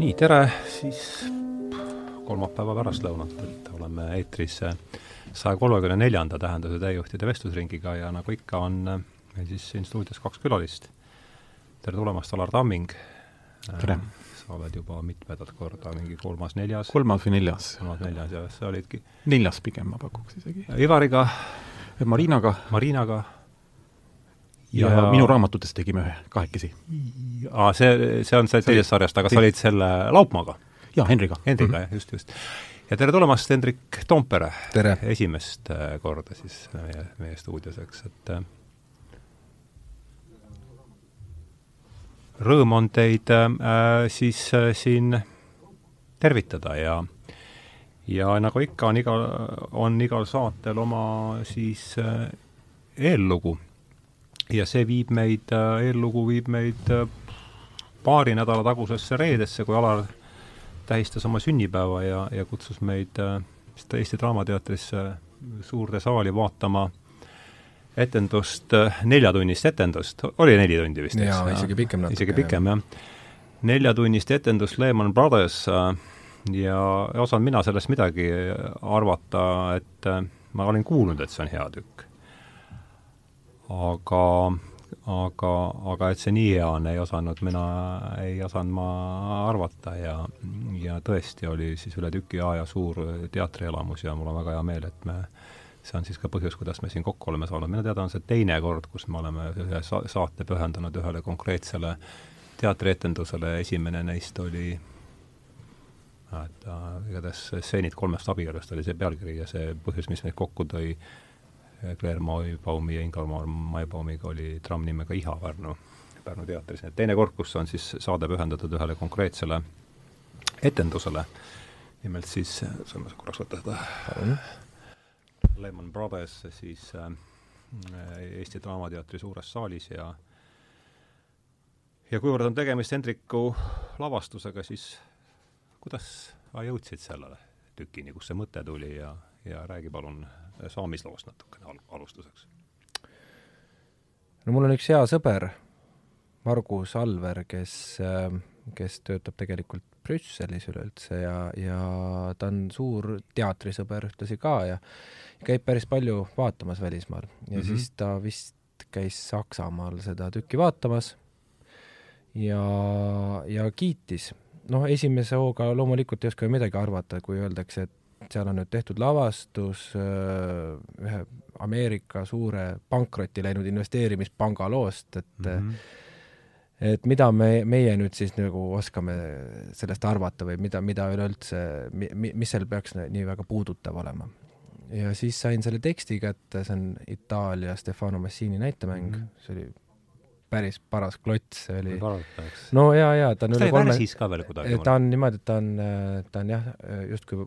nii, tere siis kolmapäeva pärastlõunat, et oleme eetris saja kolmekümne neljanda tähenduse täiejuhtide vestlusringiga ja nagu ikka, on meil siis siin stuudios kaks külalist. tere tulemast, Alar Tamming! tere! sa oled juba mitmendat korda, mingi kolmas-neljas? kolmas või neljas. kolmas-neljas, jah, sa olidki neljas pigem, ma pakuks isegi. Ivariga, Marinaga Marinaga ja, ja minu raamatutest tegime ühe kahekesi. aa, see, see on see teisest sarjast, aga sa olid selle Laupmaaga? jaa, Henriga. Henriga mm, -hmm. just, just. ja tere tulemast, Hendrik Toompere! tere! esimest äh, korda siis meie, meie stuudios, eks, et äh, rõõm on teid äh, siis äh, siin tervitada ja ja nagu ikka, on igal, on igal saatel oma siis äh, eellugu ja see viib meid, äh, eellugu viib meid äh, paari nädala tagusesse reedesse, kui Alar tähistas oma sünnipäeva ja, ja kutsus meid äh, Eesti Draamateatrisse suurde saali vaatama etendust, neljatunnist etendust, oli neli tundi vist, eks? jaa, isegi pikem natuke. isegi pikem, jah. neljatunnist etendust Lehman Brothers ja ei osanud mina sellest midagi arvata, et ma olin kuulnud, et see on hea tükk aga, aga, aga et see nii hea on, ei osanud mina, ei osanud ma arvata ja, ja tõesti oli siis üle tüki aja suur teatrielamus ja mul on väga hea meel, et me see on siis ka põhjus, kuidas me siin kokku oleme saanud, minu teada on see teine kord, kus me oleme ühe sa-, saate pühendanud ühele konkreetsele teatrietendusele, esimene neist oli et äh, igatahes stseenid kolmest abielust oli see pealkiri ja see põhjus, mis meid kokku tõi, Claire Maibaumi ja Ingar Maibaumiga oli tramm nimega Iha Pärnu, Pärnu teatris. et teine kord, kus on siis saade pühendatud ühele konkreetsele etendusele, nimelt siis, saame korraks võtta seda Lehman Brothers siis äh, Eesti Draamateatri suures saalis ja ja kuivõrd on tegemist Hendriku lavastusega, siis kuidas sa jõudsid sellele tükini, kust see mõte tuli ja, ja räägi palun saamisloost natukene al-, alustuseks? no mul on üks hea sõber, Margus Alver, kes, kes töötab tegelikult Brüsselis üleüldse ja, ja ta on suur teatrisõber ühtlasi ka ja käib päris palju vaatamas välismaal ja mm -hmm. siis ta vist käis Saksamaal seda tükki vaatamas ja, ja kiitis. noh, esimese hooga loomulikult ei oska ju midagi arvata, kui öeldakse, et seal on nüüd tehtud lavastus äh, ühe Ameerika suure pankrotti läinud investeerimispanga loost, et mm -hmm. et mida me, meie nüüd siis nagu oskame sellest arvata või mida, mida üleüldse, mi-, mis seal peaks nii väga puudutav olema. ja siis sain selle teksti kätte, see on Itaalia Stefano Massini näitemäng mm, -hmm. see oli päris paras klots, see oli no ja, ja ta on üle kolme ka veel kuidagi? ta on niimoodi, et ta on, ta on jah, justkui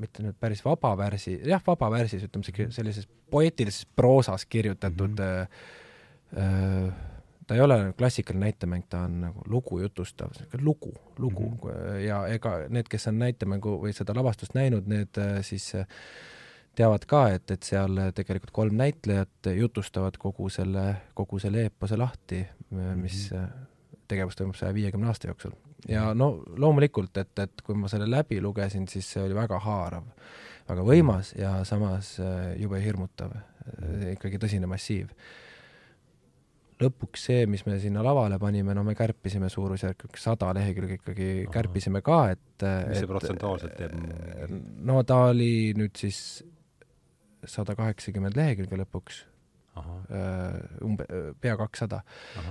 mitte nüüd päris vaba värsi, jah, vaba värsis, ütleme sellises poeetilises proosas kirjutatud mm -hmm. äh, ta ei ole klassikaline näitemäng, ta on nagu lugu jutustav, niisugune lugu, lugu mm -hmm. ja ega need, kes on näitemängu või seda lavastust näinud, need äh, siis äh, teavad ka, et, et seal tegelikult kolm näitlejat jutustavad kogu selle, kogu selle eepose lahti, mis mm -hmm. tegevus toimub saja viiekümne aasta jooksul ja no loomulikult, et, et kui ma selle läbi lugesin, siis see oli väga haarav, väga võimas ja samas äh, jube hirmutav, äh, ikkagi tõsine massiiv. lõpuks see, mis me sinna lavale panime, no me kärpisime suurusjärk sada lehekülge ikkagi Aha. kärpisime ka, et mis see protsentuaalselt teeb? no ta oli nüüd siis sada kaheksakümmend lehekülge lõpuks umbe-, pea kakssada.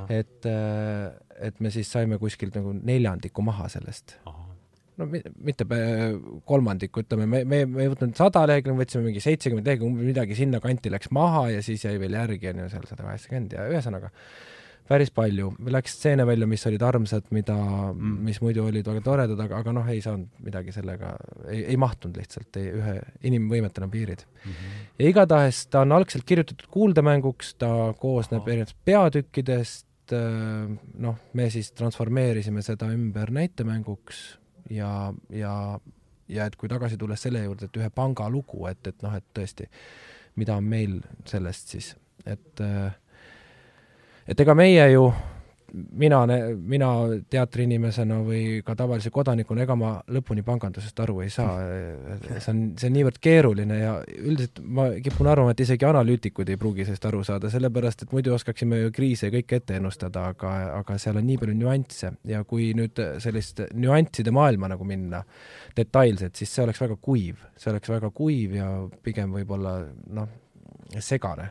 et, äh, et me siis saime kuskilt nagu neljandiku maha sellest. no mitte kolmandiku, ütleme, me, me, me ei võtnud sada lehekülge, võtsime mingi seitsekümmend lehekülge, midagi sinnakanti läks maha ja siis jäi veel järgi, on ju, seal sada kaheksakümmend ja ühesõnaga äh, päris palju, läks stseene välja, mis olid armsad, mida mm., mis muidu olid väga toredad, aga, aga noh, ei saanud midagi sellega, ei, ei mahtunud lihtsalt, ei, ühe inimvõimetel on piirid mm. -hmm. ja igatahes ta on algselt kirjutatud kuuldemänguks, ta koosneb erinevatest peatükkidest, äh, noh, me siis transformeerisime seda ümber näitemänguks ja, ja ja et kui tagasi tulles selle juurde, et ühe panga lugu, et, et noh, et tõesti, mida on meil sellest siis, et äh, et ega meie ju mina, mina teatriinimesena või ka tavalise kodanikuna, ega ma lõpuni pangandusest aru ei saa. see on, see on niivõrd keeruline ja üldiselt ma kipun arvama, et isegi analüütikud ei pruugi sellest aru saada, sellepärast et muidu oskaksime ju kriise kõike ette ennustada, aga, aga seal on nii palju nüansse ja kui nüüd sellist nüansside maailma nagu minna detailselt, siis see oleks väga kuiv, see oleks väga kuiv ja pigem võib-olla noh, segane.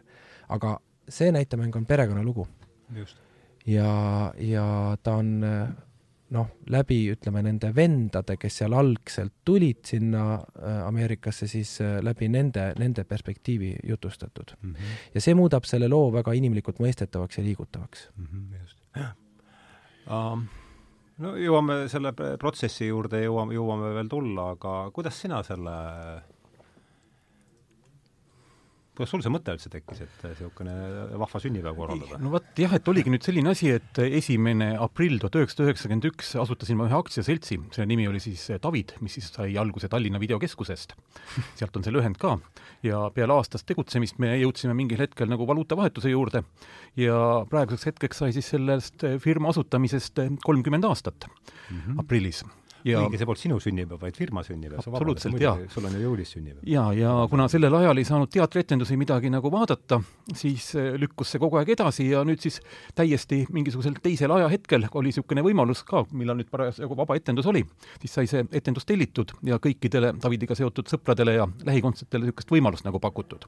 aga see näitemäng on perekonnalugu. Ja, ja ta on noh, läbi ütleme nende vendade, kes seal algselt tulid sinna äh, Ameerikasse, siis äh, läbi nende, nende perspektiivi jutustatud mm. -hmm. ja see muudab selle loo väga inimlikult mõistetavaks ja liigutavaks mm. -hmm, just um,. no jõuame selle protsessi juurde, jõuame, jõuame veel tulla, aga kuidas sina selle kuidas sul see mõte üldse tekkis, et niisugune vahva sünnipäev korraldada? no vot jah, et oligi nüüd selline asi, et esimene aprill tuhat üheksasada üheksakümmend üks asutasin ma ühe aktsiaseltsi, selle nimi oli siis David, mis siis sai alguse Tallinna Videokeskusest. sealt on see lühend ka. ja peale aastast tegutsemist me jõudsime mingil hetkel nagu valuutavahetuse juurde ja praeguseks hetkeks sai siis sellest firma asutamisest kolmkümmend aastat mm -hmm. aprillis ja õige, see polnud sinu sünnipäev, vaid firma sünnipäev. absoluutselt, jaa. sul on ju jõulis sünnipäev. jaa, ja kuna sellel ajal ei saanud teatrietendusi midagi nagu vaadata, siis äh, lükkus see kogu aeg edasi ja nüüd siis täiesti mingisugusel teisel ajahetkel oli niisugune võimalus ka, millal nüüd parasjagu vaba etendus oli, siis sai see etendus tellitud ja kõikidele Davidiga seotud sõpradele ja lähikontsertidele niisugust võimalust nagu pakutud.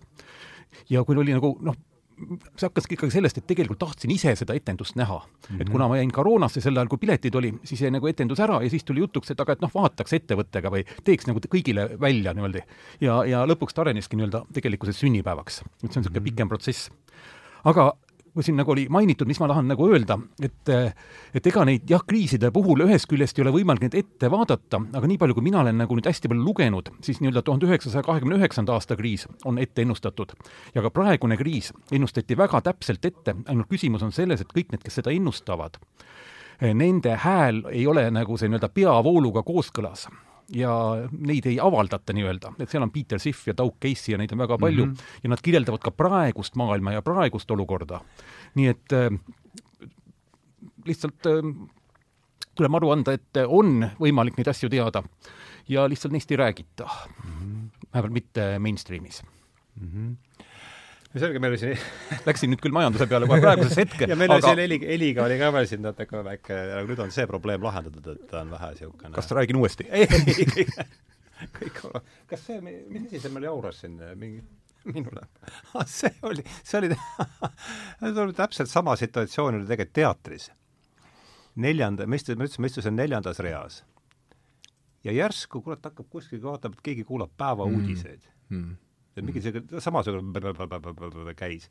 ja kui oli nagu noh, see hakkaski ikkagi sellest, et tegelikult tahtsin ise seda etendust näha mm. -hmm. et kuna ma jäin koroonasse sel ajal, kui piletid oli, siis jäi nagu etendus ära ja siis tuli jutuks, et aga et noh, vaataks ettevõttega või teeks nagu kõigile välja niimoodi. ja, ja lõpuks ta areneski nii-öelda tegelikkuses sünnipäevaks. et see on niisugune mm -hmm. pikem protsess. aga kui siin nagu oli mainitud, mis ma tahan nagu öelda, et et ega neid jah, kriiside puhul ühest küljest ei ole võimalik neid ette vaadata, aga nii palju, kui mina olen nagu nüüd hästi palju lugenud, siis nii-öelda tuhande üheksasaja kahekümne üheksanda aasta kriis on ette ennustatud. ja ka praegune kriis ennustati väga täpselt ette, ainult küsimus on selles, et kõik need, kes seda ennustavad, nende hääl ei ole nagu see nii-öelda peavooluga kooskõlas ja neid ei avaldata nii-öelda, et seal on Peter Schiff ja Doug Casey ja neid on väga palju mm -hmm. ja nad kirjeldavad ka praegust maailma ja praegust olukorda. nii et äh, lihtsalt äh, tuleb aru anda, et on võimalik neid asju teada ja lihtsalt neist ei räägita mm. -hmm. vähemalt mitte mainstream'is mm. -hmm selge, meil oli siin Läksin nüüd küll majanduse peale kohe praeguses hetke. ja meil aga... oli siin heli, heliga oli ka veel siin natuke väike, aga nüüd on see probleem lahendatud, et ta on vähe niisugune kas räägin uuesti? ei, ei, kõik, kõik, kas see, mis asi see meil jauras siin, mingi minule ah,? see oli, see oli see oli täpselt sama situatsioon oli tegelikult teatris. neljanda, ma istusin, ma ütlesin, ma istusin neljandas reas. ja järsku, kurat, hakkab kuskil, vaatab, et keegi kuulab päevauudiseid mm. mm et mingi selline samasugune käis.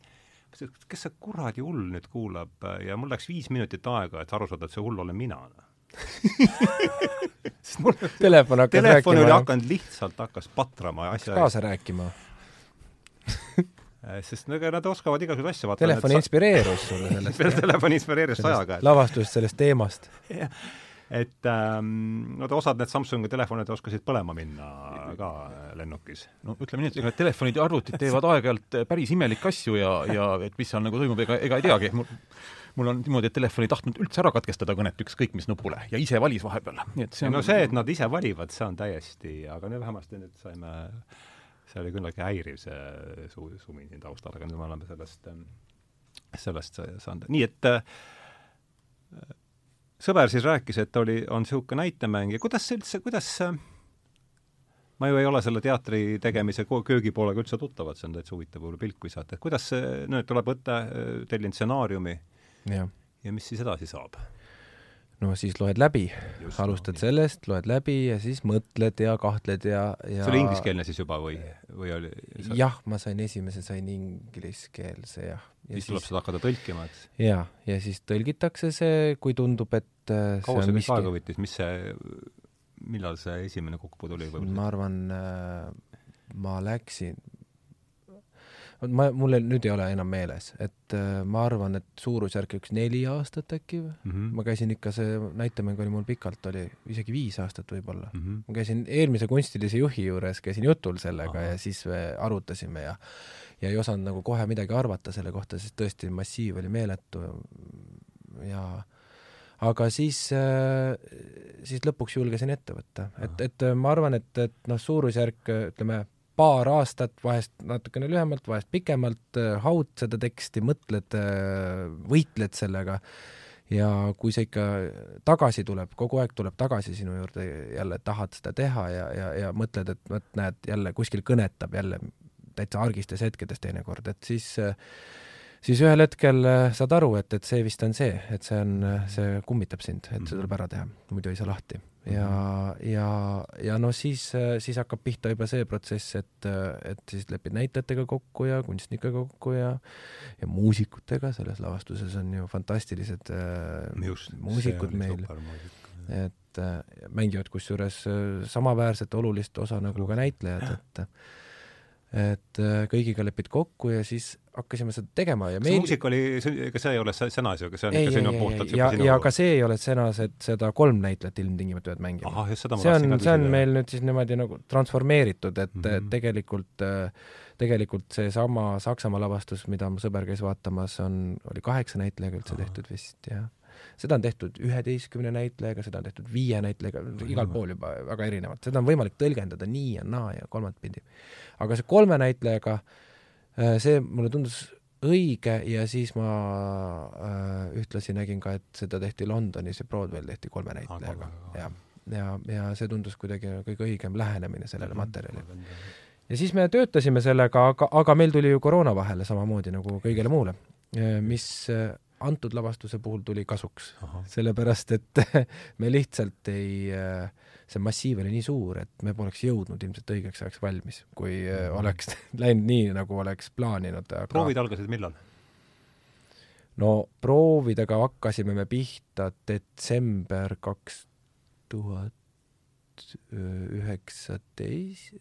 kes see kuradi hull nüüd kuulab ja mul läks viis minutit aega, et aru saada, et see hull olen mina telefon hakkas telefon rääkima. telefon oli hakanud, lihtsalt hakkas patrama asja. kaasa rääkima sest ega nad oskavad igasuguseid asju vaata. telefon inspireerus sulle sellest telefon inspireerus sajaga. lavastusest, sellest teemast et ähm, no osad need Samsungi telefonid oskasid põlema minna ka lennukis. no ütleme nii, et ega need telefonid ja arvutid teevad aeg-ajalt päris imelikke asju ja, ja et mis seal nagu toimub, ega, ega ei teagi. mul, mul on niimoodi, et telefon ei tahtnud üldse ära katkestada kõnet ükskõik mis nupule ja ise valis vahepeal, nii et see on no see, et nad ise valivad, see on täiesti, aga nüüd vähemasti nüüd saime, see oli küllaltki häiriv, see su-, sumin siin taustal, aga nüüd me oleme sellest, sellest saanud, nii et äh, sõber siis rääkis, et oli, on niisugune näitemäng ja kuidas see üldse, kuidas ma ju ei ole selle teatri tegemise köögipoolega üldse tuttav, et see on täitsa huvitav pilk visata, et kuidas see, no tuleb võtta, tellin stsenaariumi ja. ja mis siis edasi saab? No siis loed läbi, alustad no, sellest, loed läbi ja siis mõtled ja kahtled ja, ja see oli ingliskeelne siis juba või, või oli sa... jah, ma sain esimese, sain ingliskeelse jah. ja siis tuleb seda hakata tõlkima, eks? jaa, ja siis tõlgitakse see, kui tundub, et äh, kaua see, mis miski... aega võttis, mis see, millal see esimene kokkupuude oli? ma arvan, äh, ma läksin, ma, mul nüüd ei ole enam meeles, et äh, ma arvan, et suurusjärk üks neli aastat äkki või mm. -hmm. ma käisin ikka, see näitemäng oli mul pikalt, oli isegi viis aastat võib-olla mm. -hmm. ma käisin eelmise kunstilise juhi juures, käisin jutul sellega Aha. ja siis arutasime ja ja ei osanud nagu kohe midagi arvata selle kohta, sest tõesti massiiv oli meeletu ja aga siis, siis lõpuks julgesin ette võtta, et, et ma arvan, et, et noh, suurusjärk ütleme, paar aastat, vahest natukene lühemalt, vahest pikemalt, haud seda teksti, mõtled, võitled sellega. Ja kui see ikka tagasi tuleb, kogu aeg tuleb tagasi sinu juurde jälle, tahad seda teha ja, ja, ja mõtled, et vot näed, jälle kuskil kõnetab jälle täitsa argistes hetkedes teinekord, et siis siis ühel hetkel saad aru, et, et see vist on see, et see on, see kummitab sind, et see tuleb ära teha, muidu ei saa lahti ja, mhm. ja, ja no siis, siis hakkab pihta juba see protsess, et, et siis lepid näitlejatega kokku ja kunstnikega kokku ja ja muusikutega, selles lavastuses on ju fantastilised äh, Just, muusikud meil, et äh, mängivad kusjuures äh, samaväärset olulist osa nagu ka näitlejad, et et äh, kõigiga lepid kokku ja siis hakkasime seda tegema ja meil... muusika oli, ega see ei ole sõnas ju, aga see on ei, ikka sinu puhtalt ja, sinu... ja ka see ei ole sõnas, et seda kolm näitlejat ilmtingimata peavad mängima. see on, see on meil nüüd siis niimoodi nagu transformeeritud, et mm -hmm. tegelikult tegelikult seesama Saksamaa lavastus, mida mu sõber käis vaatamas, on, oli kaheksa näitlejaga üldse Aha. tehtud vist, jah seda on tehtud üheteistkümne näitlejaga, seda on tehtud viie näitlejaga, igal pool juba väga erinevalt, seda on võimalik tõlgendada nii ja naa ja kolmatpidi aga see kolme näitlejaga, äh, see mulle tundus õige ja siis ma äh, ühtlasi nägin ka, et seda tehti Londonis ja Broadway'l tehti kolme näitlejaga. ja, ja, ja see tundus kuidagi kõige õigem lähenemine sellele mhm. materjalile. ja siis me töötasime sellega, aga, aga meil tuli ju koroona vahele samamoodi nagu kõigele muule, äh, mis äh, antud lavastuse puhul tuli kasuks, sellepärast et me lihtsalt ei see massiiv oli nii suur, et me poleks jõudnud ilmselt õigeks ajaks valmis, kui mm -hmm. oleks läinud nii, nagu oleks plaaninud aga.... proovid algasid millal? no proovidega hakkasime me pihta detsember kaks tuhat üheksateist,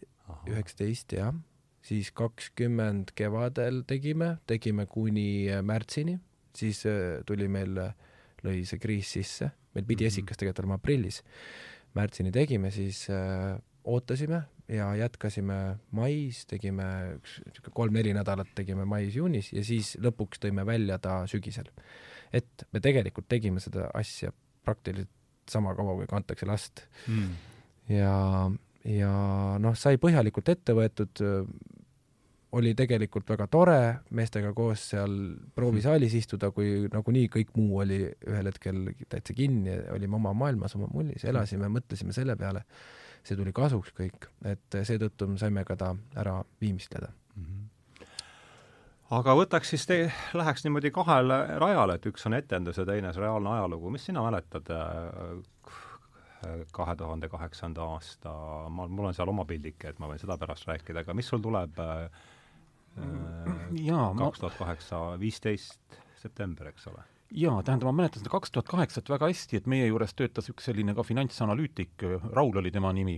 üheksateist jah, siis kakskümmend kevadel tegime, tegime kuni märtsini, siis tuli meil, lõi see kriis sisse, meil pidi mm -hmm. esikas tegelikult olema aprillis märtsini tegime, siis äh, ootasime ja jätkasime mais, tegime üks niisugune kolm-neli nädalat tegime mais-juunis ja siis lõpuks tõime välja ta sügisel. et me tegelikult tegime seda asja praktiliselt sama kaua, kui kantakse last mm.. ja, ja noh, sai põhjalikult ette võetud, oli tegelikult väga tore meestega koos seal proovisaalis istuda, kui nagunii kõik muu oli ühel hetkel täitsa kinni, olime oma maailmas, oma mullis, elasime, mõtlesime selle peale. see tuli kasuks kõik, et seetõttu me saime ka ta ära viimistleda mm. -hmm. aga võtaks siis, läheks niimoodi kahele rajale, et üks on etendus ja teine see reaalne ajalugu, mis sina mäletad äh, kahe tuhande kaheksanda aasta, ma, mul on seal oma pildike, et ma võin seda pärast rääkida, aga mis sul tuleb äh, kaks tuhat kaheksa, viisteist september, eks ole jaa, tähendab, ma mäletan seda kaks tuhat kaheksat väga hästi, et meie juures töötas üks selline ka finantsanalüütik, Raul oli tema nimi,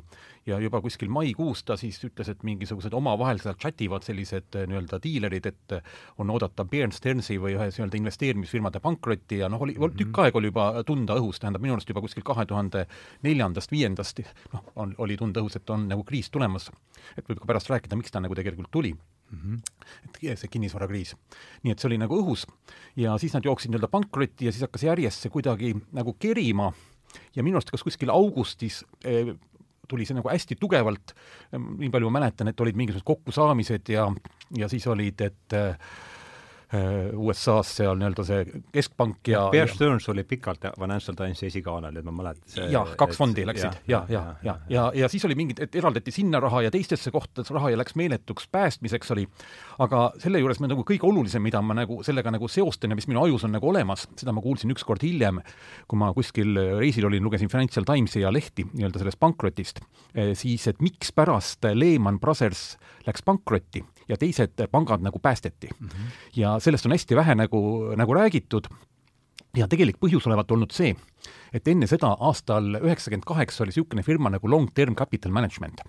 ja juba kuskil maikuus ta siis ütles, et mingisugused omavahel seal chativad sellised nii-öelda diilerid, et on oodata Bear Stearnsi või ühe nii-öelda investeerimisfirmade pankrotti ja noh, oli mm -hmm. tükk aega oli juba tunda õhus, tähendab minu arust juba kuskil kahe tuhande neljandast, viiendast noh, on, oli tunda õhus, et on nagu kriis tulemas. et võib ka pärast rääkida, miks ta nagu tegelikult tuli mm. -hmm. et see kinnisvarakriis. nii et see oli nagu õhus ja siis nad jooksid nii-öelda pankrotti ja siis hakkas järjest see kuidagi nagu kerima ja minu arust kas kuskil augustis eh, tuli see nagu hästi tugevalt, nii palju ma mäletan, et olid mingisugused kokkusaamised ja, ja siis olid, et Äh, USA-s seal nii-öelda see keskpank ja Bear Stearns oli pikalt Financial Timesi esikaanel, et ma mäletan jah, kaks fondi läksid. ja, ja, ja, ja, ja, ja, ja siis oli mingid, et eraldati sinna raha ja teistesse kohtadesse raha ja läks meeletuks päästmiseks oli, aga selle juures me nagu kõige olulisem, mida ma nagu sellega nagu seostan ja mis minu ajus on nagu olemas, seda ma kuulsin ükskord hiljem, kui ma kuskil reisil olin, lugesin Financial Timesi ja lehti nii-öelda sellest pankrotist, eh, siis et mikspärast Lehman Brothers läks pankrotti ja teised pangad nagu päästeti mm. -hmm. ja sellest on hästi vähe nagu, nagu räägitud ja tegelik põhjus olevat olnud see, et enne seda aastal üheksakümmend kaheksa oli niisugune firma nagu Long Term Capital Management,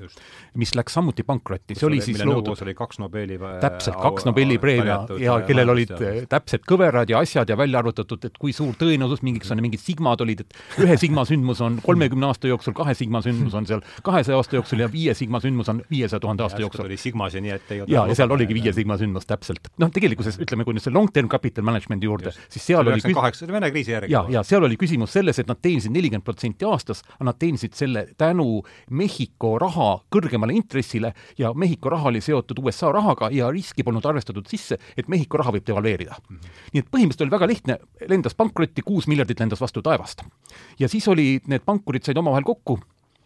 mis läks samuti pankrotti, see oli siis loodud oli kaks Nobeli täpselt, kaks Nobeli preemia ja kellel olid täpsed kõverad ja asjad ja välja arvutatud, et kui suur tõenäosus mingiks on, mingid sigmad olid, et ühe sigma sündmus on kolmekümne aasta jooksul, kahe sigma sündmus on seal kahesaja aasta jooksul ja viie sigma sündmus on viiesaja tuhande aasta jooksul. oli sigmas ja nii, et ei ja, ja seal oligi viie sigma sündmus täpselt. noh, tegelikkuses ütleme, kui nüüd see Long Term Capital Management'i juurde, siis seal oli kaheksa, Vene kriisi järgi. ja, ja seal oli küsimus selles, selles, et nad teenisid nelikümmend protsenti aastas, aga nad teenisid selle tänu Mehhiko raha kõrgemale intressile ja Mehhiko raha oli seotud USA rahaga ja riski polnud arvestatud sisse, et Mehhiko raha võib devalveerida. -hmm. nii et põhimõtteliselt oli väga lihtne, lendas pankrotti, kuus miljardit lendas vastu taevast. ja siis oli, need pankurid said omavahel kokku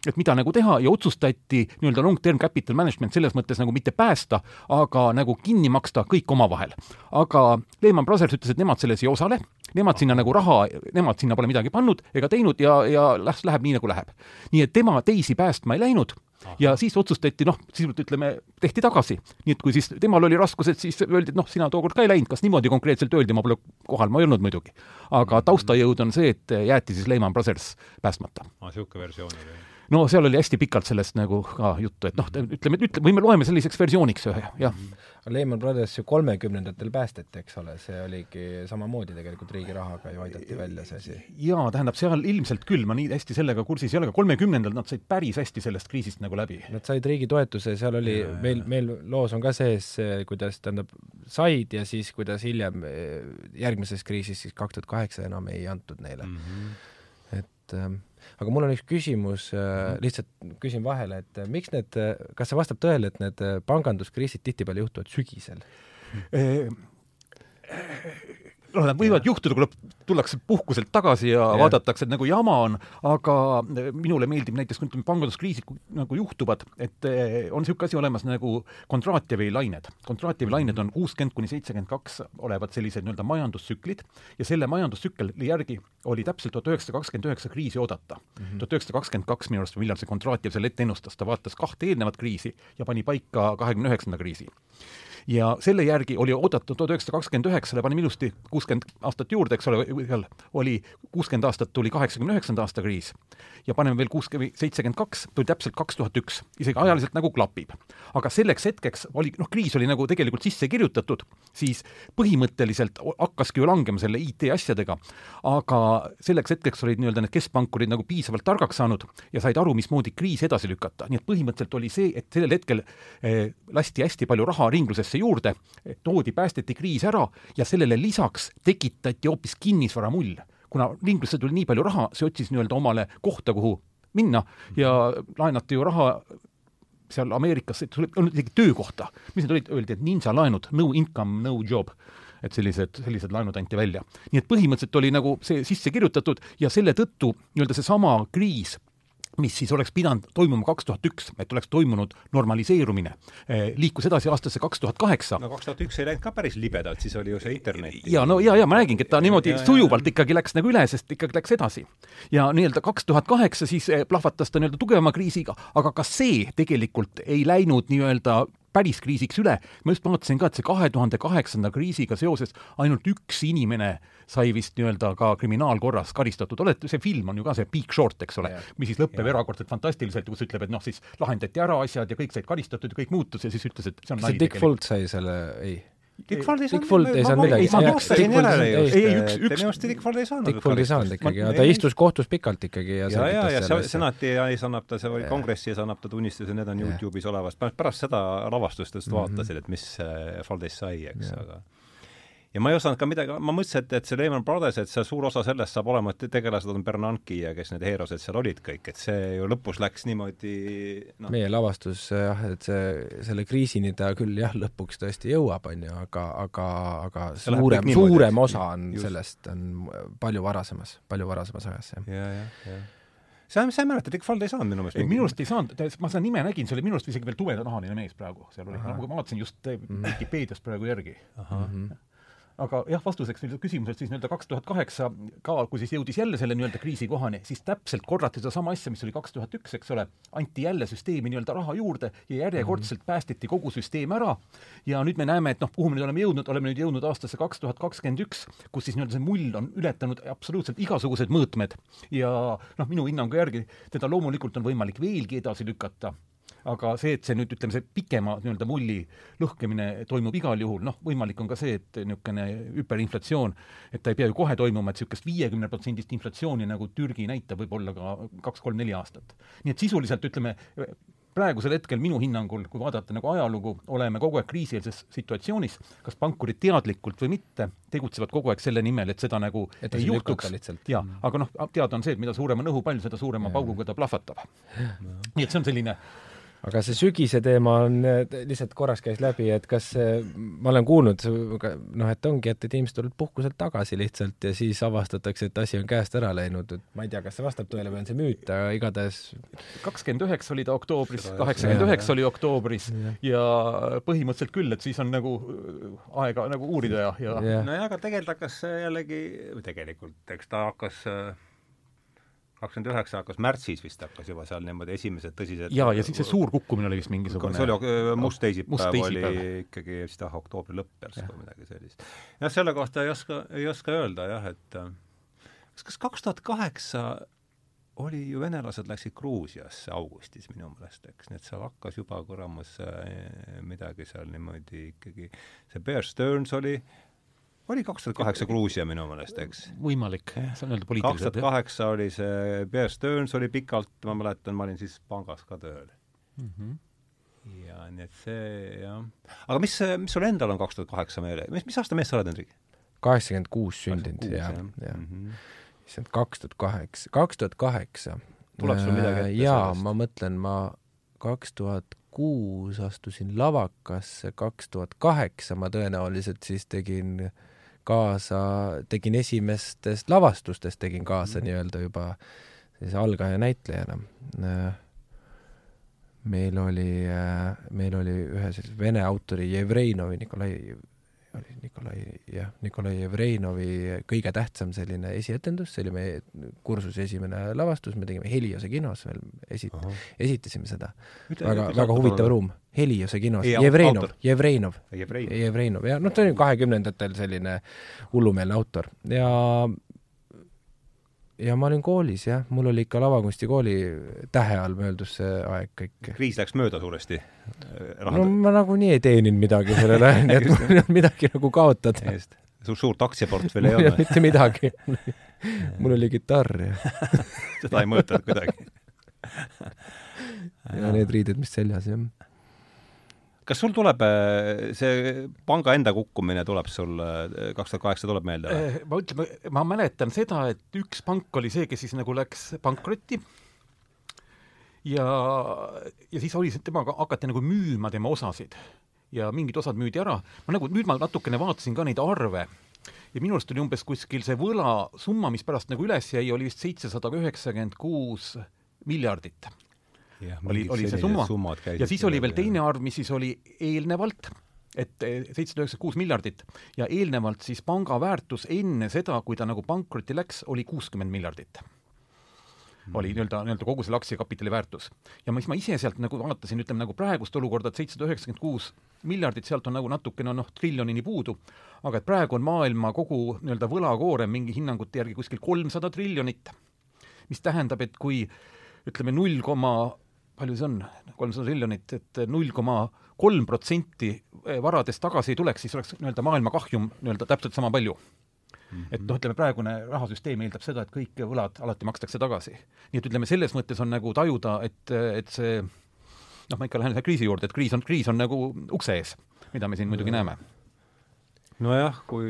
et mida nagu teha ja otsustati nii-öelda long-term capital management selles mõttes nagu mitte päästa, aga nagu kinni maksta kõik omavahel. aga Lehman Brothers ütles, et nemad selles ei osale, nemad sinna nagu raha, nemad sinna pole midagi pannud ega teinud ja, ja las läheb nii, nagu läheb. nii et tema teisi päästma ei läinud ja siis otsustati, noh, sisuliselt ütleme, tehti tagasi. nii et kui siis temal oli raskused, siis öeldi, et noh, sina tookord ka ei läinud, kas niimoodi konkreetselt öeldi, ma pole kohal, ma ei olnud muidugi. aga taustajõud on see, et jäeti siis Lehman Brothers päästmata. aa, niisugune versioon oli no seal oli hästi pikalt sellest nagu ka juttu, et noh, ütleme, ütleme, või me loeme selliseks versiooniks ühe, jah. Lehman Brothers ju kolmekümnendatel päästeti, eks ole, see oligi samamoodi tegelikult riigi rahaga ju aidati välja see asi. jaa, tähendab, seal ilmselt küll, ma nii hästi sellega kursis ei ole, aga kolmekümnendal nad said päris hästi sellest kriisist nagu läbi. Nad said riigi toetuse, seal oli, meil, meil loos on ka sees, kuidas tähendab, said ja siis kuidas hiljem järgmises kriisis siis kaks tuhat kaheksa enam ei antud neile mm. -hmm. et ähm, aga mul on üks küsimus äh,, mhm. lihtsalt küsin vahele, et äh, miks need, äh, kas see vastab tõele, et need panganduskriisid tihtipeale juhtuvad sügisel? Noh, nad võivad juhtuda, kui tullakse puhkuselt tagasi ja yeah. vaadatakse, et nagu jama on, aga minule meeldib näiteks, kui ütleme, panganduskriisid nagu juhtuvad, et eh, on niisugune asi olemas nagu Kondratjevi lained. Kondratjevi lained on kuuskümmend kuni seitsekümmend kaks olevat sellised nii-öelda majandustsüklid ja selle majandustsükli järgi oli täpselt tuhat üheksasada kakskümmend üheksa kriisi oodata. Mhm. tuhat üheksasada kakskümmend kaks minu arust, millal see Kondratjev selle ette ennustas, ta vaatas kahte eelnevat kriisi ja pani paika kahekümne üheksanda kriisi ja selle järgi oli oodatud tuhat üheksasada kakskümmend üheksale, panime ilusti kuuskümmend aastat juurde, eks ole, seal oli kuuskümmend aastat tuli kaheksakümne üheksanda aasta kriis. Ja paneme veel kuuskümmend, seitsekümmend kaks, tuli täpselt kaks tuhat üks, isegi ajaliselt nagu klapib. aga selleks hetkeks oli, noh, kriis oli nagu tegelikult sisse kirjutatud, siis põhimõtteliselt hakkaski ju langema selle IT asjadega, aga selleks hetkeks olid nii-öelda need keskpankurid nagu piisavalt targaks saanud ja said aru, mismoodi kriisi edasi lükata, nii et põhimõtteliselt oli see, et sellel hetkel eh, lasti hästi palju raha ringlusesse juurde, toodi, päästeti kriis ära ja sellele lisaks tekitati hoopis kinnisvaramull. Kuna ringlusse tuli nii palju raha, see otsis nii-öelda omale kohta, kuhu minna ja laenati ju raha seal Ameerikas, et on isegi töökohta, mis need olid, öeldi, et ninja laenud, no income, no job. Et sellised, sellised laenud anti välja. nii et põhimõtteliselt oli nagu see sisse kirjutatud ja selle tõttu nii-öelda seesama kriis mis siis oleks pidanud toimuma kaks tuhat üks, et oleks toimunud normaliseerumine, eh, liikus edasi aastasse kaks tuhat kaheksa. no kaks tuhat üks ei läinud ka päris libedalt, siis oli ju see internet. ja no ja, ja ma räägingi, et ta niimoodi ja, sujuvalt ja, ikkagi läks nagu üle, sest ikkagi läks edasi. ja nii-öelda kaks tuhat kaheksa siis eh, plahvatas ta nii-öelda tugevama kriisiga, aga ka see tegelikult ei läinud nii-öelda päris kriisiks üle, ma just vaatasin ka, et see kahe tuhande kaheksanda kriisiga seoses ainult üks inimene sai vist nii-öelda ka kriminaalkorras karistatud, olete, see film on ju ka see Big Short, eks ole, mis siis lõpeb erakordselt fantastiliselt, kus ütleb, et noh, siis lahendati ära asjad ja kõik said karistatud ja kõik muutus ja siis ütles, et see on nali Dick Fuld sai selle, ei Dick Ford ei saanud, Dick Ford ei saanud midagi. ei üks, üks. minu arust Dick Ford ei saanud. Dick Ford ei saanud ikkagi, ta istus kohtus pikalt ikkagi ja ja, ja, ja senati ees annab ta, see oli kongressi ees annab ta tunnistuse, need on Youtube'is olemas, pärast seda lavastust just mhm. vaatasid, et mis äh, Fordist sai, eks, aga ja ma ei osanud ka midagi, ma mõtlesin, et, et see Lehman Brothers, et see suur osa sellest saab olema, et tegelased on Bernanke ja kes need heerosed seal olid kõik, et see ju lõpus läks niimoodi no. meie lavastus jah, et see, selle kriisini ta küll jah, lõpuks tõesti jõuab, on ju, aga, aga, aga see suurem, suurem osa on just. sellest, on palju varasemas, palju varasemas ajas, jah. ja, jah, jah sa, sa ei mäleta, Dick Fald ei saanud minu meelest? minu arust ei saanud, ma seda nime nägin, see oli minu arust isegi veel tumedanahaline mees praegu, seal oli, ma vaatasin just mhm. Vikipeediast praegu järgi. Mm -hmm aga jah, vastuseks nüüd küsimusele siis nii-öelda kaks tuhat kaheksa ka, kui siis jõudis jälle selle nii-öelda kriisikohani, siis täpselt korrati sedasama asja, mis oli kaks tuhat üks, eks ole, anti jälle süsteemi nii-öelda raha juurde ja järjekordselt päästeti kogu süsteem ära. Ja nüüd me näeme, et noh, kuhu me nüüd oleme jõudnud, oleme nüüd jõudnud aastasse kaks tuhat kakskümmend üks, kus siis nii-öelda see mull on ületanud absoluutselt igasugused mõõtmed. Ja noh, minu hinnangu järgi teda loomulikult on võimalik veelgi edasi lükata aga see, et see nüüd ütleme, see pikema nii-öelda mulli lõhkemine toimub igal juhul, noh, võimalik on ka see, et niisugune hüperinflatsioon, et ta ei pea ju kohe toimuma, et niisugust viiekümne protsendist inflatsiooni, nagu Türgi näitab, võib olla ka kaks-kolm-neli aastat. nii et sisuliselt ütleme, praegusel hetkel minu hinnangul, kui vaadata nagu ajalugu, oleme kogu aeg kriisieelses situatsioonis, kas pankurid teadlikult või mitte, tegutsevad kogu aeg selle nimel, et seda nagu Et ei juhtuks. jaa, aga noh, teada on see, et mida suurem on õhupall, seda suurema pauguga ta plahvatab. nii et see on selline aga see sügise teema on, lihtsalt korraks käis läbi, et kas, ma olen kuulnud, noh, et ongi, et, et inimesed tulevad puhkuselt tagasi lihtsalt ja siis avastatakse, et asi on käest ära läinud, et ma ei tea, kas see vastab tõele või on see müüt, aga igatahes kakskümmend üheksa oli ta oktoobris, kaheksakümmend üheksa oli oktoobris Jah. ja põhimõtteliselt küll, et siis on nagu äh, aega nagu uurida ja, ja Jah. nojah, aga tegelikult hakkas jällegi, või tegelikult, eks ta hakkas kakskümmend üheksa hakkas märtsis vist hakkas juba seal niimoodi esimesed tõsised ja, ja siis see suur kukkumine oli vist mingisugune see oli must teisipäev oli ikkagi vist jah, oktoobri lõpp järsku või midagi sellist. jah, selle kohta ei oska, ei oska öelda jah, et äh, kas, kas kaks tuhat kaheksa oli ju venelased läksid Gruusiasse augustis minu meelest, eks, nii et seal hakkas juba kuramus äh, midagi seal niimoodi ikkagi, see Bear Stearns oli, oli kaks tuhat kaheksa Gruusia minu meelest, eks võimalik, see on öelda kaks poliitiliselt tuhat kaheksa oli see Bear Stearns oli pikalt, ma mäletan, ma olin siis pangas ka tööl. mm. -hmm. ja nii et see jah. aga mis, mis sul endal on kaks tuhat kaheksa meele, mis, mis aasta mees sa oled, Hendrik? kaheksakümmend kuus sündinud ja, ja Mhm. issand, kaks tuhat kaheksa, kaks tuhat kaheksa. Tuleb sul midagi ette jaa, ma mõtlen, ma kaks tuhat kuus astusin lavakasse, kaks tuhat kaheksa ma tõenäoliselt siis tegin kaasa, tegin esimestest lavastustest tegin kaasa mm. nii-öelda juba sellise algaja näitlejana. meil oli, meil oli ühe sellise vene autori Jevreinovi, Nikolai, Nikolai, jah, Nikolai Jevreinovi kõige tähtsam selline esietendus, see oli meie kursuse esimene lavastus, me tegime Heliose kinos veel, esi-, esitasime seda. väga, väga huvitav ruum. Heliose kinos, Ei, Jevreinov Jevreinov. Jevrein. Jevreinov, jah, noh, ta oli kahekümnendatel selline hullumeelne autor ja ja ma olin koolis jah, mul oli ikka lavakunstikooli tähe all möödus see aeg kõik. kriis läks mööda suuresti. no ma nagunii ei teeninud midagi sellel ajal, nii et mul ei olnud midagi nagu kaotada. sul suurt aktsiaportfelli ei olnud mitte midagi. mul oli kitarr ja seda ei mõjutanud kuidagi. ja need riided, mis seljas, jah. Kas sul tuleb äh, see panga enda kukkumine tuleb sul äh, kaks tuhat kaheksa tuleb meelde või? ma ütleme, ma mäletan seda, et üks pank oli see, kes siis nagu läks pankrotti ja, ja siis oli see, temaga hakati nagu müüma tema osasid ja mingid osad müüdi ära. ma nagu, nüüd ma natukene vaatasin ka neid arve ja minu arust oli umbes kuskil see võlasumma, mis pärast nagu üles jäi, oli vist seitsesada üheksakümmend kuus miljardit oli, oli see summa. ja siis oli veel teine arv, mis siis oli eelnevalt, et seitsesada üheksakümmend kuus miljardit ja eelnevalt siis panga väärtus enne seda, kui ta nagu pankrotti läks, oli kuuskümmend miljardit mm. oli nii-öelda, nii-öelda kogu selle aktsiakapitali väärtus. ja mis ma ise sealt nagu vaatasin, ütleme nagu praegust olukorda, et seitsesada üheksakümmend kuus miljardit, sealt on nagu natukene noh, triljonini puudu, aga et praegu on maailma kogu nii-öelda võlakoorem mingi hinnangute järgi kuskil kolmsada triljonit, mis tähendab, et kui ütleme null koma palju see on, kolmsada triljonit, et null koma kolm protsenti varadest tagasi ei tuleks, siis oleks nii-öelda maailma kahjum nii-öelda täpselt sama palju mm. -hmm. et noh, ütleme praegune rahasüsteem eeldab seda, et kõik võlad alati makstakse tagasi. nii et ütleme, selles mõttes on nagu tajuda, et, et see noh, ma ikka lähen selle kriisi juurde, et kriis on, kriis on nagu ukse ees, mida me siin muidugi näeme nojah, kui,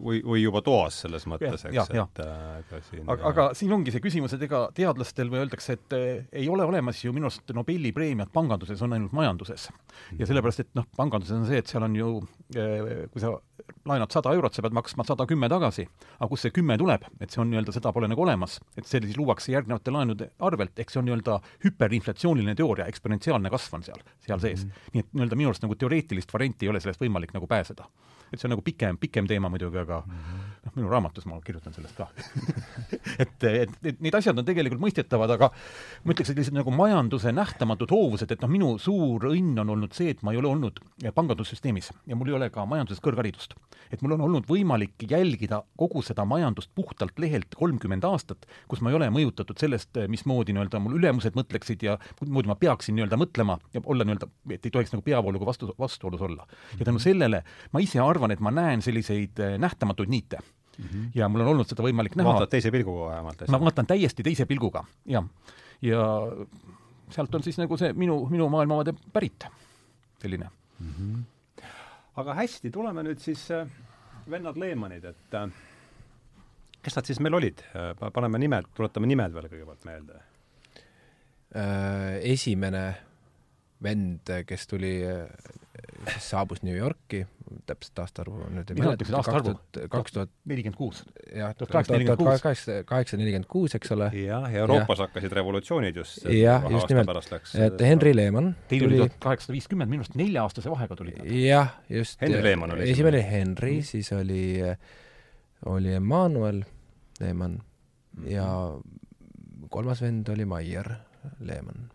või, või juba toas selles mõttes, eks, et ega siin aga, aga siin ongi see küsimus, et ega teadlastel või öeldakse, et eh, ei ole olemas ju minu arust Nobeli preemiat panganduses, on ainult majanduses. ja sellepärast, et noh, panganduses on see, et seal on ju eh,, kui sa laenad sada eurot, sa pead maksma sada kümme tagasi. aga kust see kümme tuleb, et see on nii-öelda, seda pole nagu olemas, et see siis luuakse järgnevate laenude arvelt, ehk see on nii-öelda hüperinflatsiooniline teooria, eksponentsiaalne kasv on seal, seal sees mm. -hmm. nii et nii-öelda minu arust nagu teoreetilist varianti ei ole sellest võimalik nagu pääseda et see on nagu pikem, pikem teema muidugi, aga mm -hmm. noh, minu raamatus ma kirjutan sellest ka et, et, et need asjad on tegelikult mõistetavad, aga ma ütleks, et sellised nagu majanduse nähtamatud hoovused, et noh, minu suur õnn on olnud see, et ma ei ole olnud pangandussüsteemis ja mul ei ole ka majanduses kõrgharidust. et mul on olnud võimalik jälgida kogu seda majandust puhtalt lehelt kolmkümmend aastat, kus ma ei ole mõjutatud sellest, mismoodi nii-öelda mul ülemused mõtleksid ja mismoodi ma peaksin nii-öelda mõtlema ja olla nii-öelda, et ei tohiks nagu peavooluga vastu, vastuolus olla. ja tänu sellele ma ise arvan, et ma näen selliseid nähtamatuid niite mm. -hmm. ja mul on olnud seda võimalik näha. vaatad teise pilguga vähemalt? ma vaatan täiesti teise pilguga, jah. ja sealt on siis nagu see minu, minu maailmavaade pärit, selline mm. -hmm. aga hästi, tuleme nüüd siis äh, vennad Lehmanid, et äh, kes nad siis meil olid? paneme nimed, tuletame nimed veel kõigepealt meelde. Esimene vend, kes tuli, siis saabus New Yorki, täpset aastaarvu nüüd ei mäleta, aastaarvu? kaks tuhat nelikümmend kuus. jah, tuhat kaheksasada, nelikümmend kuus, eks ole. jah, ja Euroopas ja. hakkasid revolutsioonid just. jah, just nimelt, et Henry Lehmann Teil oli tuhat kaheksasada viiskümmend, minu arust nelja-aastase vahega tulid nad. jah, just. Henry Lehmann oli esimene oli Henry, siis oli, oli Emmanuel Lehmann ja kolmas vend oli Maier Lehmann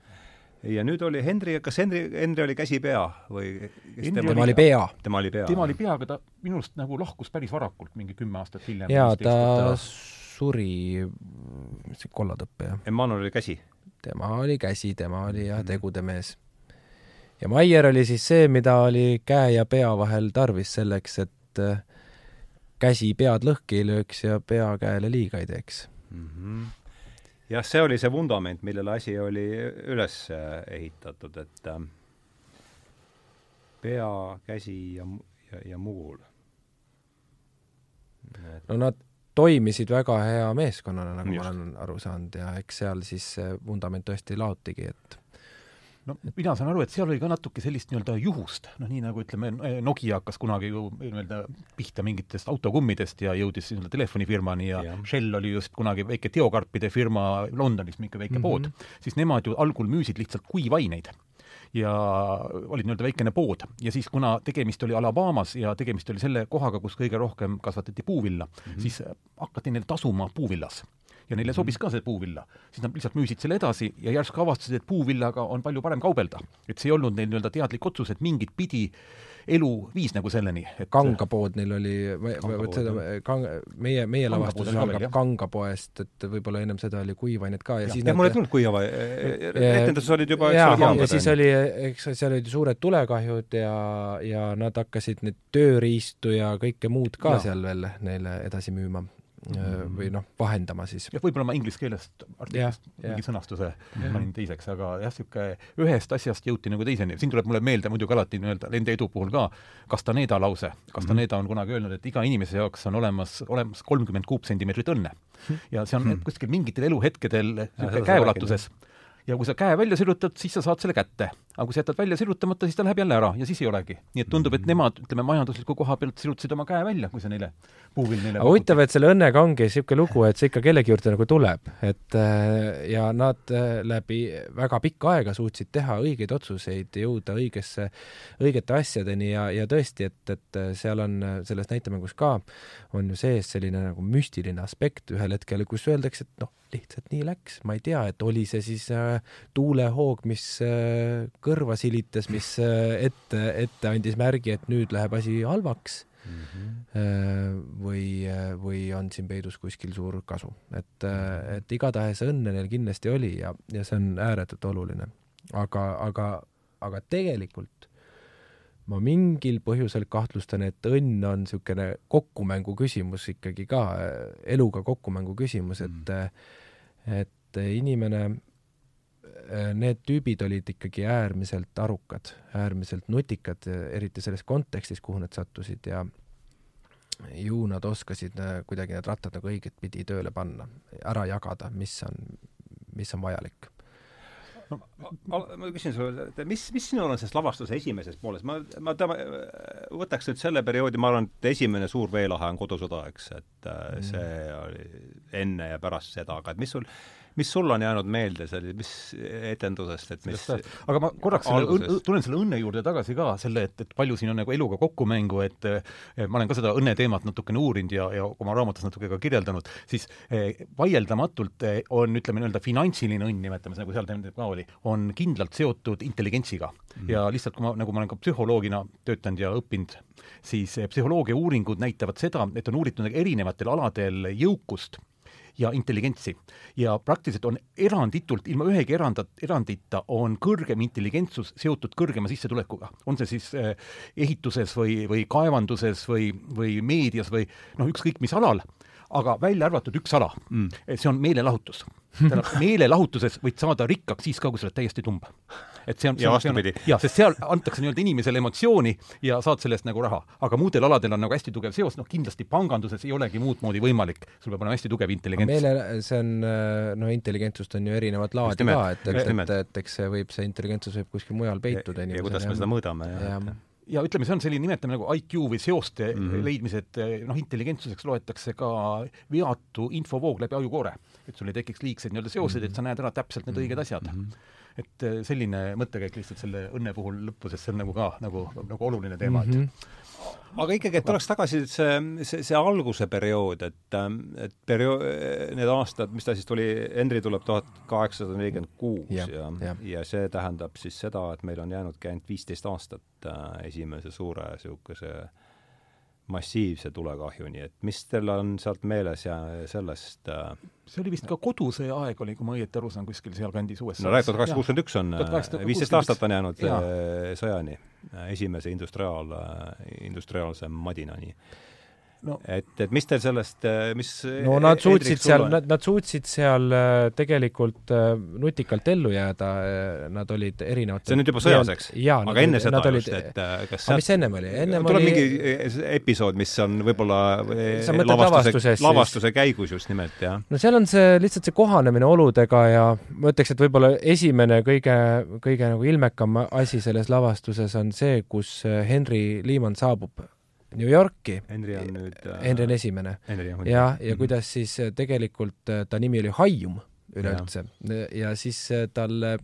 ja nüüd oli Henri, kas Henri, Henri oli käsipea või tema, tema oli pea? tema oli pea. tema oli pea, aga ta minu arust nagu lahkus päris varakult, mingi kümme aastat hiljem. jaa, ta suri, mis see kollatõppe, jah. Emmanuel oli käsi? tema oli käsi, tema oli jah, tegude mees. ja Maier oli siis see, mida oli käe ja pea vahel tarvis selleks, et äh, käsi pead lõhki ei lööks ja pea käele liiga ei teeks mm. -hmm jah, see oli see vundament, millele asi oli üles ehitatud, et äh, pea, käsi ja, ja, ja mugul. no nad toimisid väga hea meeskonnana, nagu Just. ma olen aru saanud ja eks seal siis see vundament tõesti laotigi, et no mina saan aru, et seal oli ka natuke sellist nii-öelda juhust, noh nii nagu ütleme, Nokia hakkas kunagi ju nii-öelda pihta mingitest autokummidest ja jõudis nii-öelda telefonifirmani ja, ja Shell oli just kunagi väike teokarpide firma Londonis, mingi väike mm -hmm. pood, siis nemad ju algul müüsid lihtsalt kuivaineid ja oli nii-öelda väikene pood. Ja siis, kuna tegemist oli Alabamas ja tegemist oli selle kohaga, kus kõige rohkem kasvatati puuvilla mm, -hmm. siis hakati neile tasuma puuvillas ja neile sobis ka see puuvilla. siis nad lihtsalt müüsid selle edasi ja järsku avastasid, et puuvillaga on palju parem kaubelda. et see ei olnud neil nii-öelda teadlik otsus, et mingit pidi elu viis nagu selleni, et kangapood neil oli, vot seda kang-, meie, meie lavastus algab kangapoest, et võib-olla ennem seda oli kuivained ka ja, ja siis ja mul ei tulnud kuiva, etenduses olid juba ja, ja, ja siis oli, eks seal olid suured tulekahjud ja, ja nad hakkasid neid tööriistu ja kõike muud ka ja. seal veel neile edasi müüma. Või noh, vahendama siis. jah, võib-olla ma inglise keelest artiklist mingi sõnastuse panin teiseks, aga jah, niisugune ühest asjast jõuti nagu teiseni, siin tuleb mulle meelde muidugi alati nii-öelda nende edu puhul ka Castaneda lause, Castaneda mm. on kunagi öelnud, et iga inimese jaoks on olemas, olemas kolmkümmend kuupsentimeetrit õnne. ja see on mm. kuskil mingitel eluhetkedel niisugune käeulatuses ja kui sa käe välja sirutad, siis sa saad selle kätte. aga kui sa jätad välja sirutamata, siis ta läheb jälle ära ja siis ei olegi. nii et tundub, et nemad, ütleme, majandusliku koha pealt sirutasid oma käe välja, kui sa neile puuvill neile aga huvitav, et selle õnnega ongi niisugune lugu, et see ikka kellegi juurde nagu tuleb, et äh, ja nad äh, läbi väga pikka aega suutsid teha õigeid otsuseid, jõuda õigesse, õigete asjadeni ja, ja tõesti, et, et seal on selles näitemängus ka, on ju sees selline nagu müstiline aspekt ühel hetkel, kus öeldakse, et noh, lihtsalt nii läks, ma ei tea, et oli see siis äh, tuulehoog, mis äh, kõrva silitas, mis äh, ette, ette andis märgi, et nüüd läheb asi halvaks mm. -hmm. Või, äh, või on siin peidus kuskil suur kasu, et äh,, mhm. et igatahes õnne neil kindlasti oli ja, ja see on ääretult oluline. aga, aga, aga tegelikult ma mingil põhjusel kahtlustan, et õnn on niisugune kokkumängu küsimus ikkagi ka, eluga kokkumängu küsimus, et mm. et inimene, need tüübid olid ikkagi äärmiselt arukad, äärmiselt nutikad, eriti selles kontekstis, kuhu nad sattusid ja ju nad oskasid kuidagi need rattad nagu õiget pidi tööle panna, ära jagada, mis on, mis on vajalik no ma küsin sulle, et mis, mis sinul on sellest lavastuse esimeses pooles, ma, ma tema, võtaks nüüd selle perioodi, ma arvan, et esimene suur veelahe on Kodusõda, eks, et äh, mm. see oli enne ja pärast seda, aga et mis sul, mis sul on jäänud meelde, see oli, mis etendusest, et mis aga ma korraks selle, tulen selle õnne juurde tagasi ka, selle, et, et palju siin on nagu eluga kokkumängu, et ma olen ka seda õnne teemat natukene uurinud ja, ja oma raamatus natuke ka kirjeldanud, siis eh, vaieldamatult eh, on, ütleme nii-öelda finantsiline õnn, nimetame seda, nagu seal ka oli, on kindlalt seotud intelligentsiga mm. -hmm. ja lihtsalt, kui ma, nagu ma olen ka psühholoogina töötanud ja õppinud, siis eh, psühholoogia uuringud näitavad seda, et on uuritud erinevatel aladel jõukust ja intelligentsi. ja praktiliselt on eranditult, ilma ühegi erandat, erandita, on kõrgem intelligentsus seotud kõrgema sissetulekuga. on see siis eh, ehituses või, või kaevanduses või, või meedias või noh, ükskõik mis alal, aga välja arvatud üks ala mm., et see on meelelahutus. tähendab, meelelahutuses võid saada rikkaks siis ka, kui sa oled täiesti tumb. et see on ja vastupidi. jaa, sest seal antakse nii-öelda inimesele emotsiooni ja saad selle eest nagu raha. aga muudel aladel on nagu hästi tugev seos, noh kindlasti panganduses ei olegi muud moodi võimalik, sul peab olema hästi tugev intelligents. meele, see on, no intelligentsust on ju erinevat laadi ka, et, et, et, et eks see võib, see intelligentsus võib kuskil mujal peituda ja kuidas me seda mõõdame, jah ja ütleme, see on selline nimetame nagu IQ või seoste mm -hmm. leidmised, noh, intelligentsuseks loetakse ka veatu infovoog läbi ajukoore. et sul ei tekiks liigseid nii-öelda seoseid mm, -hmm. et sa näed ära täpselt need õiged asjad mm. -hmm. et eh, selline mõttekäik lihtsalt selle õnne puhul lõppu, sest see on nagu ka nagu, nagu oluline teema mm, -hmm. Aga ikkagi, et tuleks tagasi see, see, see alguse periood, et, et periood, need aastad, mis ta siis tuli, Henry tuleb tuhat kaheksasada nelikümmend kuus ja, ja, ja see tähendab siis seda, et meil on jäänudki ainult viisteist aastat äh, esimese suure niisuguse äh, massiivse tulekahjuni, et mis teil on sealt meeles ja sellest äh... see oli vist ka kodusõja aeg oli, kui ma õieti aru saan, kuskil sealkandis USA-s. no tuhat kaheksasada kuuskümmend üks on, viisteist aastat on jäänud ja. Äh, sõjani, esimese industriaal, industriaalse madinani no. et, et mis teil sellest, äh, mis no nad suutsid seal, nad, nad suutsid seal äh, tegelikult äh, nutikalt ellu jääda, nad olid erinevad see on nüüd juba sõjas, eks? aga enne seda olid, just, et kas sealt mis ennem oli? ennem tuleb oli mingi episood, mis on võib-olla lavastuse, lavastuse käigus just nimelt, jah? no seal on see, lihtsalt see kohanemine oludega ja ma ütleks, et võib-olla esimene kõige, kõige nagu ilmekam asi selles lavastuses on see, kus Henry Lehman saabub New Yorki. Henry on nüüd äh, Henry on esimene. ja, ja mm -hmm. kuidas siis äh, tegelikult äh, ta nimi oli Haium üleüldse ja. ja siis talle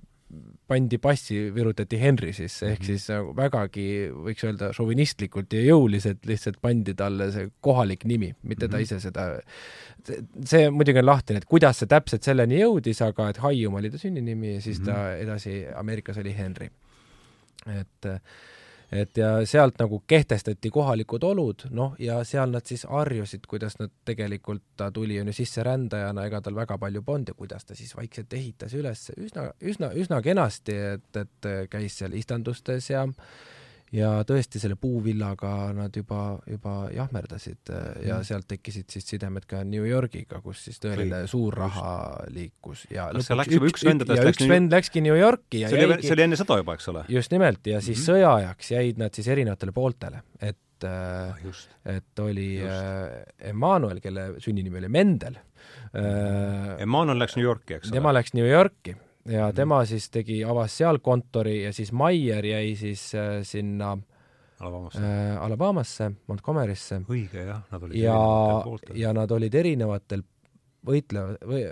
pandi passi, virutati Henry sisse, ehk mm -hmm. siis vägagi võiks öelda šovinistlikult ja jõuliselt lihtsalt pandi talle see kohalik nimi, mitte mm -hmm. ta mhm. ise seda, see muidugi on lahtine, et kuidas see täpselt selleni jõudis, aga et Haium oli ta sünninimi ja siis mm -hmm. ta edasi Ameerikas oli Henry. et äh, et ja sealt nagu kehtestati kohalikud olud, noh, ja seal nad siis harjusid, kuidas nad tegelikult, ta tuli on ju sisserändajana, ega tal väga palju polnud ja kuidas ta siis vaikselt ehitas üles. Üsna, üsna, üsna kenasti, et, et käis seal istandustes ja ja tõesti, selle puuvillaga nad juba, juba jahmerdasid ja mm. sealt tekkisid siis sidemed ka New Yorgiga, kus siis tõeline Või, suur raha liikus ja kas see läks juba üks vendadest ja üks vend läkski New Yorki ja see oli, see oli enne sõda juba, eks ole? just nimelt, ja siis mm -hmm. sõjaajaks jäid nad siis erinevatele pooltele, et ah, et oli äh, Emmanuel, kelle sünninimi oli Mendel äh,. Emmanuel läks New Yorki, eks ole? tema läks New Yorki ja mhm. tema siis tegi, avas seal kontori ja siis Maier jäi siis äh, sinna Alabamasse äh,, Alabamasse, Montgomery'sse. õige, jah, nad olid ja, ja nad olid erinevatel võitle- või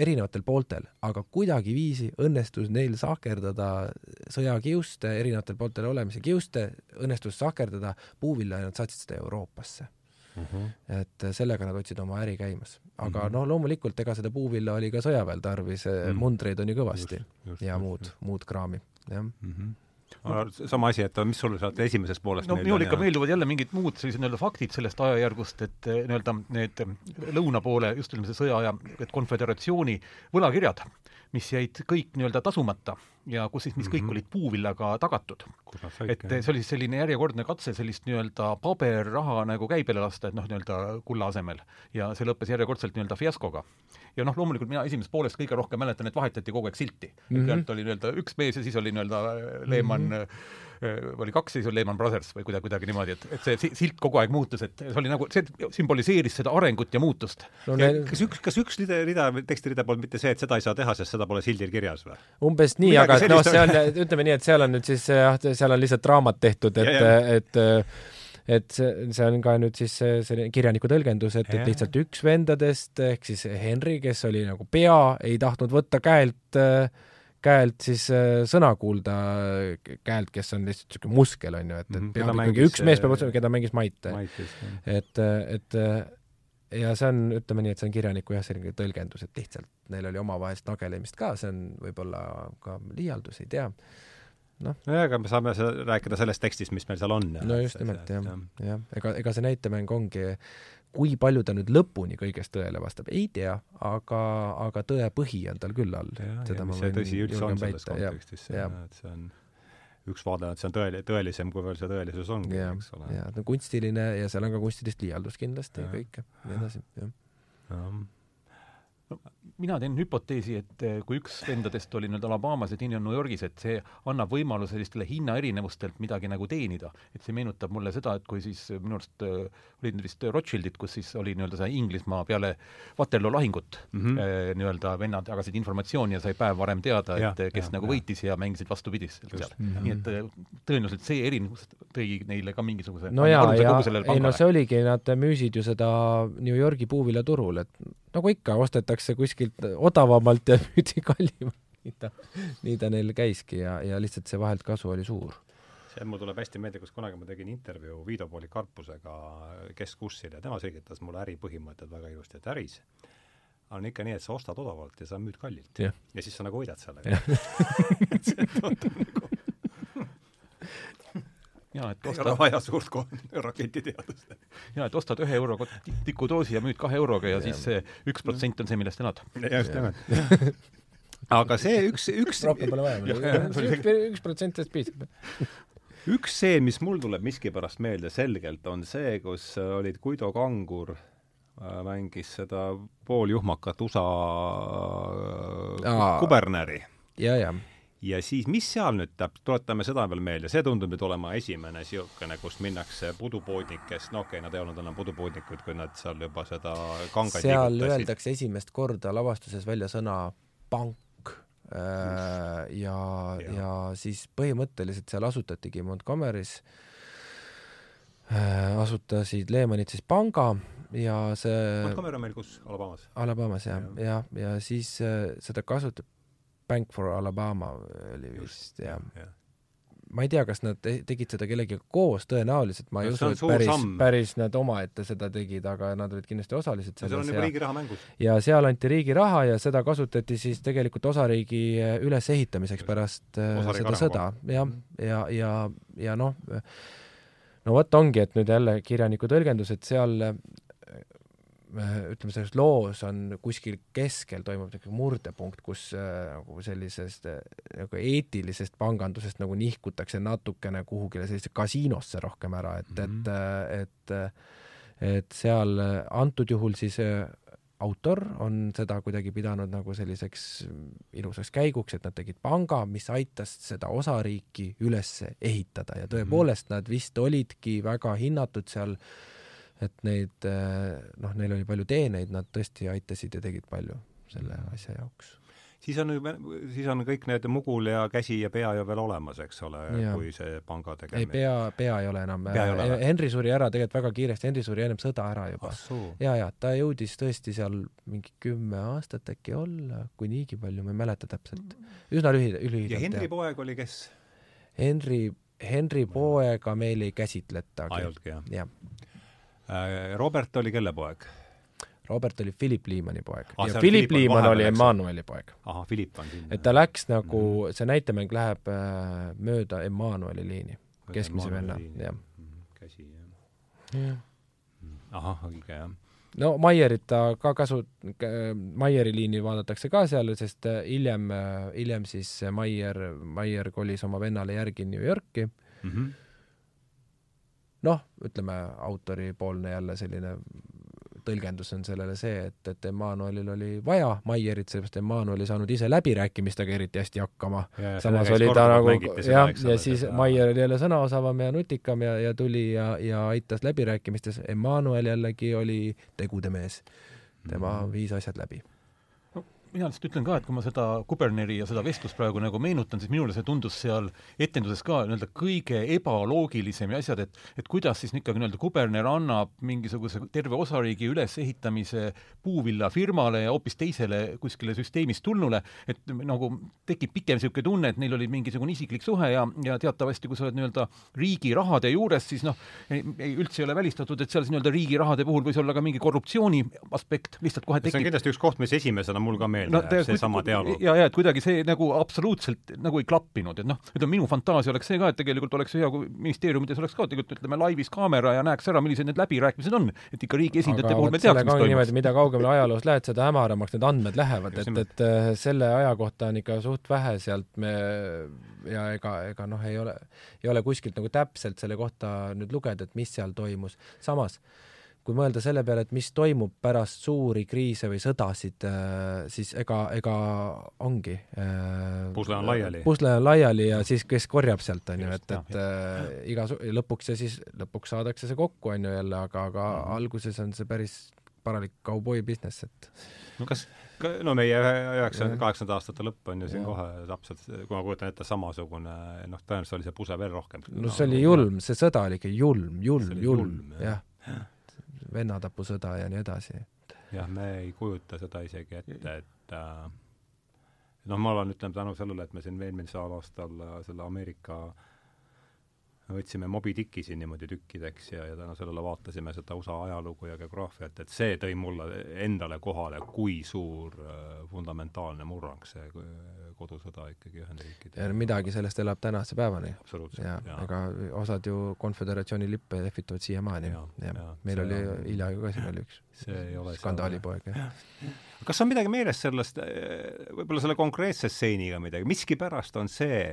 erinevatel pooltel, aga kuidagiviisi õnnestus neil sahkerdada sõjakiuste, erinevatel pooltel olemise kiuste, õnnestus sahkerdada puuvilla ja nad saatsid seda Euroopasse mm. -hmm. et sellega nad hoidsid oma äri käimas. aga mm -hmm. noh, loomulikult ega seda puuvilla oli ka sõjaväel tarvis mm, -hmm. mundreid on ju kõvasti just, just, ja just, muud, muud kraami, jah mm. -hmm sama asi, et mis sul sealt esimesest poolest no minul ikka meeldivad jälle mingid muud sellised nii-öelda faktid sellest ajajärgust, et eh, nii-öelda need lõuna poole, just ütleme, see sõjaaja, et konföderatsiooni võlakirjad, mis jäid kõik nii-öelda tasumata ja kus siis, mis kõik mm -hmm. olid puuvillaga tagatud. et see oli siis selline järjekordne katse sellist nii-öelda paberraha nagu käibele lasta, et noh, nii-öelda kulla asemel. ja see lõppes järjekordselt nii-öelda fiaskoga. ja noh, loomulikult mina esimesest poolest kõige rohkem mäletan, et vahetati kogu aeg silti mm. -hmm. kõigepealt oli nii-öelda üks mees ja siis oli nii-öelda Lehman mm -hmm oli kaks, siis oli Lehman Brothers või kuidagi, kuidagi niimoodi, et, et see silt kogu aeg muutus, et see oli nagu, see sümboliseeris seda arengut ja muutust no,. Ne... kas üks, kas üks rida, rida, tekstirida polnud mitte see, et seda ei saa teha, sest seda pole sildil kirjas või? umbes nii, aga et noh, see on, ütleme nii, et seal on nüüd siis jah, seal on lihtsalt raamat tehtud, et, et et see, see on ka nüüd siis selline kirjaniku tõlgendus, et, et lihtsalt üks vendadest ehk siis Henry, kes oli nagu pea, ei tahtnud võtta käelt käelt siis sõna kuulda käelt, kes on lihtsalt niisugune muskel, on ju, et, et mhm, peab ikkagi üks mees peab otsima, keda mängis Maite. et, et ja see on, ütleme nii, et see on kirjaniku jah, selline tõlgendus, et lihtsalt neil oli omavahelist nagelemist ka, see on võib-olla ka liialdus, ei tea noh. nojah, aga me saame rääkida sellest tekstist, mis meil seal on. no just nimelt, jah, jah, ega, ega see näitemäng ongi, kui palju ta nüüd lõpuni kõigest tõele vastab, ei tea, aga, aga tõe põhi on tal küll all. seda ma võin tõsi üldse on selles kontekstis, et see on üks vaade, et see on tõeli-, tõelisem, kui veel see tõelisus ongi, eks ole. jaa, ta on kunstiline ja seal on ka kunstilist liialdust kindlasti ja kõike, nii edasi, jah mina teen hüpoteesi, et eh, kui üks vendadest oli nüüd Alabamas ja teine on New Yorgis, et see annab võimaluse sellistele hinnaerinevustelt midagi nagu teenida. et see meenutab mulle seda, et kui siis eh, minu arust äh, olid vist Rothschildid, kus siis oli nii-öelda see Inglismaa peale Waterloo lahingut mm -hmm. nii-öelda vennad jagasid informatsiooni ja sai päev varem teada, et kes ja, nagu ja. võitis ja mängisid vastupidist seal. -hmm. nii et tõenäoliselt see erinevus tõi neile ka mingisuguse no jaa, ja ei no see oligi, nad müüsid ju seda New Yorgi puuviljaturul, et nagu ikka, ostetakse kuskilt odavamalt ja müüdi kallimalt. nii ta, nii ta neil käiski ja, ja lihtsalt see vahelt kasu oli suur see mul tuleb hästi meelde, kus kunagi ma tegin intervjuu Viido Polikarpusega Keskkursil ja tema selgitas mulle äripõhimõtted väga ilusti, et äris on ikka nii, et sa ostad odavalt ja sa müüd kallilt. ja siis sa nagu võidad sellega et see tundub nagu jaa, et ostad ei ole vaja suurt raketiteadust. jaa, et ostad ühe euroga tikudoosi ja müüd kahe euroga ja, ja siis see üks protsent on see, millest elad. just nimelt. aga see üks, üks rohkem pole vaja, üks protsent sellest piisab üks see, mis mul tuleb miskipärast meelde selgelt, on see, kus olid Guido Kangur äh, mängis seda pooljuhmakat USA Aa, kubernäri. ja, ja ja siis, mis seal nüüd täp-, tuletame seda veel meelde, see tundub nüüd olema esimene niisugune, kus minnakse pudupoodnikest, no okei okay,, nad ei olnud enam pudupoodnikud, kui nad seal juba seda kangaid seal öeldakse esimest korda lavastuses välja sõna pank äh, ja, ja., ja siis põhimõtteliselt seal asutatigi Montgomery's äh, asutasid Lehmanid siis panga ja see Montgomery on meil kus, Alabamas? Alabamas jah, ja, ja, ja siis äh, seda kasutab Bank for Alabama oli vist jah. ja. ma ei tea, kas nad tegid seda kellegagi koos, tõenäoliselt. Ma ei no, usu, et päris, päris nad omaette seda tegid, aga nad olid kindlasti osalised selles seal on juba riigi raha mängus. ja seal anti riigi raha ja seda kasutati siis tegelikult osariigi äh, ülesehitamiseks pärast äh, osariigi seda sõda, jah, ja, ja, ja, ja noh, no vot ongi, et nüüd jälle kirjaniku tõlgendus, et seal ütleme, selles loos on kuskil keskel toimub niisugune murdepunkt, kus äh, nagu sellisest äh, nagu eetilisest pangandusest nagu nihkutakse natukene kuhugile sellisesse kasiinosse rohkem ära, et mm, -hmm. et, et et seal antud juhul siis autor on seda kuidagi pidanud nagu selliseks ilusaks käiguks, et nad tegid panga, mis aitas seda osariiki üles ehitada ja tõepoolest nad vist olidki väga hinnatud seal äh, et neid noh, neil oli palju teeneid, nad tõesti aitasid ja tegid palju selle mm. asja jaoks. siis on, siis on kõik need mugul ja käsi ja pea ju veel olemas, eks ole, kui see panga tegemine. ei, pea, pea ei ole enam. Henry suri ära tegelikult väga kiiresti, Henry suri ennem sõda ära juba. ja, ja ta jõudis tõesti seal mingi kümme aastat äkki olla, kui niigi palju, ma ei mäleta täpselt. üsna lühidalt, lühidalt. ja Henry poeg oli kes? Henry, Henry poega meil ei käsitletagi. ainultki, jah? Äh, Robert oli kelle poeg? Robert oli Philip Liimani poeg ah, ja Philip Liiman oli Emmanueli poeg. ahah, Philip on siin. et ta läks nagu mm, -hmm. see näitemäng läheb äh, mööda Emmanueli liini, keskmise venna, jah. Mhm, käsi, jah ja.. Mhm. ahah, õige, jah no Maierit ta ka kasu-, Maieri liini vaadatakse ka seal, sest äh, hiljem, äh, hiljem siis Maier, Maier kolis oma vennale järgi New Yorki mm. -hmm noh, ütleme autoripoolne jälle selline tõlgendus on sellele see, et, et Emmanuelil oli vaja Maierit, sellepärast Emmanuel ei saanud ise läbirääkimistega eriti hästi hakkama. samas oli ta nagu jah, ja siis Maier oli jälle sõnaosavam ja nutikam ja, ja tuli ja, ja aitas läbirääkimistes. Emmanuel jällegi oli tegude mees. tema mm -hmm. viis asjad läbi mina lihtsalt ütlen ka, et kui ma seda Kuberneri ja seda vestlust praegu nagu meenutan, siis minule see tundus seal etenduses ka nii-öelda kõige ebaloogilisem ja asjad, et et kuidas siis ikkagi nii-öelda Kuberner annab mingisuguse terve osariigi ülesehitamise puuvillafirmale ja hoopis teisele kuskile süsteemist tulnule, et nagu tekib pikem niisugune tunne, et neil oli mingisugune isiklik suhe ja, ja teatavasti, kui sa oled nii-öelda riigi rahade juures, siis noh, ei, üldse ei ole välistatud, et seal siis nii-öelda riigi rahade puhul võis olla ka mingi korruptsiooni aspekt, lihtsalt kohe tekib. see on kindlasti üks koht, mis esimesena mul ka meeldib meelde no,, seesama dialoog. ja, ja et kuidagi see nagu absoluutselt nagu ei klappinud, et noh, ütleme minu fantaasia oleks see ka, et tegelikult oleks hea, kui ministeeriumides oleks ka tegelikult ütleme laivis kaamera ja näeks ära, millised need läbirääkimised on, et ikka riigi esindajate puhul me teaks, mis toimub. niimoodi, mida kaugemale ajaloos lähed, seda hämaramaks need andmed lähevad, et, et äh, selle aja kohta on ikka suht vähe sealt me ja ega, ega noh, ei ole, ei ole kuskilt nagu täpselt selle kohta nüüd lugeda, et mis seal toimus. samas kui mõelda selle peale, et mis toimub pärast suuri kriise või sõdasid, siis ega, ega ongi pusle on laiali. pusle on laiali ja siis kes korjab sealt, on ju, et, et äh, iga, lõpuks ja siis lõpuks saadakse see kokku, on ju jälle, aga, aga mm -hmm. alguses on see päris paralik kauboi business, et no kas, no meie üheksakümne, kaheksakümnendate aastate lõpp on ju siin ja. kohe täpselt, kui ma kujutan ette, samasugune noh, tõenäoliselt oli see puse veel rohkem. no see oli julm, see sõda oli ikka julm, julm, julm, jah ja. Vennatapusõda ja nii edasi. jah, me ei kujuta seda isegi ette, et äh, noh, ma olen, ütleme tänu sellele, et me siin eelmisel aastal äh, selle Ameerika äh, võtsime Moby Dicki siin niimoodi tükkideks ja, ja tänu sellele vaatasime seda USA ajalugu ja geograafiat, et see tõi mulle endale kohale, kui suur äh, fundamentaalne murrang see kodusõda ikkagi Ühendriikide ja midagi sellest elab tänase päevani. ja, ja ega osad ju konföderatsiooni lippe lehvitavad siiamaani. meil oli on... hiljaaegu ka siin oli üks skandaalipoeg, jah kas on midagi meeles sellest, äh, võib-olla selle konkreetse stseeniga midagi, miskipärast on see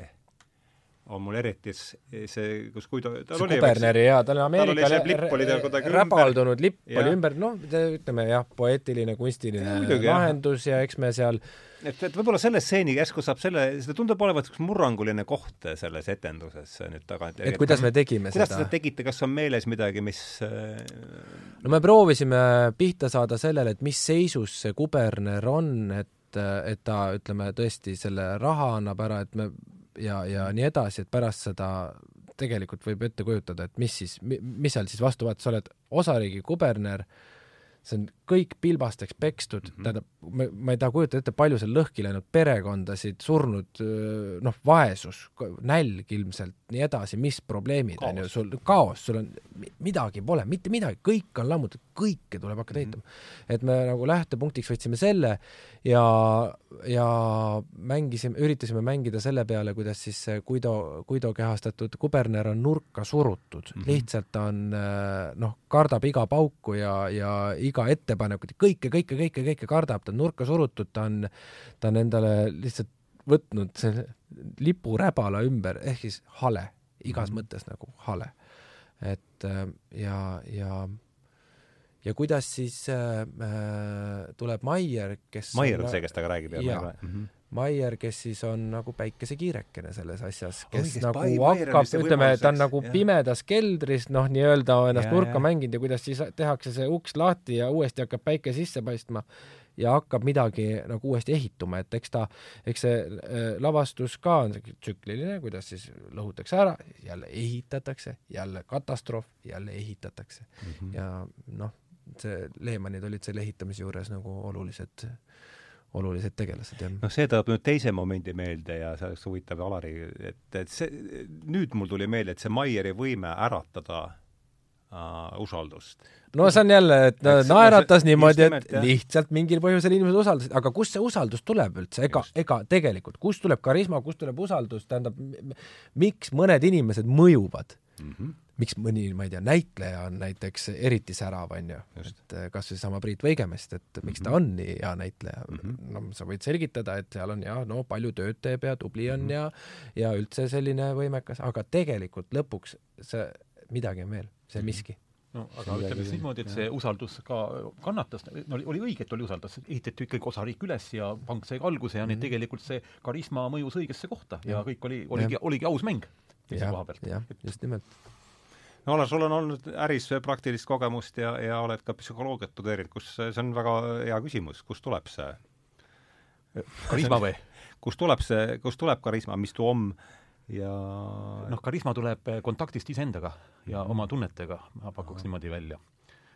on mul eriti see, kus Guido see kuberneri jaa, tal on Ameerika räbaldunud lipp ja. oli ümber, noh, ütleme jah, poeetiline, kunstiline ja, lahendus ja eks me seal et, et võib-olla selle stseeni järsku saab selle, seda tundub olevat üks murranguline koht selles etenduses nüüd tagant. et kuidas me tegime kuidas seda? kuidas te tegite, kas on meeles midagi, mis äh, no me proovisime pihta saada sellele, et mis seisus see kuberner on, et et ta, ütleme, tõesti selle raha annab ära, et me ja, ja nii edasi, et pärast seda tegelikult võib ette kujutada, et mis siis, mis seal siis vastu vaata, sa oled osariigi kuberner, see on kõik pilbasteks pekstud mm, -hmm. tähendab, ma, ma ei taha kujutada ette, palju seal lõhki läinud perekondasid, surnud noh, vaesus, nälg ilmselt, nii edasi, mis probleemid on ju, sul kaos, sul on, midagi pole, mitte midagi, kõik on lammutatud, kõike tuleb hakata ehitama mm. -hmm. et me nagu lähtepunktiks võtsime selle ja, ja mängisime, üritasime mängida selle peale, kuidas siis Guido, Guido kehastatud kuberner on nurka surutud mm, -hmm. lihtsalt ta on noh, kardab iga pauku ja, ja iga ettepanekut, kõike, kõike, kõike, kõike kardab, ta on nurka surutud, ta on, ta on endale lihtsalt võtnud selle lipuräbala ümber, ehk siis hale, igas mm -hmm. mõttes nagu hale. et äh, ja, ja ja kuidas siis äh, äh tuleb Maier, kes Maier on see, kes temaga räägib, jah? mm -hmm. Maier, kes siis on nagu päikesekiirekene selles asjas, kes oh, nagu hakkab, ütleme, ta on nagu jah. pimedas keldris, noh, nii-öelda ennast ja, nurka ja. mänginud ja kuidas siis tehakse see uks lahti ja uuesti hakkab päike sisse paistma ja hakkab midagi nagu uuesti ehituma, et eks ta, eks see äh, lavastus ka on tsükliline, kuidas siis lõhutakse ära, jälle ehitatakse, jälle katastroof, jälle ehitatakse mm. -hmm. ja noh, see Lehmanid olid selle ehitamise juures nagu olulised olulised tegelased, jah. noh, see toob nüüd teise momendi meelde ja see oleks huvitav, Alari, et, et see, nüüd mul tuli meelde, et see Maieri võime äratada uh, usaldust. no see on jälle, et ta naeratas niimoodi, et jah. lihtsalt mingil põhjusel inimesed usaldasid, aga kust see usaldus tuleb üldse, ega, ega tegelikult, kust tuleb karisma, kust tuleb usaldus, tähendab, miks mõned inimesed mõjuvad mm? -hmm miks mõni, ma ei tea, näitleja on näiteks eriti särav, on ju, et eh, kas või sama Priit Võigemest, et miks ta mhm. on nii hea näitleja mm, -hmm. no sa võid selgitada, et seal on jah, no palju tööd teeb ja tubli on mm -hmm. ja ja üldse selline võimekas, aga tegelikult lõpuks see midagi on veel see mhm. miski no aga ütleme siis niimoodi, et see usaldus ka kannatas, no oli, oli õige, et oli usaldus, ehitati ikkagi osariik üles ja pank sai alguse ja mm -hmm. tegelikult see karisma mõjus õigesse kohta ja, ja kõik oli, oligi, oligi aus mäng teise koha pealt. jah, just nimelt. no Alar, sul on olnud äris praktilist kogemust ja, ja oled ka psühholoogiat tudeerinud, kus, see on väga hea küsimus, kust tuleb see karisma või? kust tuleb see, kust tuleb karisma, mis too on ja noh, karisma tuleb kontaktist iseendaga ja oma tunnetega, ma pakuks Aha. niimoodi välja.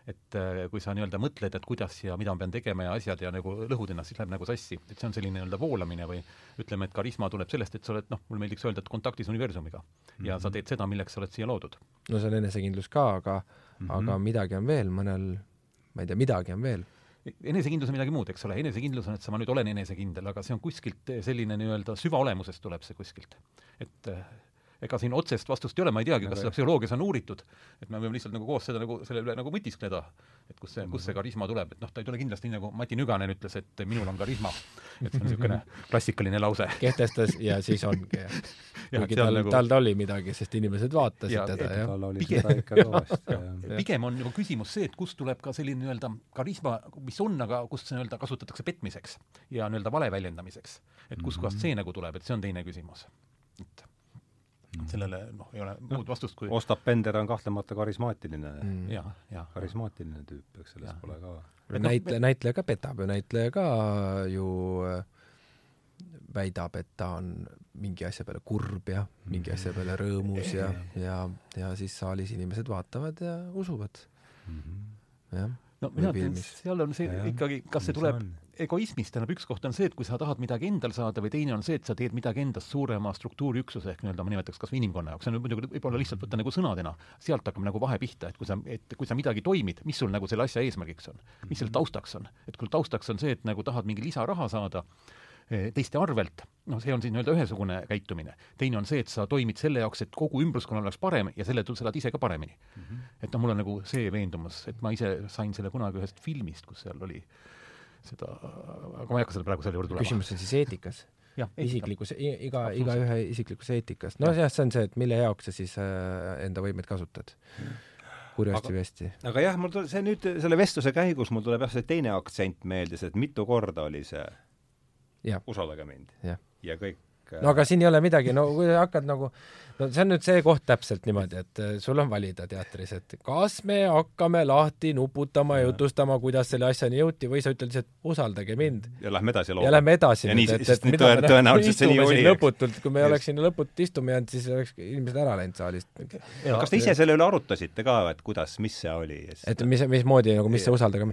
Et eh, kui sa nii-öelda mõtled, et kuidas ja mida ma pean tegema ja asjad ja nagu lõhud ennast, siis läheb nagu sassi. et see on selline nii-öelda voolamine või ütleme, et karisma tuleb sellest, et sa oled noh, mulle meeldiks öelda, et kontaktis universumiga. ja mm -hmm. sa teed seda, milleks sa oled siia loodud. no see on enesekindlus ka, aga mm, -hmm. aga midagi on veel, mõnel, ma ei tea, midagi on veel enesekindlus on midagi muud, eks ole, enesekindlus on, et sa, ma nüüd olen enesekindel, aga see on kuskilt selline nii-öelda süvaolemusest tuleb see kuskilt. et ega siin otsest vastust ei ole, ma ei teagi, kas seda psühholoogias on uuritud, et me võime lihtsalt nagu koos seda nagu selle üle nagu mõtiskleda, et kust see, kust see karisma tuleb, et noh, ta ei tule kindlasti nii, nagu Mati Nüganen ütles, et minul on karisma. et see on niisugune klassikaline lause. kehtestas ja siis ongi, jah. kuigi tal nagu..., tal oli midagi, sest inimesed vaatasid ja, teda, jah. tal oli seda ikka kõvasti, jah. pigem on nagu küsimus see, et kust tuleb ka selline nii-öelda karisma, mis on, aga kust see nii-öelda kasutatakse petmiseks ja nii-öelda vale väljendamiseks. et kustkohast mhm. see nagu tuleb, et see on teine küsimus. et Mm. Sellele noh, ei ole muud vastust kui Ostap Bender on kahtlemata karismaatiline mm., ja, ja karismaatiline tüüp, eks selles pole ka näitleja, näitleja ka petab ju, näitleja ka ju äh, väidab, et ta on mingi asja peale kurb ja mingi asja peale rõõmus ja, ja, ja siis saalis inimesed vaatavad ja usuvad. Mm. -hmm. jah no mina ütlen, seal on see ja, ikkagi, kas see tuleb egoismist, tähendab üks koht on see, et kui sa tahad midagi endal saada või teine on see, et sa teed midagi endast suurema struktuuriüksuse ehk nii-öelda ma nimetaks kas või inimkonna jaoks, see on muidugi võib-olla lihtsalt võtta nagu sõnadena, sealt hakkab nagu vahe pihta, et kui sa, et kui sa midagi toimid, mis sul nagu selle asja eesmärgiks on, mis selle taustaks on, et kui taustaks on see, et nagu tahad mingi lisaraha saada, Eh, teiste arvelt, noh, see on siis nii-öelda ühesugune käitumine. teine on see, et sa toimid selle jaoks, et kogu ümbruskonnal oleks parem ja selle sa elad ise ka paremini mm. -hmm. et noh, mul on nagu see veendumus, et ma ise sain selle kunagi ühest filmist, kus seal oli seda, aga ma ei hakka selle praegu selle juurde tulema. küsimus on siis eetikas? isiklikus, iga, igaühe isiklikus eetikas. no jah, see on see, et mille jaoks sa siis äh, enda võimeid kasutad kurjasti või hästi. aga jah, mul tuleb see nüüd, selle vestluse käigus mul tuleb jah, see teine aktsent meelde, see, et mitu korda oli see usaldage mind. ja kõik no aga siin ei ole midagi, no kui sa hakkad nagu, no see on nüüd see koht täpselt niimoodi, et äh, sul on valida teatris, et kas me hakkame lahti nuputama ja jutustama, kuidas selle asjani jõuti või sa ütled lihtsalt usaldage mind. ja lähme edasi looma. ja lähme edasi. ja nii, sest nüüd tõe, tõenäoliselt see nii oli. lõputult, kui me yes. oleks sinna lõputult istuma jäänud, siis oleks inimesed ära läinud saalist. kas te ise selle üle arutasite ka, et kuidas, mis see oli? et mis, mismoodi nagu, mis see usaldage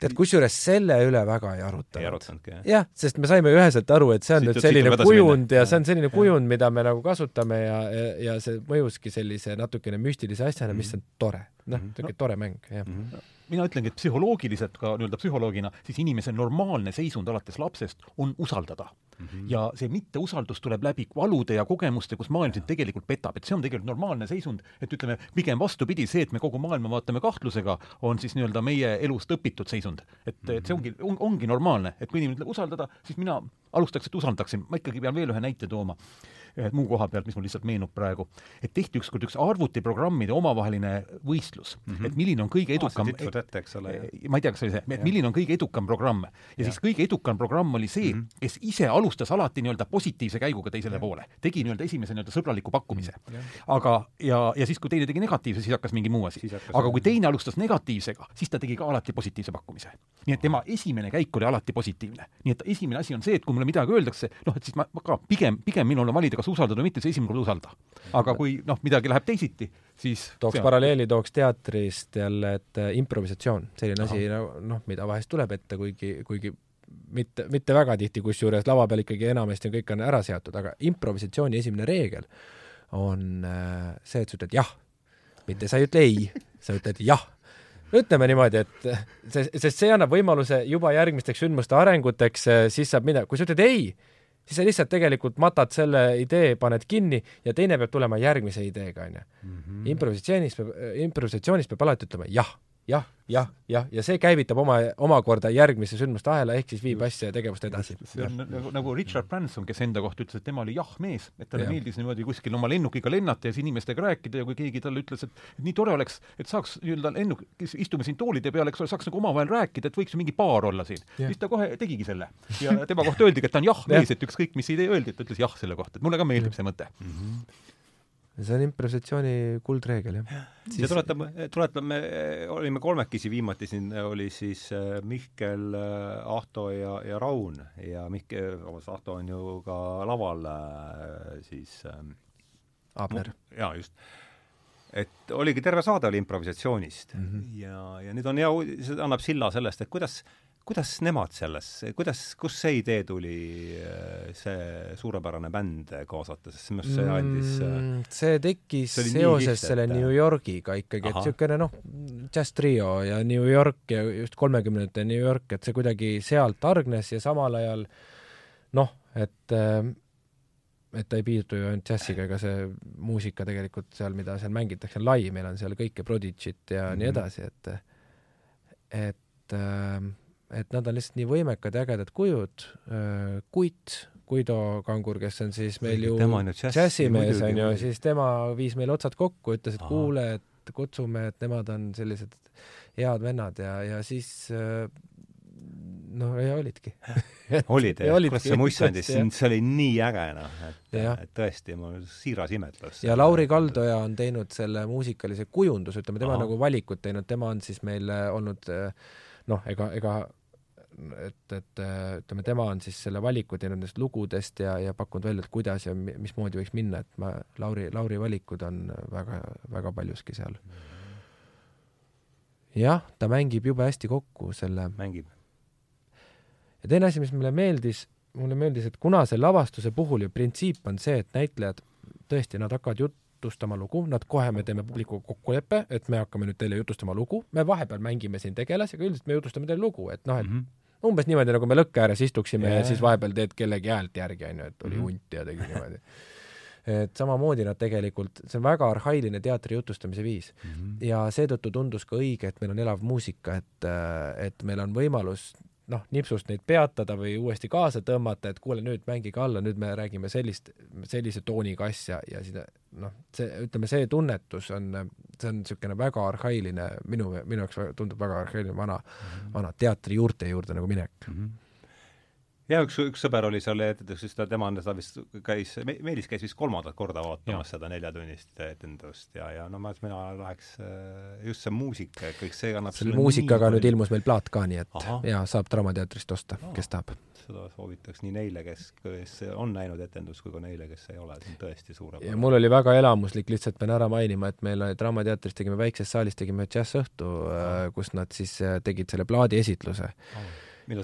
tead, kusjuures selle üle väga ei arutanud. ei arutanudki, jah? jah, sest me saime üheselt aru, et see on siit, nüüd selline kujund minna. ja see on selline kujund, mida me nagu kasutame ja, ja, ja see mõjuski sellise natukene müstilise asjana mm, -hmm. mis on tore. noh, niisugune no. tore mäng, jah mm. -hmm mina ütlengi, et psühholoogiliselt ka nii-öelda psühholoogina, siis inimese normaalne seisund alates lapsest on usaldada mm. -hmm. ja see mitteusaldus tuleb läbi valude ja kogemuste, kus maailm sind tegelikult petab, et see on tegelikult normaalne seisund, et ütleme, pigem vastupidi, see, et me kogu maailma vaatame kahtlusega, on siis nii-öelda meie elust õpitud seisund. et, et see ongi on,, ongi normaalne, et kui inimene ütleb usaldada, siis mina alustaks, et usaldaksin, ma ikkagi pean veel ühe näite tooma ühe muu koha pealt, mis mul lihtsalt meenub praegu, et tehti ükskord üks arvutiprogrammide omavaheline võistlus mm, -hmm. et milline on kõige edukam ah, ette, eks ole. ma ei tea, kas see oli see, et milline on kõige edukam programm. ja, ja siis kõige edukam programm oli see mm, -hmm. kes ise alustas alati nii-öelda positiivse käiguga teisele ja. poole. tegi nii-öelda esimese nii-öelda sõbraliku pakkumise. aga, ja, ja siis, kui teine tegi negatiivse, siis hakkas mingi muu asi. aga kui teine alustas negatiivsega, siis ta tegi ka alati positiivse pakkumise. nii et tema esimene käik oli alati positiivne. nii et esimene asi on see, et kui mulle midagi öeldakse, noh, et siis ma, ma ka pigem, pigem minul on valida, kas usaldada või mitte, see esimene kord usalda. aga kui noh, midagi läheb teisiti, siis tooks paralleeli, tooks teatrist jälle, et äh, improvisatsioon, selline asi, noh, mida vahest tuleb ette, kuigi, kuigi mitte, mitte väga tihti, kusjuures lava peal ikkagi enamasti kõik on ära seatud, aga improvisatsiooni esimene reegel on äh, see, et sa ütled jah, mitte sa ei ütle ei, sa ütled jah ütleme niimoodi, et see, sest see annab võimaluse juba järgmisteks sündmuste arenguteks, siis saab minna, kui sa ütled ei, siis sa lihtsalt tegelikult matad selle idee, paned kinni ja teine peab tulema järgmise ideega, onju. Mhm. improvisatsioonis peab, improvisatsioonis peab alati ütlema jah jah, jah, jah, ja see käivitab oma, omakorda järgmise sündmuste ahela, ehk siis viib asja ja tegevust edasi. nagu, nagu Richard Branson, kes enda kohta ütles, et tema oli jah-mees, et talle ja. meeldis niimoodi kuskil oma lennukiga lennata ja siis inimestega rääkida ja kui keegi talle ütles, et nii tore oleks, et saaks nii-öelda lennuk, istume siin toolide peal, eks ole, saaks nagu omavahel rääkida, et võiks ju mingi paar olla siin. siis ta kohe tegigi selle. ja tema kohta öeldigi, et ta on jah-mees, et ükskõik, mis idee öeldi, et ta ütles jah selle kohta, et mulle ka meeldib see mõte mm. -hmm see on improvisatsiooni kuldreegel, jah. see tuletab, tuletab, me olime kolmekesi viimati siin, oli siis äh, Mihkel, äh, Ahto ja, ja Raun ja Mihkel, vabandust, Ahto on ju ka laval äh, siis Abner. jaa, just. et oligi, terve saade oli improvisatsioonist mm -hmm. ja, ja nüüd on hea, see annab silla sellest, et kuidas kuidas nemad selles, kuidas, kust see idee tuli, äh, see suurepärane bänd kaasata, sest minu arust see andis äh, mm, see tekkis see seoses selle et... New Yorgiga ikkagi, et niisugune noh, džäss trio ja New York ja just kolmekümnendate New York, et see kuidagi sealt hargnes ja samal ajal noh, et äh, et ta ei piirdu ju ainult džässiga, ega see muusika tegelikult seal, mida seal mängitakse, on lai, meil on seal kõike Prodigy't ja mm -hmm. nii mhm. edasi, et et äh, et nad on lihtsalt nii võimekad ja ägedad kujud, äh, Kuit, Guido Kangur, kes on siis meil ju džässimees, on ju, siis tema viis meil otsad kokku, ütles, et Aha. kuule, et kutsume, et nemad on sellised head vennad ja, ja siis äh, noh, ja olidki olid jah? kurat, see mussandis, see oli nii äge, noh, et, et tõesti, mul siiras imetlus. ja Lauri Kaldoja on teinud selle muusikalise kujunduse, ütleme, tema Aha. nagu valikut teinud, tema on siis meil olnud äh, noh, ega, ega et, et ütleme, tema on siis selle valiku teinud nendest lugudest ja, ja pakkunud välja, et kuidas ja mismoodi võiks minna, et ma, Lauri, Lauri valikud on väga, väga paljuski seal. jah, ta mängib jube hästi kokku selle mängib ja teine asi, mis mulle meeldis, mulle meeldis, et kuna see lavastuse puhul ju printsiip on see, et näitlejad tõesti, nad hakkavad jutustama lugu, nad kohe, me teeme publikuga kokkuleppe, et me hakkame nüüd teile jutustama lugu, me vahepeal mängime siin tegelasi, aga üldiselt me jutustame teile lugu, et noh, et mm -hmm umbes niimoodi, nagu me lõkke ääres istuksime yeah. ja siis vahepeal teed kellegi häält järgi, onju, et oli -hmm. hunt ja tegi niimoodi. et samamoodi nad tegelikult, see on väga arhailine teatri jutustamise viis mm. -hmm. ja seetõttu tundus ka õige, et meil on elav muusika, et, et meil on võimalus noh, nipsust neid peatada või uuesti kaasa tõmmata, et kuule, nüüd mängige alla, nüüd me räägime sellist, sellise tooniga asja ja siis noh, see, ütleme, see tunnetus on, see on niisugune väga arhailine, minu, minu jaoks tundub väga arhailine vana mm, -hmm. vana teatri juurte juurde nagu minek mm. -hmm ja üks, üks sõber oli seal etendus, siis ta, tema ta vist käis, Meelis käis vist kolmandat korda vaatamas ja. seda neljatunnist etendust ja, ja no ma, mina läheks äh, just see muusika, kõik see annab selle muusikaga nüüd ilmus meil plaat ka, nii et Aha. jaa, saab Draamateatrist osta, kes tahab. seda soovitaks nii neile, kes, kes on näinud etendust, kui ka neile, kes ei ole, see on tõesti suurepärane. ja mul oli väga elamuslik, lihtsalt pean ära mainima, et meil Draamateatris tegime väikses saalis, tegime džässõhtu, äh, kus nad siis äh, tegid selle plaadi esitluse oh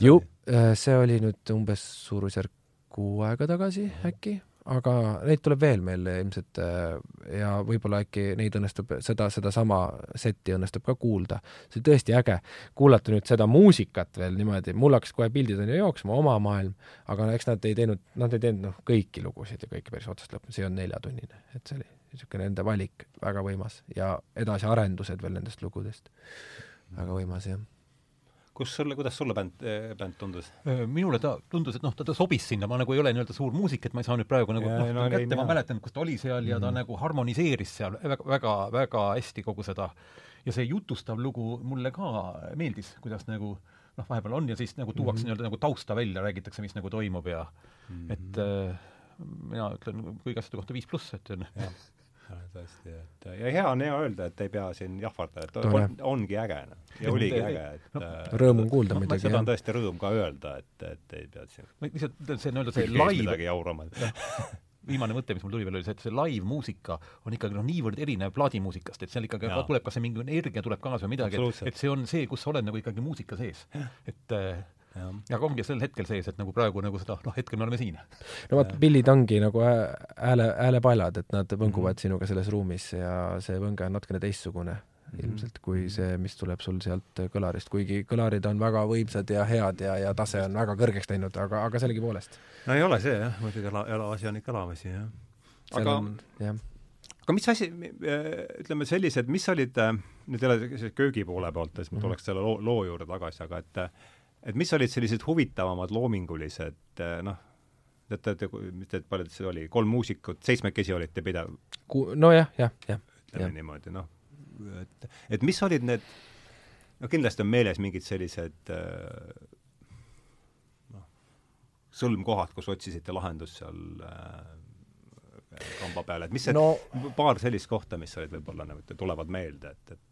ju, äh, see oli nüüd umbes suurusjärk kuu aega tagasi äkki, aga neid tuleb veel meil ilmselt äh, ja võib-olla äkki neid õnnestub, seda, sedasama setti õnnestub ka kuulda. see oli tõesti äge, kuulata nüüd seda muusikat veel niimoodi, mul hakkas kohe pildid on ju jooksma, oma maailm, aga eks nad ei teinud, nad ei teinud noh, kõiki lugusid ja kõiki päris otsast lõpuni, see on neljatunnine, et see oli niisugune enda valik, väga võimas. Ja edasiarendused veel nendest lugudest, väga võimas, jah kus sulle, kuidas sulle bänd, eh, bänd tundus? Äh, minule ta tundus, et noh, ta, ta sobis sinna, ma nagu ei ole nii-öelda suur muusik, et ma ei saa nüüd praegu nagu noh, no, kätte, ma mäletan, kus ta oli seal ja mm. ta mhm. nagu harmoniseeris seal väga, väga, väga hästi kogu seda ja see jutustav lugu mulle ka meeldis, kuidas nagu noh, vahepeal on ja siis nagu tuuakse mm -hmm. nii-öelda nagu tausta välja, räägitakse, mis nagu toimub ja mm -hmm. et äh, mina ütlen kõigi asjade kohta viis pluss, et on tõesti, et ja hea on hea öelda, et ei pea siin jahvardama, et Tore. on, ongi äge, noh. ja oligi äge, et no, äh, rõõm on kuulda no, muidugi, seda on tõesti rõõm ka öelda, et, et ei pea siin lihtsalt see nii-öelda see live midagi jaurama viimane mõte, mis mul tuli veel, oli see, et see live-muusika on ikkagi noh, niivõrd erinev plaadimuusikast, et seal ikkagi ja. tuleb ka see mingi energia tuleb kaasa või midagi, et, et see on see, kus sa oled nagu ikkagi muusika sees. et äh, aga ongi sel hetkel sees, et nagu praegu nagu seda, noh, hetkel me oleme siin. no vot, pillid ongi nagu hääle, häälepaelad, et nad võnguvad mm -hmm. sinuga selles ruumis ja see võnge on natukene teistsugune -hmm. ilmselt kui see, mis tuleb sul sealt kõlarist, kuigi kõlarid on väga võimsad ja head ja, ja tase on väga kõrgeks läinud, aga, aga sellegipoolest. no ei ole see jah, muidugi ela, elaasi on ikka elamasi, jah. aga aga mis asi, ütleme sellised, mis olid, nüüd jälle köögi poole pealt, siis ma mhm. tuleks selle loo, loo juurde tagasi, aga et et mis olid sellised huvitavamad loomingulised eh, noh, te teate, mis te, palju teid oli, kolm muusikut, seitsmekesi olite pidev? nojah, jah, jah. ütleme ja. niimoodi, noh, et, et mis olid need, no kindlasti on meeles mingid sellised eh, noh, sõlmkohad, kus otsisite lahendust seal äh, kamba peal, et mis see no, paar sellist kohta, mis olid võib-olla nagu, tulevad meelde, et, et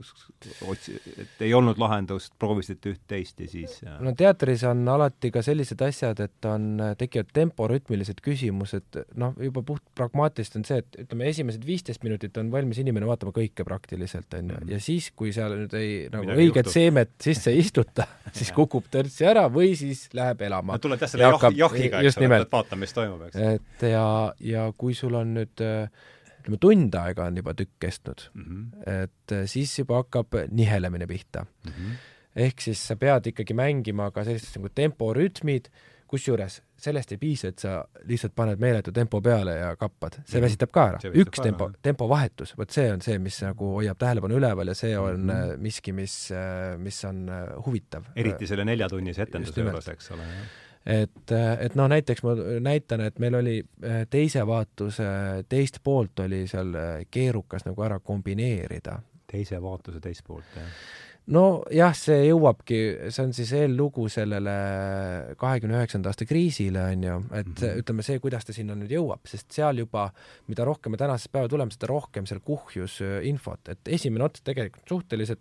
kus otsi-, et ei olnud lahendust, proovisite üht-teist ja siis no teatris on alati ka sellised asjad, et on, tekivad temporütmilised küsimused, noh, juba puht pragmaatiliselt on see, et ütleme, esimesed viisteist minutit on valmis inimene vaatama kõike praktiliselt, on ju, mhm. ja siis, kui seal nüüd ei nagu Midagi õiget juhtub. seemet sisse ei istuta siis kukub törtsi ära või siis läheb elama. no tuled jah selle jah, jahiga, eks ole, et vaata, mis toimub, eks. et ja, ja kui sul on nüüd äh, ütleme, tund aega on juba tükk kestnud mm, -hmm. et eh, siis juba hakkab nihelemine pihta mm. -hmm. ehk siis sa pead ikkagi mängima ka sellised nagu temporütmid, kusjuures sellest ei piisa, et sa lihtsalt paned meeletu tempo peale ja kappad, see mhm. väsitab ka ära. üks tempo, tempovahetus, vot see on see, mis nagu hoiab tähelepanu üleval ja see on mm -hmm. miski, mis, mis on huvitav. eriti selle neljatunnise etenduse juures, eks ole, jah et, et noh, näiteks ma näitan, et meil oli teise vaatuse teist poolt oli seal keerukas nagu ära kombineerida. teise vaatuse teist poolt, jah nojah, see jõuabki, see on siis eellugu sellele kahekümne üheksanda aasta kriisile, on ju, et mm -hmm. ütleme, see, kuidas ta sinna nüüd jõuab, sest seal juba, mida rohkem me tänasesse päeva tuleme, seda rohkem seal kuhjus infot, et esimene ots tegelikult suhteliselt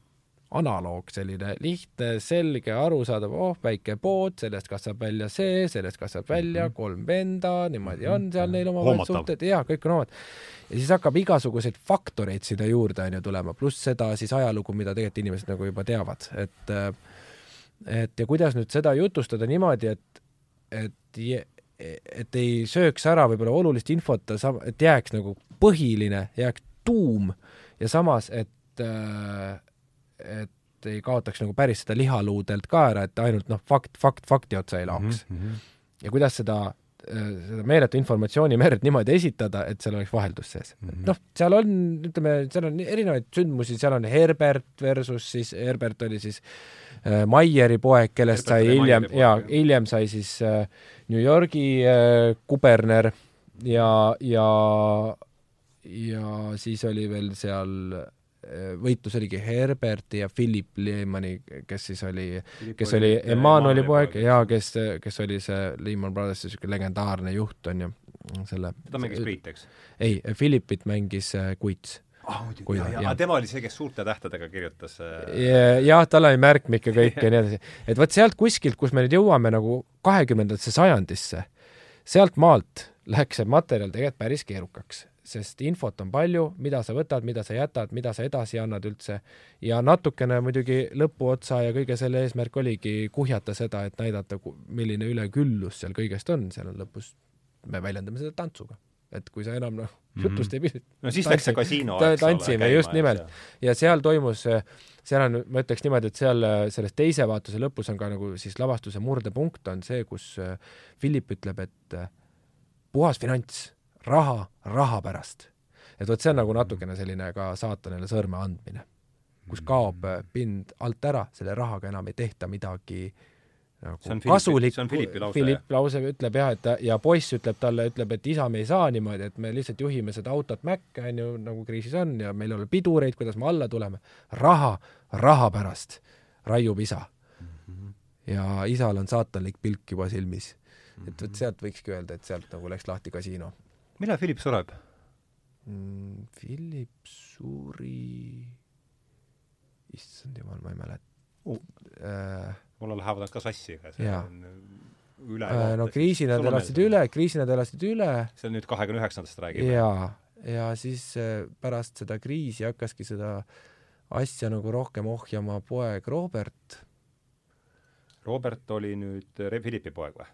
analoog, selline lihtne, selge, arusaadav, oh, väike pood, sellest kasvab välja see, sellest kasvab välja mm -hmm. kolm venda, niimoodi on seal neil omavahel suhted, jaa, kõik on omad ja siis hakkab igasuguseid faktoreid sinna juurde, on ju, tulema, pluss seda siis ajalugu, mida tegelikult inimesed nagu juba teavad, et et ja kuidas nüüd seda jutustada niimoodi, et, et et ei sööks ära võib-olla olulist infot, et jääks nagu põhiline, jääks tuum ja samas, et et ei kaotaks nagu päris seda lihaluudelt ka ära, et ainult noh, fakt, fakt, fakti otsa ei laoks mm. -hmm. ja kuidas seda Äh, seda meeletu informatsiooni merd niimoodi esitada, et seal oleks vaheldus sees mm -hmm.. noh, seal on, ütleme, seal on erinevaid sündmusi, seal on Herbert versus siis, Herbert oli siis äh, Maieri poeg, kellest Herbert sai hiljem, jaa, hiljem sai siis äh, New Yorgi äh, kuberner ja, ja ja siis oli veel seal võitlus oligi Herberti ja Philip Lehmani, kes siis oli, kes oli Emmanueli poeg ja kes, kes oli see Lehman Brothersi niisugune legendaarne juht, on ju, selle ta mängis Priit, eks? ei, Philipit mängis äh, Kuits. Ah, muidugi, ja, ja, ja tema oli see, kes suurte tähtedega kirjutas äh... jah, tal oli märkmik ja kõik ja nii edasi. et vot sealt kuskilt, kus me nüüd jõuame nagu kahekümnendasse sajandisse, sealt maalt läks see materjal tegelikult päris keerukaks sest infot on palju, mida sa võtad, mida sa jätad, mida sa edasi annad üldse, ja natukene muidugi lõpuotsa ja kõige selle eesmärk oligi kuhjata seda, et näidata, milline üleküllus seal kõigest on, seal on lõpus, me väljendame seda tantsuga. et kui sa enam noh, mhm. jutust ei pidanud no siis läks see kasiino, eks ole. tantsime, just nimelt. ja seal toimus, seal on, ma ütleks niimoodi, et seal selles teise vaatuse lõpus on ka nagu siis lavastuse murdepunkt on see, kus Philip ütleb, et puhas finants raha raha pärast. et vot see on nagu natukene selline ka saatanile sõrme andmine, kus kaob pind alt ära, selle rahaga enam ei tehta midagi nagu see on lause, Philipp lause ütleb jah, et ta, ja poiss ütleb talle, ütleb, et isa, me ei saa niimoodi, et me lihtsalt juhime seda autot Mäkke, on ju, nagu kriisis on ja meil ei ole pidureid, kuidas me alla tuleme. raha, raha pärast, raiub isa mm. -hmm. ja isal on saatanlik pilk juba silmis. et vot sealt võikski öelda, et sealt nagu läks lahti kasiino millal Philip sureb mm,? Philip suri, issand jumal, ma ei mäleta uh.. Äh, mulle lähevad nad ka sassi, aga see jaa. on üle äh, no kriisi nad elasid üle, kriisi nad elasid üle. see on nüüd kahekümne üheksandast räägime. jaa, ja siis äh, pärast seda kriisi hakkaski seda asja nagu rohkem ohjama poeg Robert. Robert oli nüüd Philippi poeg või?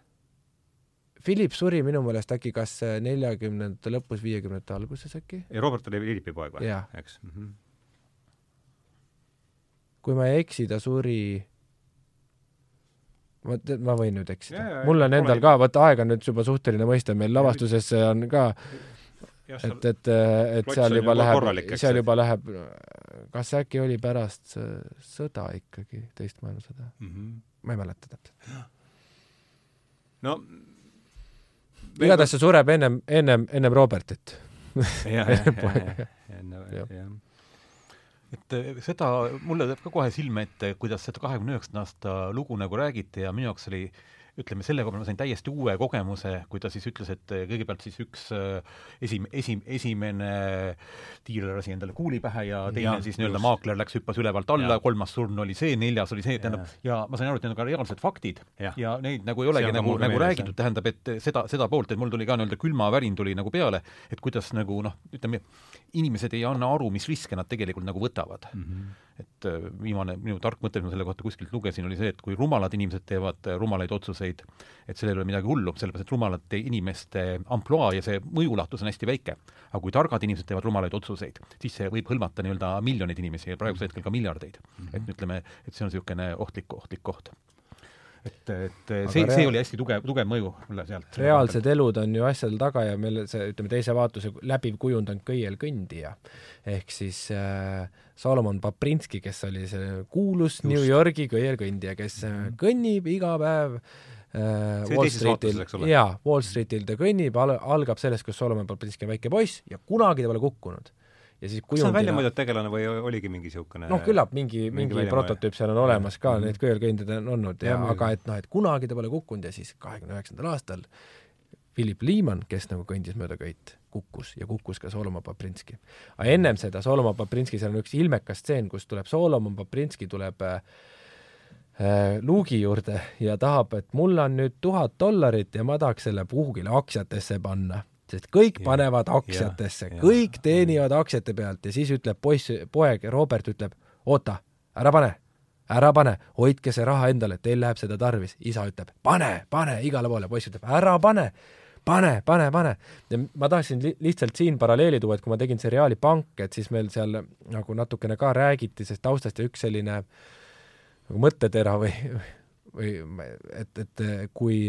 Philip suri minu meelest äkki kas neljakümnendate lõpus, viiekümnendate alguses äkki. Robert oli Philippi poeg või? eks mm. -hmm. kui ma ei eksi, ta suri ma, ma võin nüüd eksida. mul on endal ka, vaata aeg on nüüd juba suhteline mõiste, meil lavastuses on ka Ja, et, et, et seal juba läheb, seal juba läheb, kas äkki oli pärast sõda ikkagi, teist maailmasõda mm? -hmm. ma ei mäleta täpselt. no igatahes see sureb ennem, ennem, ennem Robertit. jah, jah, jah, jah et eh, seda, mulle teeb ka kohe silme ette, kuidas seda kahekümne üheksanda aasta lugu nagu räägiti ja minu jaoks oli ütleme, selle koha peal ma sain täiesti uue kogemuse, kui ta siis ütles, et kõigepealt siis üks eh, esim-, esim-, esimene diiler lasi endale kuuli pähe ja teine ja, siis nii-öelda maakler läks, hüppas ülevalt alla, kolmas surm oli see, neljas oli see, tähendab, ja ma sain aru, et need on ka reaalsed faktid. Ja, ja neid nagu ei olegi nagu, nagu räägitud, tähendab, et seda, seda poolt, et mul tuli ka nii-öelda külmavärin tuli nagu peale, et kuidas nagu noh, ütleme, inimesed ei anna aru, mis riske nad tegelikult nagu võtavad. Mm. -hmm. Et äh, viimane minu tark mõte, mis ma selle kohta kuskilt lugesin, oli see, et kui rumalad inimesed teevad äh, rumalaid otsuseid, et sellel ei ole midagi hullu, sellepärast et rumalate inimeste ampluaa ja see mõjulatus on hästi väike. aga kui targad inimesed teevad rumalaid otsuseid, siis see võib hõlmata nii-öelda miljoneid inimesi ja praegusel hetkel ka miljardeid mm. -hmm. et ütleme, et see on niisugune ohtlik, ohtlik koht et, et see, see oli hästi tugev, tugev mõju mulle sealt. reaalsed elud on ju asjadel taga ja meil see, ütleme, teise vaatuse läbiv kujund on köiel kõndija. ehk siis äh, Solomon Paprinski, kes oli see kuulus Just. New Yorgi köiel kõndija, kes mm -hmm. kõnnib iga päev äh, Wall Streetil, jaa, Wall Streetil ta kõnnib al, algab sellest, kus Solomon Paprinski on väike poiss ja kunagi ta pole kukkunud ja siis kujundina kas see on välja mõeldud tegelane või oligi mingi niisugune noh, küllap mingi, mingi, mingi prototüüp seal on olemas ka -hmm. need köölkõndid on olnud ja, ja aga et noh, et kunagi ta pole kukkunud ja siis kahekümne üheksandal aastal Philip Liiman, kes nagu kõndis mööda köit, kukkus ja kukkus ka Solomon Paprinski. aga ennem seda Solomon Paprinski, seal on üks ilmekas stseen, kus tuleb Solomon Paprinski tuleb äh, äh, luugi juurde ja tahab, et mul on nüüd tuhat dollarit ja ma tahaks selle kuhugile aktsiatesse panna sest kõik ja, panevad aktsiatesse, kõik teenivad aktsiate pealt ja siis ütleb poiss, poeg Robert ütleb, oota, ära pane, ära pane, hoidke see raha endale, teil läheb seda tarvis. isa ütleb, pane, pane igale poole, poiss ütleb, ära pane, pane, pane, pane. ja ma tahtsin li lihtsalt siin paralleeli tuua, et kui ma tegin seriaali Pank, et siis meil seal nagu natukene ka räägiti sellest taustast ja üks selline nagu mõttetera või, või et, et kui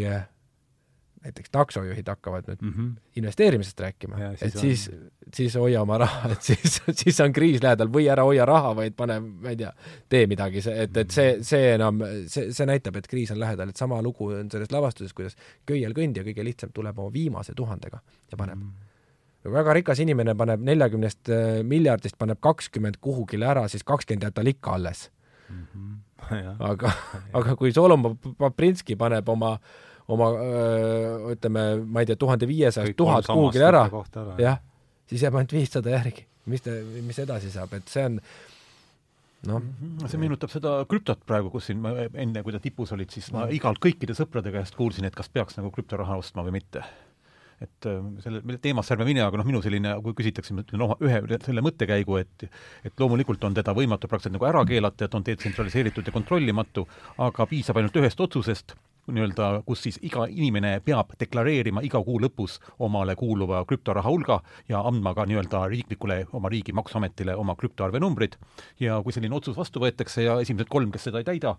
näiteks taksojuhid hakkavad nüüd mm -hmm. investeerimisest rääkima, et on... siis, siis hoia oma raha, et siis, siis on kriis lähedal või ära hoia raha, vaid pane, ma ei tea, tee midagi, see, et, et see, see enam, see, see näitab, et kriis on lähedal, et sama lugu on selles lavastuses, kuidas köiel kõndija kõige lihtsam tuleb oma viimase tuhandega ja paneb mm. -hmm. väga rikas inimene paneb neljakümnest äh, miljardist, paneb kakskümmend kuhugile ära, siis kakskümmend jääb tal ikka alles mm. -hmm. Ja. aga, aga kui Solomon Paprinski paneb oma äh, oma öö, ütleme, ma ei tea, tuhande viiesajast tuhat kuhugile ära, jah, siis jääb ainult viissada järgi. mis ta, mis edasi saab, et see on noh. Mhm. see meenutab seda krüptot praegu, kus siin ma enne, kui te tipus olid, siis ma mhm. igalt kõikide sõprade käest kuulsin, et kas peaks nagu krüptoraha ostma või mitte et selle teemasse ärme mine, aga noh, minu selline, kui küsitakse, ma ütlen noh, ühe selle mõttekäigu, et et loomulikult on teda võimatu praktiliselt nagu ära keelata, et on detsentraliseeritud ja kontrollimatu, aga piisab ainult ühest otsusest nii-öelda, kus siis iga inimene peab deklareerima iga kuu lõpus omale kuuluva krüptoraha hulga ja andma ka nii-öelda riiklikule, oma riigi Maksuametile oma krüptoarvenumbrid ja kui selline otsus vastu võetakse ja esimesed kolm, kes seda ei täida,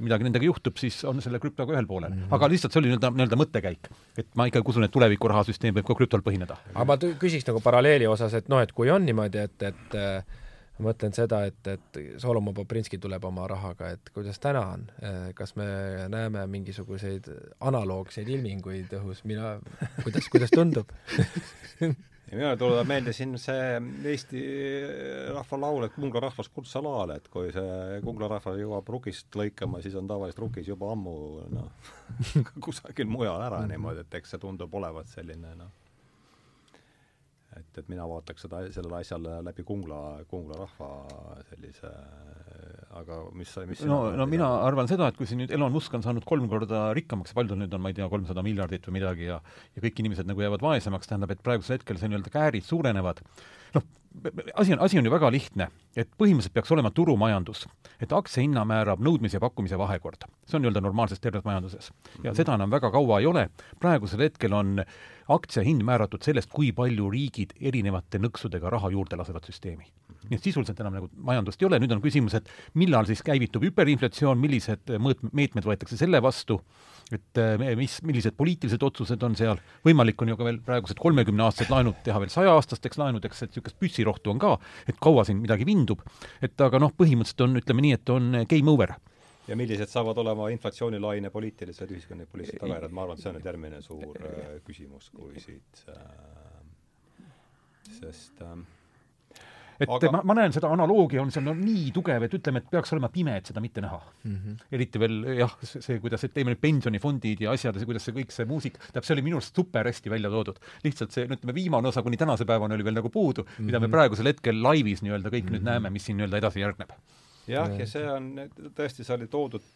midagi nendega juhtub, siis on selle krüptoga ühel poolel mm. -hmm. aga lihtsalt see oli nii-öelda, nii-öelda mõttekäik. et ma ikkagi usun, et tuleviku rahasüsteem võib ka krüptol põhineda. aga ma küsiks nagu paralleeli osas, et noh, et kui on niimoodi, et, et ma mõtlen seda, et, et Solomon Poprinski tuleb oma rahaga, et kuidas täna on, kas me näeme mingisuguseid analoogseid ilminguid õhus, mina, kuidas, kuidas tundub? Ja minule tuleb meelde siin see Eesti rahvalaul, et Kungla rahvas kuldse laale, et kui see Kungla rahvas jõuab rukist lõikama, siis on tavaliselt rukis juba ammu noh kusagil mujal ära niimoodi, et eks see tundub olevat selline noh et, et mina vaataks seda, sellele asjale läbi Kungla, Kungla rahva sellise aga mis, mis no, no mina teha? arvan seda, et kui siin nüüd Elon Musk on saanud kolm korda rikkamaks, palju tal nüüd on, ma ei tea, kolmsada miljardit või midagi ja ja kõik inimesed nagu jäävad vaesemaks, tähendab, et praegusel hetkel see nii-öelda käärid suurenevad, noh, asi on, asi on ju väga lihtne, et põhimõtteliselt peaks olema turumajandus, et aktsia hinna määrab nõudmise ja pakkumise vahekord. see on nii-öelda normaalses terves majanduses. ja seda enam väga kaua ei ole, praegusel hetkel on aktsia hind määratud sellest, kui palju riigid erinevate nõksudega raha juurde lasevad süsteemi. nii et sisuliselt enam nagu majandust ei ole, nüüd on küsimus, et millal siis käivitub hüperinflatsioon, millised mõõt-, meetmed võetakse selle vastu, et eh, mis, millised poliitilised otsused on seal, võimalik on ju ka veel praegused kolmekümneaastased laenud teha veel sajaaastasteks laenudeks, et niisugust püssirohtu on ka, et kaua siin midagi vindub, et aga noh, põhimõtteliselt on, ütleme nii, et on game over ja millised saavad olema inflatsioonilaine poliitilised, ühiskondlik-poliitilised tagajärjed, ma arvan, et see on nüüd järgmine suur äh, küsimus, kui siit äh, sest äh, et aga... ma, ma näen seda analoogia on seal no nii tugev, et ütleme, et peaks olema pime, et seda mitte näha mm. -hmm. eriti veel jah, see, kuidas, et teeme nüüd pensionifondid ja asjad ja see, kuidas see kõik see muusik, tähendab, see oli minu arust super hästi välja toodud. lihtsalt see, no ütleme, viimane osa kuni tänase päevani oli veel nagu puudu mm, -hmm. mida me mhm. praegusel hetkel laivis nii-öelda kõik mm -hmm. nüüd mhm. näeme, mis siin nii-öelda edasi järgneb. Jah, ja see on, tõesti, see oli toodud,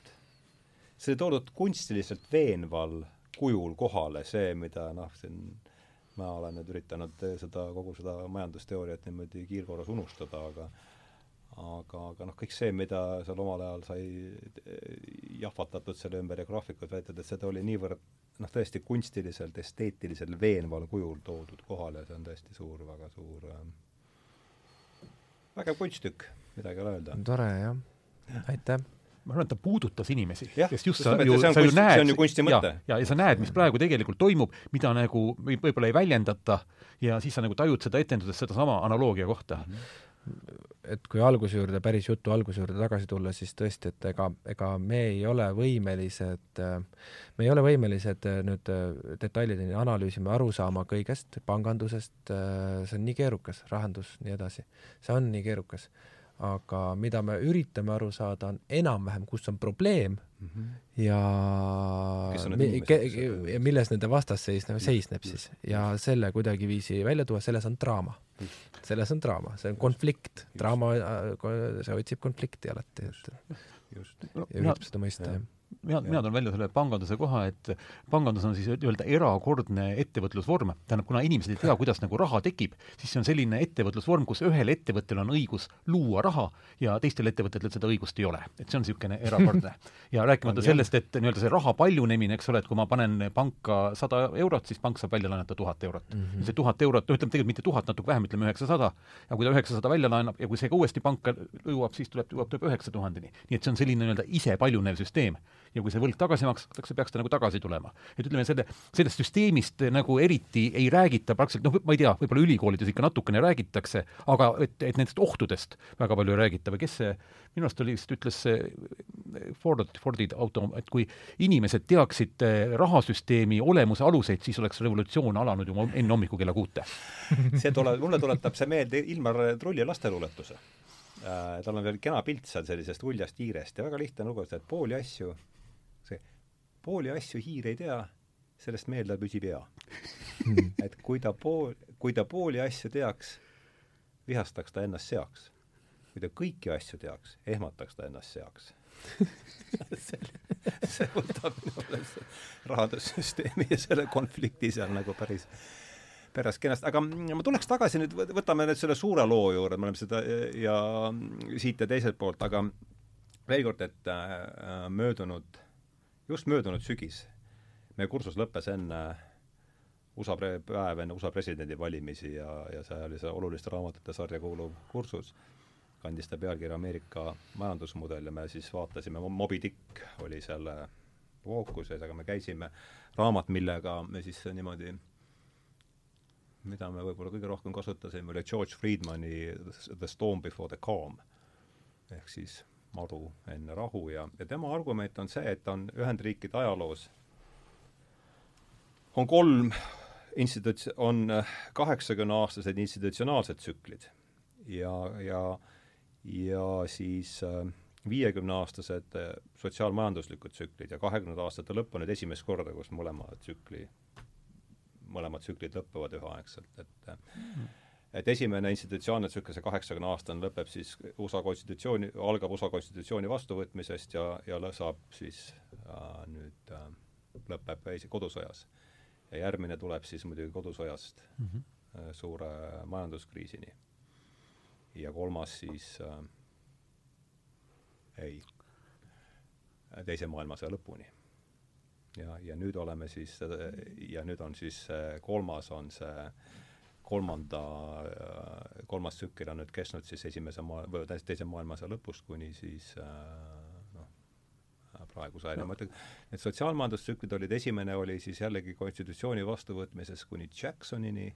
see oli toodud kunstiliselt veenval kujul kohale, see, mida noh, siin ma olen nüüd üritanud seda, kogu seda majandusteooriat niimoodi kiirkorras unustada, aga aga, aga noh, kõik see, mida seal omal ajal sai jahvatatud selle ümber ja graafikud veetud, et seda oli niivõrd noh, tõesti kunstiliselt, esteetiliselt veenval kujul toodud kohale see on tõesti suur, väga suur äh, vägev kunstitükk, midagi ei ole öelda. tore jah, aitäh! ma arvan, et ta puudutas inimesi, kes just sa ju, sa ju näed, on ju kunsti mõte. ja, ja sa näed, mis praegu tegelikult toimub, mida nagu võib-olla ei väljendata ja siis sa nagu tajud seda etenduses sedasama analoogia kohta mm. -hmm et kui alguse juurde, päris jutu alguse juurde tagasi tulla, siis tõesti, et ega, ega me ei ole võimelised, me ei ole võimelised nüüd detailideni analüüsima, aru saama kõigest, pangandusest, see on nii keerukas, rahandus, nii edasi. see on nii keerukas aga mida me üritame aru saada, on enam-vähem, kus on probleem mm -hmm. ja mi, ja milles nende vastas seisneb, seisneb siis. Ja selle kuidagiviisi välja tuua, selles on draama. selles on draama, see on konflikt, draama, see otsib konflikti alati, et just. ja üritab seda mõista, jah mina, mina toon välja selle panganduse koha, et pangandus on siis nii-öelda erakordne ettevõtlusvorm. tähendab, kuna inimesed ei tea, kuidas nagu raha tekib, siis see on selline ettevõtlusvorm, kus ühel ettevõttel on õigus luua raha ja teistel ettevõtetel seda õigust ei ole. et see on niisugune erakordne. ja rääkimata sellest, et nii-öelda see raha paljunemine, eks ole, et kui ma panen panka sada eurot, siis pank saab välja laenata tuhat eurot mm. -hmm. see tuhat eurot, no ütleme tegelikult mitte tuhat, natuke vähem, ütleme üheksasada, ja kui ta üheksasada välja laenab ja kui see ka uuesti panka jõuab, siis tuleb, jõuab, tuleb üheksa tuhandeni. nii et see on selline nii-öelda ise paljunev süsteem ja kui see võlg tagasi makstakse, peaks ta nagu tagasi tulema. et ütleme, selle, sellest süsteemist nagu eriti ei räägita praktiliselt, noh, ma ei tea, võib-olla ülikoolides ikka natukene räägitakse, aga et, et nendest ohtudest väga palju ei räägita. Või kes see, minu arust oli, vist ütles see Ford, Fordi auto, et kui inimesed teaksid eh, rahasüsteemi olemuse aluseid, siis oleks revolutsioon alanud juba enne hommikul kella kuute. See tule, mulle tuletab see meelde Ilmar Trulli lasteluuletuse. Äh, tal on veel kena pilt seal sellisest uljast hiirest ja väga lihtne lugu, et pooli asju pooli asju hiir ei tea, sellest meel tal püsib hea hmm. et kui ta pool, kui ta pooli asju teaks, vihastaks ta ennast seaks. kui ta kõiki asju teaks, ehmataks ta ennast seaks see, see võtab minu meelest rahandussüsteemi ja selle konflikti seal nagu päris pärast kenasti, aga ma tuleks tagasi nüüd, võtame nüüd selle suure loo juurde, me oleme seda ja siit ja teiselt poolt, aga veel kord, et äh, möödunud just möödunud sügis. meie kursus lõppes enne USA pre-, päev enne USA presidendivalimisi ja, ja see oli see oluliste raamatute sarja kuuluv kursus, kandis ta pealkirja Ameerika majandusmudel ja me siis vaatasime, Moby Dick oli selle fookuses, aga me käisime, raamat, millega me siis niimoodi mida me võib-olla kõige rohkem kasutasime, oli George Friedmani The Storm Before the Calm. ehk siis madu enne rahu ja, ja tema argument on see, et on Ühendriikide ajaloos. On kolm instituts-, on kaheksakümneaastased institutsionaalsed tsüklid ja, ja, ja siis äh, viiekümneaastased äh, sotsiaalmajanduslikud tsüklid ja kahekümnenda aastate lõpp on nüüd esimest korda, kus mõlema tsükli, mõlemad tsüklid lõpevad üheaegselt, et mm et esimene institutsioonne tsükkel, see kaheksakümne aastane, lõpeb siis USA konstitutsiooni, algab USA konstitutsiooni vastuvõtmisest ja, ja saab siis äh, nüüd äh, lõpeb kodusõjas. ja järgmine tuleb siis muidugi kodusõjast mm -hmm. äh, suure majanduskriisini. ja kolmas siis äh, ei, teise maailmasõja lõpuni. ja, ja nüüd oleme siis, ja nüüd on siis kolmas on see kolmanda, kolmas tsükkel on nüüd kestnud siis esimese maa-, või teise maailmasõja lõpust kuni siis noh, praeguse ajani no., ma ütlen, need sotsiaalmajandustsüklid olid, esimene oli siis jällegi konstitutsiooni vastuvõtmises kuni Jacksonini,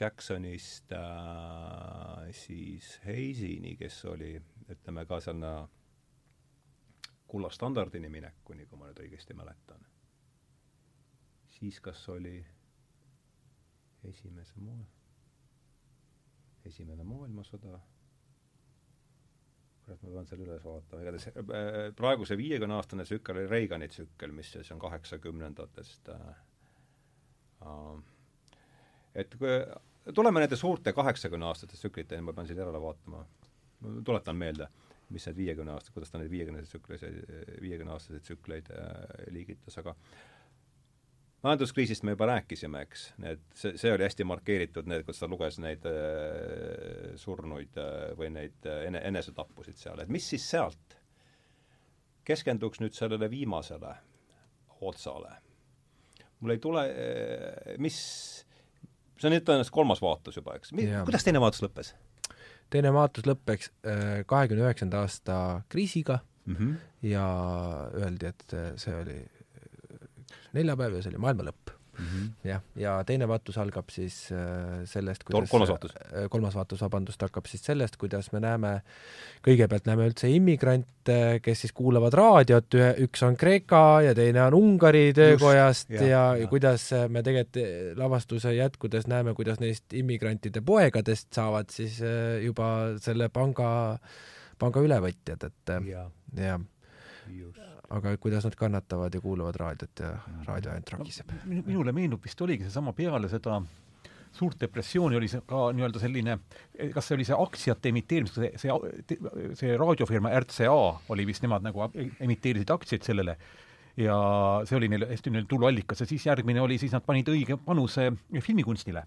Jacksonist äh, siis Hayesini, kes oli, ütleme ka sinna kullastandardini minekuni, kui ma nüüd õigesti mäletan. siis kas oli esimese maa, esimene maailmasõda, kurat, ma pean selle üles vaatama, igatahes äh, praegu see viiekümne-aastane tsükkel oli Reagani tsükkel, mis siis on kaheksakümnendatest äh, äh, et kui tuleme nende suurte kaheksakümne-aastaste tsükliteni, ma pean siin järele vaatama, tuletan meelde, mis need viiekümne aasta, kuidas ta neid viiekümne tsükleid, viiekümne-aastaseid tsükleid liigitas, aga majanduskriisist me juba rääkisime, eks, need, see, see oli hästi markeeritud, need, kus ta luges neid äh, surnuid äh, või neid äh, ene, enesetappusid seal, et mis siis sealt? keskenduks nüüd sellele viimasele otsale. mul ei tule äh,, mis, see on nüüd tõenäoliselt kolmas vaatus juba, eks, kuidas teine vaatus lõppes? teine vaatus lõppeks kahekümne üheksanda aasta kriisiga mm -hmm. ja öeldi, et see oli neljapäev ja see oli maailma lõpp mm. -hmm. jah, ja teine vaatus algab siis äh, sellest, kuidas kolmas vaatus? Äh, kolmas vaatus, vabandust, hakkab siis sellest, kuidas me näeme, kõigepealt näeme üldse immigrante, kes siis kuulavad raadiot, ühe, üks on Kreeka ja teine on Ungari töökojast Just, ja, ja, ja kuidas me tegelikult lavastuse jätkudes näeme, kuidas neist immigrantide poegadest saavad siis äh, juba selle panga, panga ülevõtjad, et jah ja. ja aga kuidas nad kannatavad ja kuulavad raadiot ja raadio ainult ragiseb no,. minule meenub vist oligi seesama peale seda suurt depressiooni oli see ka nii-öelda selline, kas see oli see aktsiate emiteerimis, see, see, see raadiofirma RCA oli vist, nemad nagu emiteerisid aktsiaid sellele ja see oli neil hästi neil tuluallikas ja siis järgmine oli, siis nad panid õige panuse filmikunstile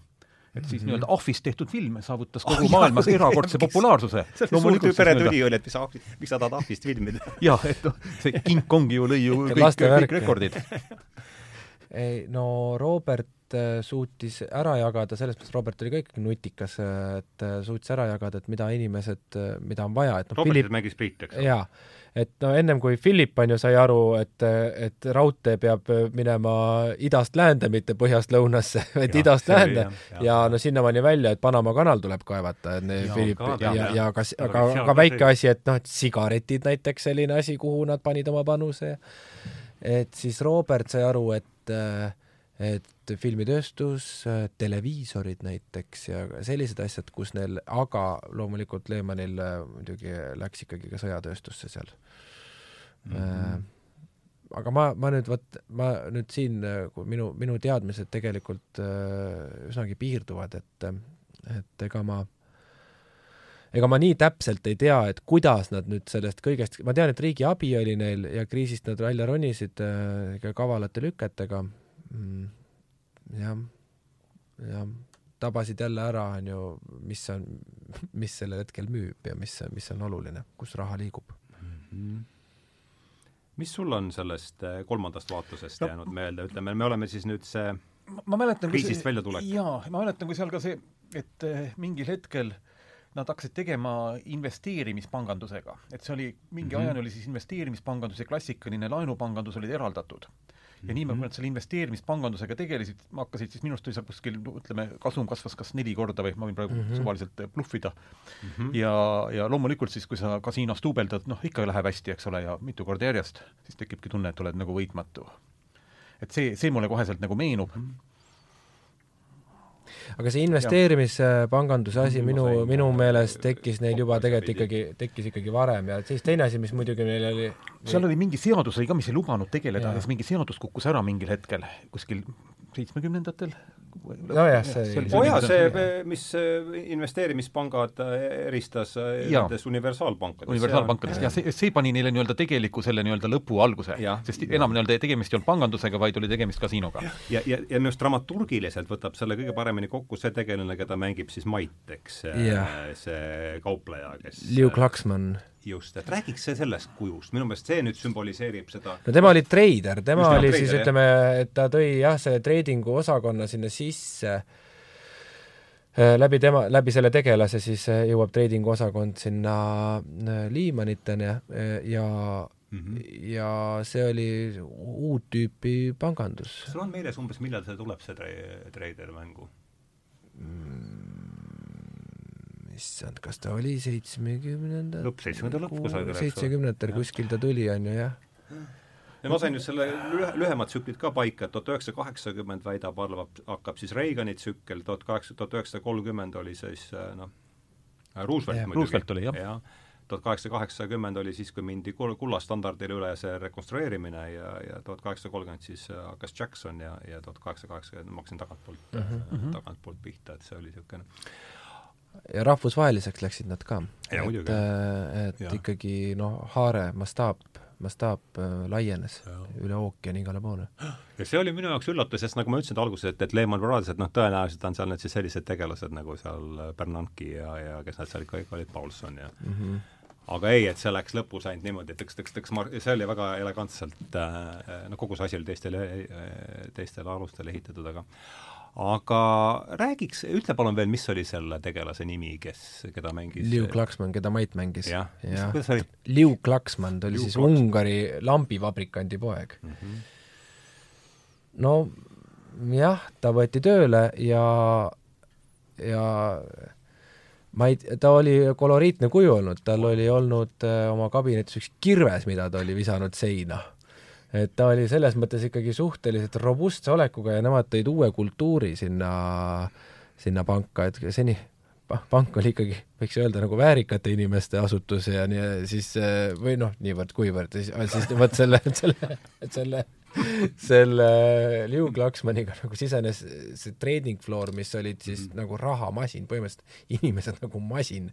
et siis mm -hmm. nii-öelda ahvist tehtud film saavutas kogu oh, maailmas jah, erakordse populaarsuse. loomulikult peretüli oli, et mis ahvi, miks sa tahad ahvist filmida jah, et noh, see King Kong ju lõi ju kõik, kõik rekordid ei no Robert äh, suutis ära jagada, selles mõttes Robert oli ka ikkagi nutikas, et äh, suutis ära jagada, et mida inimesed, äh, mida on vaja, et noh Robert Philip... mängis Priit, eks ole? jaa et no ennem kui Philip on ju sai aru, et, et raudtee peab minema idast läände, mitte põhjast lõunasse, vaid ja, idast läände. ja, ja, ja no sinnamaani välja, et Panama kanal tuleb kaevata, et ja, Philip ka, ja, ja, ja kas, aga, aga väike asi, et noh, et sigaretid näiteks selline asi, kuhu nad panid oma panuse. et siis Robert sai aru, et et filmitööstus, televiisorid näiteks ja sellised asjad, kus neil, aga loomulikult Lehmanil äh, muidugi läks ikkagi ka sõjatööstusse seal mm. -hmm. aga ma, ma nüüd vot, ma nüüd siin, kui minu, minu teadmised tegelikult äh, üsnagi piirduvad, et, et ega ma ega ma nii täpselt ei tea, et kuidas nad nüüd sellest kõigest, ma tean, et riigi abi oli neil ja kriisist nad välja ronisid äh, kavalate lüketega mm, jah, jah, tabasid jälle ära, on ju, mis on, mis sellel hetkel müüb ja mis, mis on oluline, kus raha liigub mm. -hmm mis sul on sellest eh, kolmandast vaatusest no, jäänud meelde, ütleme, me oleme siis nüüd see ma, ma mäletan, kriisist väljatulek. jaa, ma mäletan, kui seal ka see, et eh, mingil hetkel nad hakkasid tegema investeerimispangandusega, et see oli, mingi mm -hmm. ajani oli siis investeerimispangandus ja klassikaline laenupangandus olid eraldatud ja niimoodi, kui nad selle investeerimispangandusega tegelesid, hakkasid siis minu arust oli seal kuskil, ütleme, kasum kasvas kas neli korda või ma võin praegu mm -hmm. suvaliselt bluffida mm. -hmm. ja, ja loomulikult siis, kui sa kasiinos duubeldad, noh, ikka läheb hästi, eks ole, ja mitu korda järjest, siis tekibki tunne, et oled nagu võitmatu. et see, see mulle koheselt nagu meenub mm. -hmm aga see investeerimispanganduse asi minu, minu meelest tekkis neil juba tegelikult ikkagi, tekkis ikkagi varem ja siis teine asi, mis muidugi neil oli seal oli mingi seadus oli ka, mis ei lubanud tegeleda, siis mingi seadus kukkus ära mingil hetkel kuskil seitsmekümnendatel nojah, see oli oo jaa, see, mis investeerimispangad äh, eristas äh, nendest universaalpankadest. universaalpankadest, jah, see, see pani neile nii-öelda tegeliku selle nii-öelda lõpu alguse. sest ja. enam nii-öelda tegemist ei olnud pangandusega, vaid oli tegemist kasiinoga. ja, ja, ja minu arust dramaturgiliselt võtab selle kõige paremini kokku see tegelane, keda mängib siis Mait, eks, see kaupleja, kes Liu Klaksmann just, et räägiks see sellest kujust, minu meelest see nüüd sümboliseerib seda no tema oli treider, tema Just oli treider, siis ütleme, et ta tõi jah, selle treidingu osakonna sinna sisse, äh, läbi tema, läbi selle tegelase siis äh, jõuab treidingu osakond sinna äh, Liimaniteni ja mm -hmm. ja see oli uut tüüpi pangandus. sul on meeles umbes, millal see tuleb, see tre-, treider mängu? Issand, kas ta oli seitsmekümnendal lõpp, seitsmekümnenda lõpp kusagil, eks ole. seitsmekümnendatel kuskil ta tuli, on ju, jah. ja ma sain just selle lühe, lühemad tsüklid ka paika, et tuhat üheksasada kaheksakümmend väidab, arvab, hakkab siis Reagani tsükkel, tuhat kaheksa, tuhat üheksasada kolmkümmend oli siis noh, Roosevelt muidugi. Roosevelt oli, jah ja, tuhat kaheksasada kaheksakümmend oli siis, kui mindi kullastandardile üle see rekonstrueerimine ja, ja tuhat kaheksasada kolmkümmend siis hakkas Jackson ja, ja tuhat kaheksasada kaheksakümmend ma hakkasin tagantpoolt mhm, -huh. tagantpoolt pihta, et see oli niisugune ja rahvusvaheliseks läksid nad ka. et, äh, et ja. ikkagi noh, haare mastaap, mastaap äh, laienes ja. üle ookeani igale poole. ja see oli minu jaoks üllatus, sest nagu ma ütlesin alguses, et, et Lehman Brothers, et noh, tõenäoliselt on seal nüüd siis sellised tegelased nagu seal Bernanke ja, ja kes nad seal ikka olid, Paulson ja mm -hmm aga ei, et see läks lõpus ainult niimoodi, et tõks, tõks, tõks, see oli väga elegantselt äh,, no kogu see asi oli teistele, teistele alustele ehitatud, aga aga räägiks, ütle palun veel, mis oli selle tegelase nimi, kes, keda mängis Liu Klaksmann, keda Mait mängis. jah ja. kuidas oli? Liu Klaksmann, ta oli Liu siis Klaksmann. Ungari lambivabrikandi poeg mm. -hmm. no jah, ta võeti tööle ja, ja ma ei, ta oli koloriitne kuju olnud, tal oli olnud äh, oma kabinetis üks kirves, mida ta oli visanud seina. et ta oli selles mõttes ikkagi suhteliselt robustse olekuga ja nemad tõid uue kultuuri sinna, sinna panka, et seni pa- pank oli ikkagi, võiks öelda, nagu väärikate inimeste asutus ja nii, siis äh, või noh, niivõrd-kuivõrd, siis, siis vot selle, selle, selle selle Liu Klaksmaniga nagu sisenes see training floor, mis olid siis mm. nagu rahamasin, põhimõtteliselt inimesed nagu masin,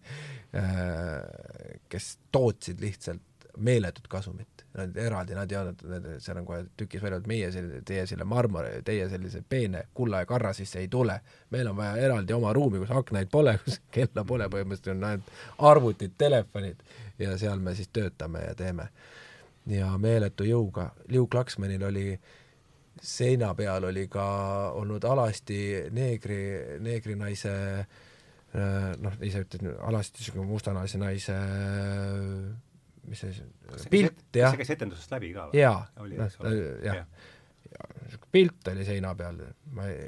kes tootsid lihtsalt meeletut kasumit. Nad eraldi, nad ei olnud, seal on kohe tükis välja, et meie selline, teie selle marmori, teie sellise peene kulla ja karra sisse ei tule. meil on vaja eraldi oma ruumi, kus aknaid pole, kus kella pole, põhimõtteliselt on ainult arvutid, telefonid ja seal me siis töötame ja teeme ja meeletu jõuga. Liu Klaksmanil oli seina peal oli ka olnud alasti neegri, neegrinaise noh, ise ütled, alasti niisugune mustanaise naise mis see siis, pilt, jah. see käis etendusest läbi ka või? jaa, noh, jah. pilt oli seina peal, ma ei,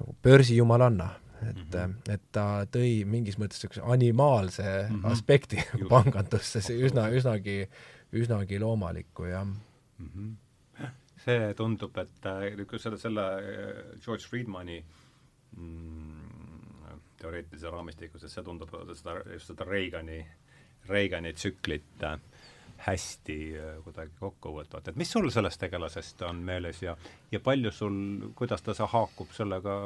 nagu börsijumalanna, et mm, -hmm. et ta tõi mingis mõttes niisuguse animaalse mm -hmm. aspekti pangandusse, see üsna, üsnagi üsnagi loomalikku, jah mm. -hmm. see tundub, et äh, kui selle, selle äh, George Friedmani mm, teoreetilise raamistikus, et see tundub seda, just seda Reagani, Reagani tsüklit äh, hästi äh, kuidagi kokku võtvat, et mis sul sellest tegelasest on meeles ja ja palju sul, kuidas ta, see haakub sellega,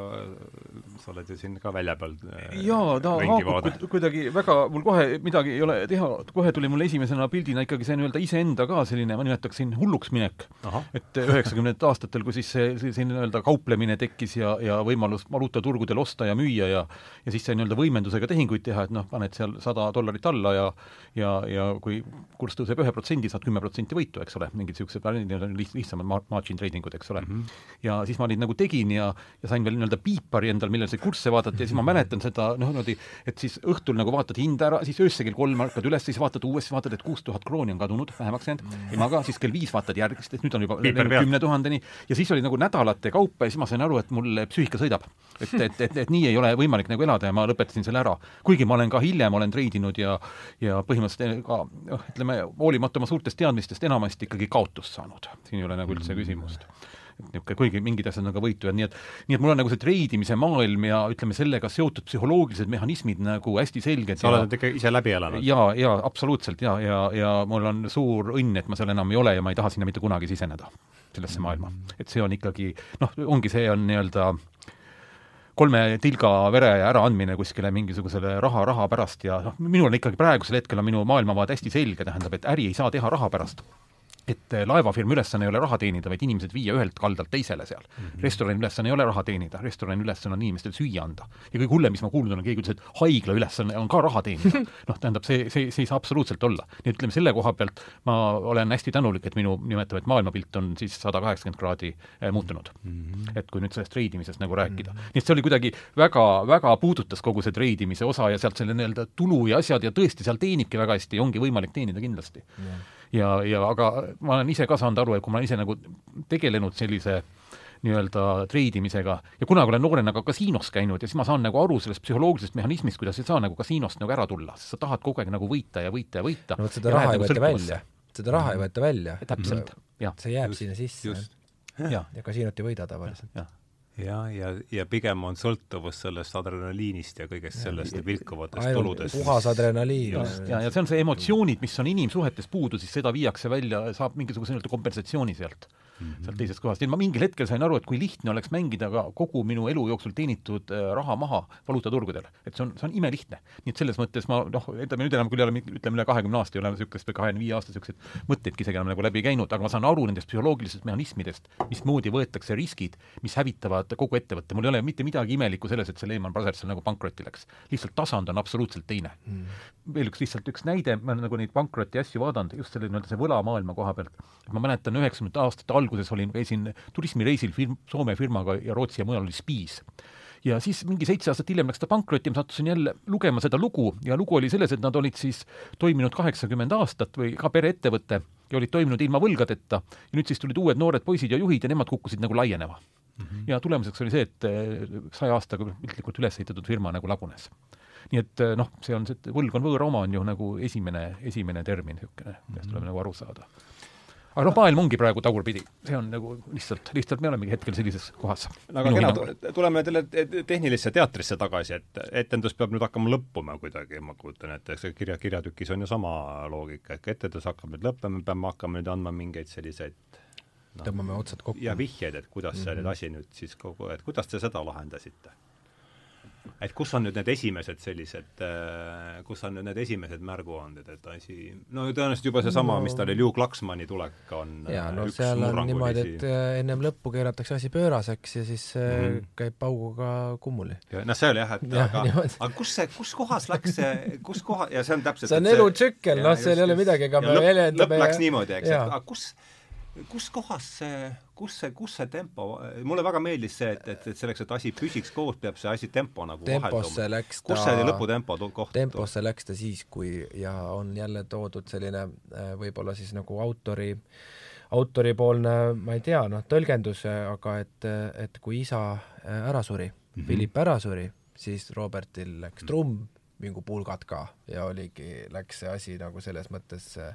sa oled ju siin ka välja peal äh, jaa, ta haakub kud- kuidagi väga, mul kohe midagi ei ole teha, kohe tuli mul esimesena pildina ikkagi see nii-öelda iseenda ka selline, ma nimetaksin hulluks minek. et üheksakümnendatel aastatel, kui siis see, see selline nii-öelda kauplemine tekkis ja, ja võimalus valuutaturgudel osta ja müüa ja ja siis sai nii-öelda võimendusega tehinguid teha, et noh, paned seal sada dollarit alla ja ja, ja kui kurss tõuseb ühe protsendi, saad kümme protsenti võitu, eks ole, mingid niisugused nii-öelda liht-, lihtsamad ma-, margin trading ud, eks ole mm. -hmm. ja siis ma neid nagu tegin ja, ja sain veel nii-öelda piipari endal, millel sai kursse vaadata ja siis ma mäletan seda noh, niimoodi, et siis õhtul nagu vaatad hinda ära, siis öösel kell kolm ärkad üles, siis vaatad uuesti, vaatad, et kuus tuhat krooni on kadunud, vähemaks jäänud mm, -hmm. ei maga, siis kell viis vaatad järgmist, et nüüd on juba läinud kümne tuhandeni ja siis oli nagu nädalate kaupa ja siis ma sain aru, et mul psüühika sõidab. et, et, et, et nii ei ole võimalik nagu elada ja ma lõpetasin selle ära. kuigi ma olen ka hiljem olen treidinud ja ja põhimõtteliselt ka noh, ütleme, hoolimata oma suurtest teadmistest enamasti ikkagi kaotust saanud. siin ei ole nagu üldse küsimust et niisugune, kuigi mingid asjad on ka võitu ja nii et, nii et mul on nagu see treidimise maailm ja ütleme, sellega seotud psühholoogilised mehhanismid nagu hästi selged sa ja oled ikka ise läbi elanud? jaa, jaa, absoluutselt jaa, ja, ja, ja mul on suur õnn, et ma seal enam ei ole ja ma ei taha sinna mitte kunagi siseneda, sellesse maailma. et see on ikkagi, noh, ongi, see on nii-öelda kolme tilga vere äraandmine kuskile mingisugusele raha, raha pärast ja noh, minul on ikkagi praegusel hetkel on minu maailmavaade hästi selge, tähendab, et äri ei saa teha raha pärast et eh, laevafirma ülesanne ei ole raha teenida, vaid inimesed viia ühelt kaldalt teisele seal mm. -hmm. restorani ülesanne ei ole raha teenida, restorani ülesanne on inimestele süüa anda. ja kõige hullem, mis ma kuulnud olen, keegi ütles, et haigla ülesanne on ka raha teenida. noh, tähendab, see, see, see ei saa absoluutselt olla. nii et ütleme, selle koha pealt ma olen hästi tänulik, et minu nimetame, et maailmapilt on siis sada kaheksakümmend kraadi eh, muutunud mm. -hmm. et kui nüüd sellest treidimisest nagu rääkida mm. -hmm. nii et see oli kuidagi väga, väga puudutas kogu see treidimise osa ja sealt selle nii-öelda tulu ja asjad ja tõesti, seal teenibki väga hästi ja ongi võimalik teenida kindlasti yeah ja, ja aga ma olen ise ka saanud aru, et kui ma olen ise nagu tegelenud sellise nii-öelda treidimisega ja kunagi olen noorena ka kasiinos käinud ja siis ma saan nagu aru sellest psühholoogilisest mehhanismist, kuidas ei saa nagu kasiinost nagu ära tulla, sest sa tahad kogu aeg nagu võita ja võita ja võita. no vot seda raha ei võeta välja, seda raha ei võeta välja. täpselt, jah. see jääb just, sinna sisse. ja, ja kasiinot ei võida tavaliselt. Jah ja, ja, ja pigem on sõltuvus sellest adrenaliinist ja kõigest sellest ja vilkuvatest tuludest. puhas adrenaliin. ja, ja see on see emotsioonid, mis on inimsuhetes puudu, siis seda viiakse välja, saab mingisuguse nii-öelda kompensatsiooni sealt mm -hmm. sealt teisest kohast ja ma mingil hetkel sain aru, et kui lihtne oleks mängida ka kogu minu elu jooksul teenitud äh, raha maha valuutaturgudel. et see on, see on imelihtne. nii et selles mõttes ma noh, ütleme nüüd enam küll ei ole, ütleme üle kahekümne aasta ei ole niisugust või kahekümne viie aasta niisuguseid mõtteidki isegi enam nagu läbi käinud, aga ma saan aru nendest psühholoogilisest mehhanismidest, mismoodi võetakse riskid, mis hävitavad kogu ettevõtte. mul ei ole mitte midagi imelikku selles, et see Lehman Brothers nagu pankrotti läks. lihtsalt tasand on absoluutselt teine mm. veel üks, lihtsalt üks näide, ma olen nagu neid pankroti asju vaadanud, just selle nii-öelda see võlamaailma koha pealt. ma mäletan üheksakümnendate aastate algust, alguses olin, käisin turismireisil firm, Soome firmaga ja Rootsi ja mujal oli Spiis ja siis mingi seitse aastat hiljem läks ta pankrotti, ma sattusin jälle lugema seda lugu ja lugu oli selles, et nad olid siis toiminud kaheksakümmend aastat või ka pereettevõte ja olid toiminud ilma võlgadeta ja nüüd siis tulid uued noored poisid ja juhid ja nemad kukkusid nagu laienema mm. -hmm. ja tulemuseks oli see, et eh, saja aastaga piltlikult üles ehitatud firma nagu lagunes. nii et eh, noh, see on see, et võlg on võõra oma, on ju nagu esimene, esimene termin niisugune, millest tuleb mm -hmm. nagu aru saada aga noh, maailm ongi praegu tagurpidi, see on nagu lihtsalt, lihtsalt me olemegi hetkel sellises kohas. aga kena, tuleme selle tehnilisse teatrisse tagasi, et etendus peab nüüd hakkama lõppuma kuidagi, ma kujutan ette, see kirja, kirjatükis on ju sama loogika, et etendus hakkab nüüd lõppema, me peame hakkama nüüd andma mingeid selliseid no, tõmbame otsad kokku. ja vihjeid, et kuidas mm -hmm. see nüüd asi nüüd siis kogu, et kuidas te seda lahendasite? Et kus on nüüd need esimesed sellised, äh, kus on nüüd need esimesed märguanded, et asi, no tõenäoliselt juba seesama no,, mis ta oli, Liu Klaksmani tulek on jaa, no seal on niimoodi, et äh, ennem lõppu keeratakse asi pööraseks ja siis mm -hmm. käib pauguga kummuli. noh, see oli jah, et ja, aga, aga kus see, kus kohas läks see, kus koha, ja see on täpselt see on elutsükkel, noh, seal ei ole midagi, ega me väljendame lõpp läks niimoodi, eks, et aga kus kus kohas see, kus see, kus see tempo, mulle väga meeldis see, et, et, et selleks, et asi püsiks koos, peab see asi tempo nagu temposse läks ta, kus see lõputempo koht temposse läks ta siis, kui ja on jälle toodud selline äh, võib-olla siis nagu autori autoripoolne, ma ei tea, noh, tõlgendus, aga et, et kui isa äh, ära suri mm, -hmm. Philip ära suri, siis Robertil läks trumm, mingu pulgad ka ja oligi, läks see asi nagu selles mõttes äh,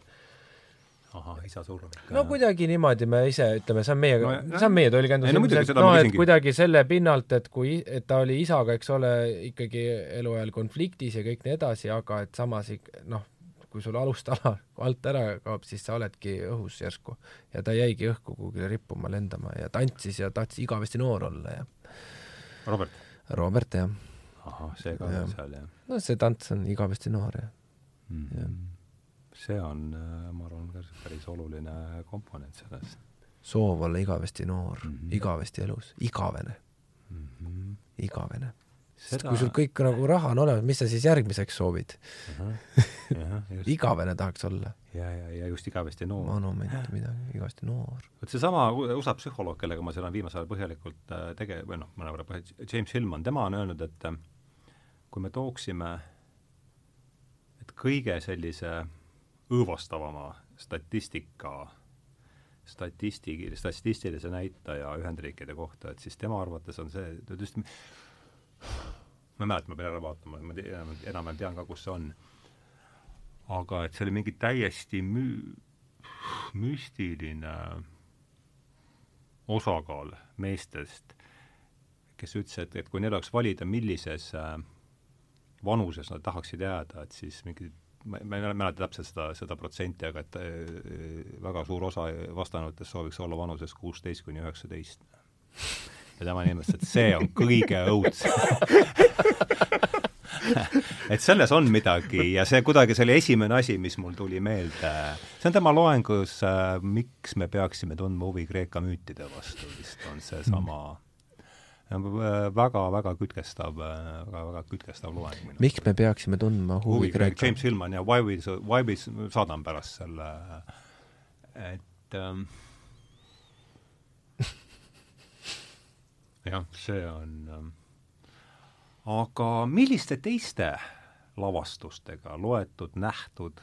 ahah, isa ikka. no kuidagi niimoodi me ise ütleme, see on meie no,, see on meie tõlgendus no, ilmselt, noh, et kuidagi selle pinnalt, et kui, et ta oli isaga, eks ole, ikkagi eluajal konfliktis ja kõik nii edasi, aga et samas noh, kui sul alustala alt ära kaob, siis sa oledki õhus järsku. ja ta jäigi õhku kuhugile rippuma, lendama ja tantsis ja tahtis igavesti noor olla ja Robert? Robert, jah. ahah, see ka ja. seal, jah? no see tants on igavesti noor, jah mm. -hmm. Ja see on, äh, ma arvan, ka päris oluline komponent selles. soov olla igavesti noor mm, -hmm. igavesti elus, igavene mm. -hmm. igavene. sest kui sul kõik nagu raha on olemas, mis sa siis järgmiseks soovid uh? -huh. igavene tahaks olla. ja, ja, ja just igavesti noor. monument, midagi, igavesti noor. vot seesama USA psühholoog, kellega ma seal olen viimasel ajal põhjalikult äh, tege-, või noh, mõnevõrra põhjalikult, James Hillman, tema on öelnud, et äh, kui me tooksime, et kõige sellise õõvastavama statistika, statisti-, statistilise näitaja Ühendriikide kohta, et siis tema arvates on see, ta ütles, ma ei mäleta, ma pean ära vaatama, ma enam-vähem tean ka, kus see on. aga et see oli mingi täiesti mü-, müstiline osakaal meestest, kes ütles, et, et kui neil oleks valida, millises äh, vanuses nad tahaksid jääda, et siis mingi ma, ei mäleta täpselt seda, seda protsenti, aga et äh, väga suur osa vastanutest sooviks olla vanuses kuusteist kuni üheksateist. ja tema nimetas, et see on kõige õudsem et selles on midagi ja see kuidagi, see oli esimene asi, mis mul tuli meelde. see on tema loengus äh, Miks me peaksime tundma huvi Kreeka müütide vastu, vist on seesama mm väga-väga kütkestav, väga-väga kütkestav loeng. miks me peaksime tundma huvi Kreeka? James Hillman ja Why We, Why We, saadan pärast selle, et ähm, jah, see on ähm, aga milliste teiste lavastustega, loetud, nähtud,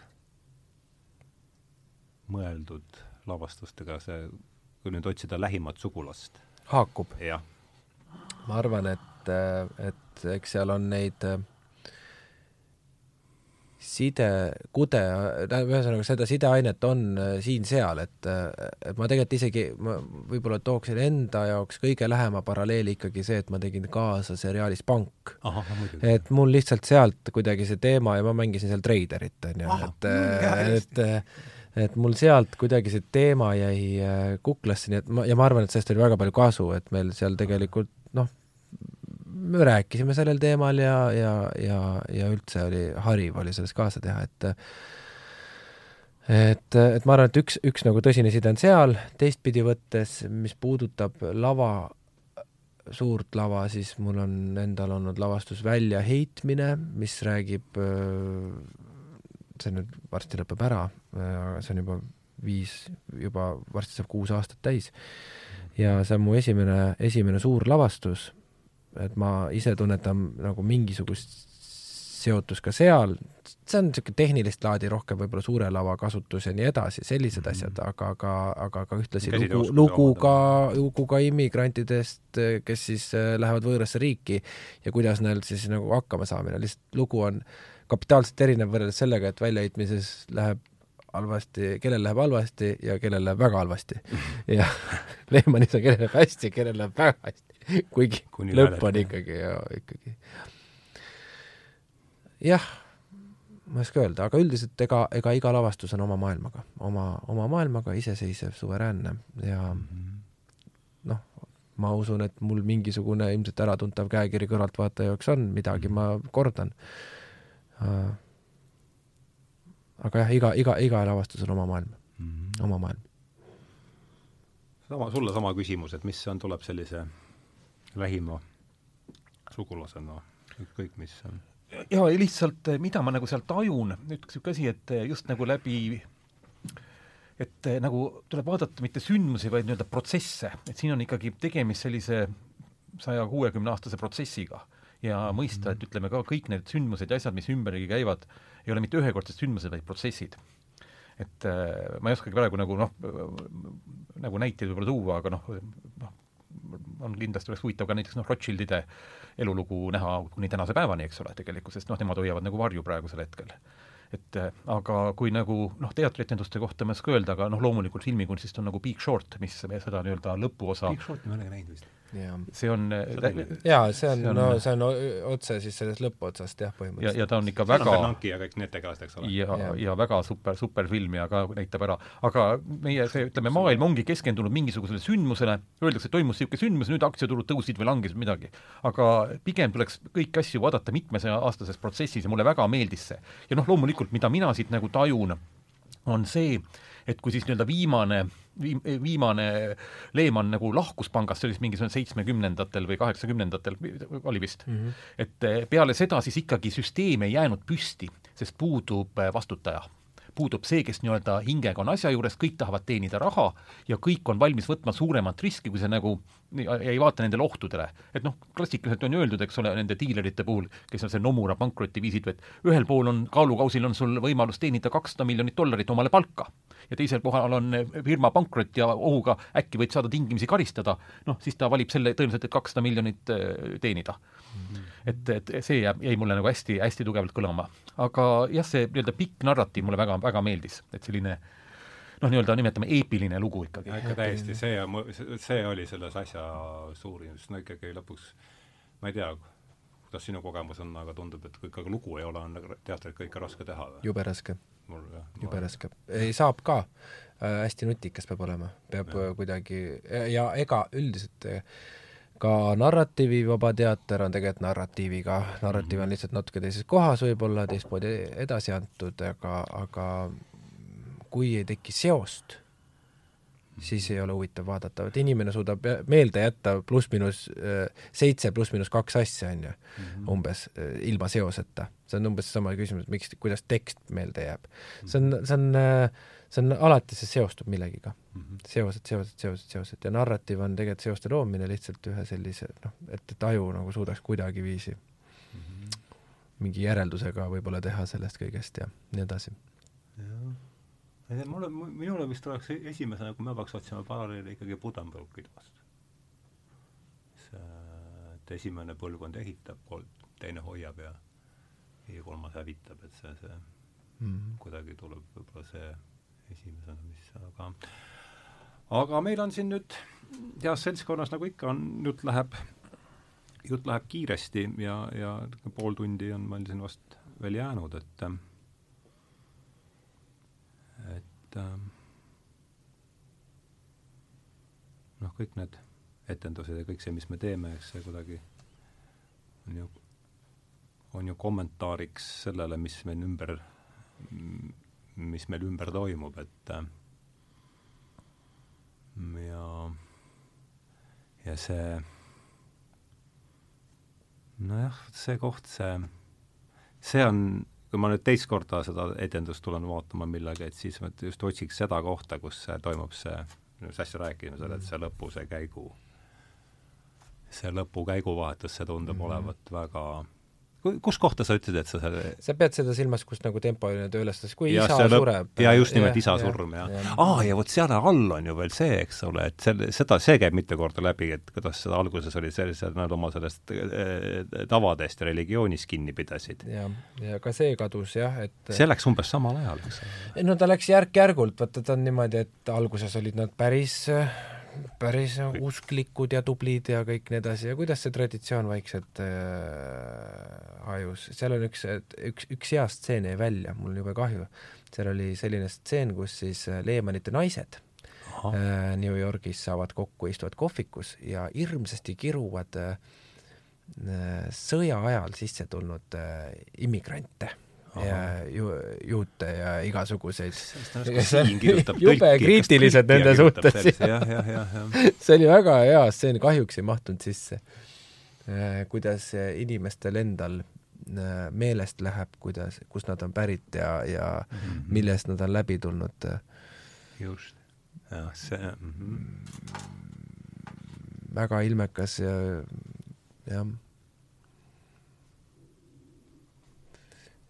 mõeldud lavastustega see, kui nüüd otsida lähimat sugulast? haakub? jah ma arvan, et, et eks seal on neid äh, side, kude, ühesõnaga seda sideainet on äh, siin-seal, et, et ma tegelikult isegi, ma võib-olla tooksin enda jaoks kõige lähema paralleeli ikkagi see, et ma tegin kaasa seriaalis Pank. et mul lihtsalt sealt kuidagi see teema ja ma mängisin seal treiderit, on ju, et, et et mul sealt kuidagi see teema jäi äh, kuklasse, nii et ma, ja ma arvan, et sellest oli väga palju kasu, et meil seal tegelikult me rääkisime sellel teemal ja, ja, ja, ja üldse oli hariv oli selles kaasa teha, et et, et ma arvan, et üks, üks nagu tõsine side on seal, teistpidi võttes, mis puudutab lava, suurt lava, siis mul on endal olnud lavastus Väljaheitmine, mis räägib, see nüüd varsti lõpeb ära, aga see on juba viis, juba varsti saab kuus aastat täis. ja see on mu esimene, esimene suur lavastus, et ma ise tunnetan nagu mingisugust seotus ka seal, see on niisugune tehnilist laadi rohkem võib-olla suure lava kasutus ja nii edasi, sellised mm -hmm. asjad, aga, aga, aga ka ühtlasi lugu, lugu ka, lugu ka immigrantidest, kes siis äh, lähevad võõrasse riiki ja kuidas neil siis nagu hakkama saamine, lihtsalt lugu on kapitaalselt erinev võrreldes sellega, et väljaheitmises läheb halvasti, kellel läheb halvasti ja kellel läheb väga halvasti. ja Lehmanis on, kellel läheb hästi, kellel läheb väga hästi. kuigi Kuni lõpp on ikkagi, ikkagi jah, ma ei oska öelda, aga üldiselt ega, ega iga lavastus on oma maailmaga, oma, oma maailmaga, iseseisev, suveräänne ja noh, ma usun, et mul mingisugune ilmselt äratuntav käekiri kõrvaltvaataja jaoks on, midagi ma kordan. aga jah, iga, iga, iga lavastus on oma maailm mm, -hmm. oma maailm. sama, sulle sama küsimus, et mis on, tuleb sellise lähima sugulasena, ükskõik mis on. Ja lihtsalt, eh, mida ma nagu seal tajun, nüüd niisugune asi, et eh, just nagu läbi et eh, nagu tuleb vaadata mitte sündmusi, vaid nii-öelda protsesse, et siin on ikkagi tegemist sellise saja kuuekümne aastase protsessiga. Ja mõista, et ütleme ka kõik need sündmused ja asjad, mis ümbergi käivad, ei ole mitte ühekordsed sündmused, vaid protsessid. et äh, ma ei oskagi praegu nagu noh, nagu näiteid võib-olla tuua, aga noh, noh, on kindlasti oleks huvitav ka näiteks noh, Rothschildide elulugu näha kuni tänase päevani, eks ole, tegelikult, sest noh, nemad hoiavad nagu varju praegusel hetkel. et aga kui nagu noh, teatrietenduste kohta ma ei oska öelda, aga noh, loomulikult filmikunstist on nagu Big Short, mis seda nii-öelda lõpuosa Big Shorti ma ei olegi näinud vist see on jaa, see on, no see on otse siis sellest lõpuotsast jah, põhimõtteliselt. ja, ja ta on ikka väga Bernanke ja kõik need tegelased, eks ole. ja, ja, ja väga super, super film ja ka näitab ära, aga meie see, ütleme, maailm ongi keskendunud mingisugusele sündmusele, öeldakse, et toimus niisugune sündmus, nüüd aktsiaturud tõusid või langesid midagi. aga pigem tuleks kõiki asju vaadata mitmesaja-aastases protsessis ja mulle väga meeldis see. ja noh, loomulikult, mida mina siit nagu tajun, on see, et kui siis nii-öelda viimane viim-, viimane Lehman nagu lahkus pangast, see oli siis mingisugune seitsmekümnendatel või kaheksakümnendatel, oli vist mm. -hmm. et eh, peale seda siis ikkagi süsteem ei jäänud püsti, sest puudub eh, vastutaja puudub see, kes nii-öelda hingega on asja juures, kõik tahavad teenida raha ja kõik on valmis võtma suuremat riski, kui see nagu ei vaata nendele ohtudele. et noh, klassikaliselt on ju öeldud, eks ole, nende diilerite puhul, kes on see Nomura pankrotti viisid, et ühel pool on kaalukausil on sul võimalus teenida kakssada miljonit dollarit omale palka ja teisel kohal on firma pankrot ja ohuga äkki võid saada tingimisi karistada, noh, siis ta valib selle tõenäoliselt, et kakssada miljonit äh, teenida mm. -hmm. et, et see jääb, jäi mulle nagu hästi, hästi tugevalt kõlama. aga jah, see nii-öelda pikk narratiiv mulle väga, väga meeldis, et selline noh, nii-öelda nimetame eepiline lugu ikkagi. ikka täiesti, see, see oli selles asja suurim, sest no ikkagi lõpuks ma ei tea, kuidas sinu kogemus on, aga tundub, et kui ikkagi lugu ei ole, on teatrit ka ikka raske teha või? jube raske. Jube raske. ei, saab ka äh,, hästi nutikas peab olema, peab ja. kuidagi ja ega üldiselt äh, ka narratiivivaba teater on tegelikult narratiiviga, narratiiv on mhm. lihtsalt natuke teises kohas võib-olla, teistmoodi edasi antud, aga, aga kui ei teki seost, siis ei ole huvitav vaadata, et inimene suudab meelde jätta pluss-miinus äh, seitse pluss-miinus kaks asja, on ju, mhm. umbes äh, ilma seoseta. see on umbes sama küsimus, miks, kuidas tekst meelde jääb. see on, see on, äh, see on alati, see seostub millegiga. Mhm. seosed, seosed, seosed, seosed ja narratiiv on tegelikult seoste loomine lihtsalt ühe sellise noh, et, et aju nagu suudaks kuidagiviisi mingi järeldusega võib-olla teha sellest kõigest ja nii edasi. jah mulle, minule vist oleks e-, esimesena, kui me peaks otsima paralleeli ikkagi Buddenbrooki vastu. see, et esimene põlvkond ehitab, teine hoiab ja, ja kolmas hävitab, et see, see mm -hmm. kuidagi tuleb võib-olla see esimesena, mis, aga aga meil on siin nüüd heas seltskonnas, nagu ikka on, jutt läheb, jutt läheb kiiresti ja, ja pool tundi on meil siin vast veel jäänud, et et äh, noh, kõik need etendused ja kõik see, mis me teeme, eks see kuidagi on ju, on ju kommentaariks sellele, mis meil ümber, mis meil ümber toimub, et äh, ja, ja see nojah, see koht, see, see on kui ma nüüd teist korda seda etendust tulen vaatama millalgi, et siis ma just otsiks seda kohta, kus toimub see, mis asja rääkima seal, et see lõpu, see käigu, see lõpu käiguvahetus, see tundub mm -hmm. olevat väga kus kohta sa ütlesid, et sa selle sa pead seda silmas, kus nagu tempoline töölastus, kui ja isa lõp... sureb. ja just nimelt ja, isa ja, surm, jah ja.. aa, ja vot seal all on ju veel see, eks ole, et selle, seda, see käib mitu korda läbi, et kuidas seda alguses oli sellised, nad oma sellest äh, tavadest ja religioonist kinni pidasid. jah, ja ka see kadus jah, et see läks umbes samal ajal, eks ole? no ta läks järk-järgult, vaata ta on niimoodi, et alguses olid nad päris äh, päris usklikud ja tublid ja kõik nii edasi ja kuidas see traditsioon vaikselt äh, hajus, seal on üks, üks, üks hea stseen jäi välja, mul on jube kahju. seal oli selline stseen, kus siis äh, Lehmanite naised Aha. äh, New Yorgis saavad kokku, istuvad kohvikus ja hirmsasti kiruvad äh, äh sõja ajal sisse tulnud äh, immigrante ja ju, juute ja igasuguseid. jube kriitilised nende suhtes. see oli väga hea stseen, kahjuks ei mahtunud sisse. Äh, kuidas inimestel endal äh, meelest läheb, kuidas, kust nad on pärit ja, ja mm -hmm. millest nad on läbi tulnud. just, jah, see mm. -hmm. väga ilmekas ja jah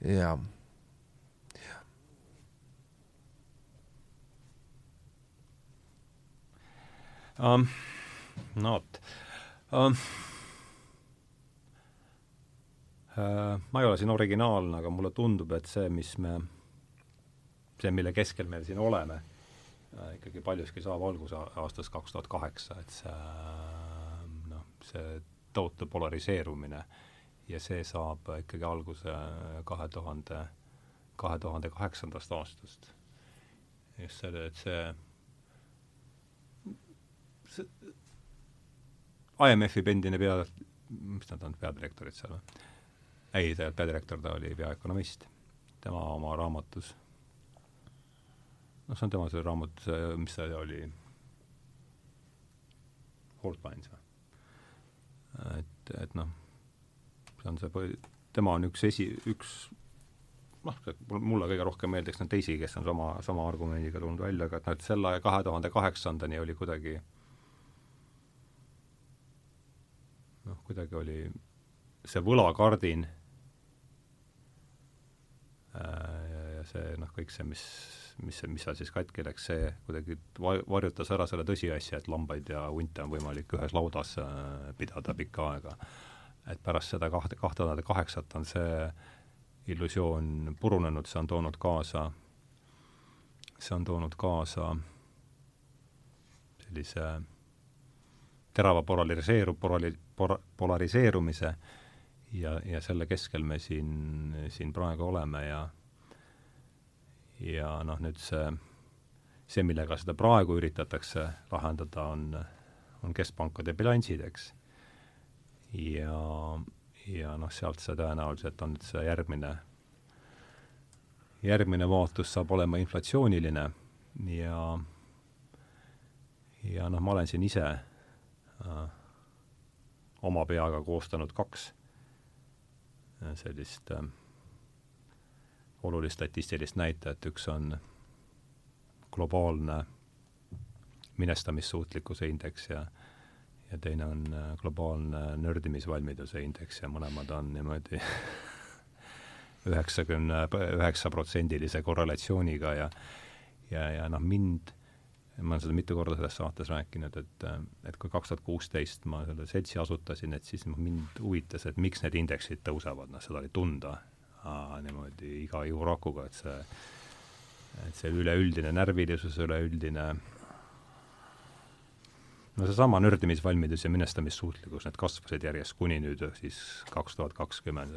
jaa. Um, no vot um,. Uh, ma ei ole siin originaalne, aga mulle tundub, et see, mis me, see, mille keskel me siin oleme uh,, ikkagi paljuski saab alguse aastast kaks tuhat kaheksa, et see noh, see tohutu polariseerumine uh, ja see saab ikkagi alguse kahe tuhande, kahe tuhande kaheksandast aastast. just selle, et see, see IMF-i endine pea, mis nad on, peadirektorid seal või? ei, ta olnud peadirektor, ta oli peaökonomist. tema oma raamatus, noh, see on tema see raamat, mis see oli, Fault Lines või? et, et noh see on see tema on üks esi, üks noh, mulle kõige rohkem meeldiks neid teisi, kes on sama, sama argumendiga tulnud välja, aga et noh, et selle kahe tuhande kaheksandani oli kuidagi noh, kuidagi oli see võlakardin äh, ja see noh, kõik see, mis, mis, mis seal siis katki läks, see kuidagi varjutas ära selle tõsiasja, et lambaid ja hunte on võimalik ühes laudas äh, pidada pikka aega et pärast seda kahte, kahte tuhande kaheksat on see illusioon purunenud, see on toonud kaasa, see on toonud kaasa sellise terava polariseeru-, polari-, por-, polariseerumise ja, ja selle keskel me siin, siin praegu oleme ja ja noh, nüüd see, see, millega seda praegu üritatakse lahendada, on, on keskpankade bilansid, eks ja, ja noh, sealt see tõenäoliselt on nüüd see järgmine, järgmine vaatus saab olema inflatsiooniline. Ja ja noh, ma olen siin ise äh, oma peaga koostanud kaks äh, sellist äh, olulist statistilist näitajat, üks on globaalne minestamissuutlikkuse indeks ja ja teine on äh, globaalne nördimisvalmiduse indeks ja mõlemad on niimoodi üheksakümne üheksa protsendilise korrelatsiooniga ja ja, ja noh, mind, ma olen seda mitu korda selles saates rääkinud, et et kui kaks tuhat kuusteist ma selle seltsi asutasin, et siis mind huvitas, et miks need indeksid tõusevad, noh, seda oli tunda aa, niimoodi iga juurakuga, et see et see üleüldine närvilisus, üleüldine no seesama nördimisvalmidus ja minestamissuutlikkus, need kasvasid järjest kuni nüüd siis kaks tuhat kakskümmend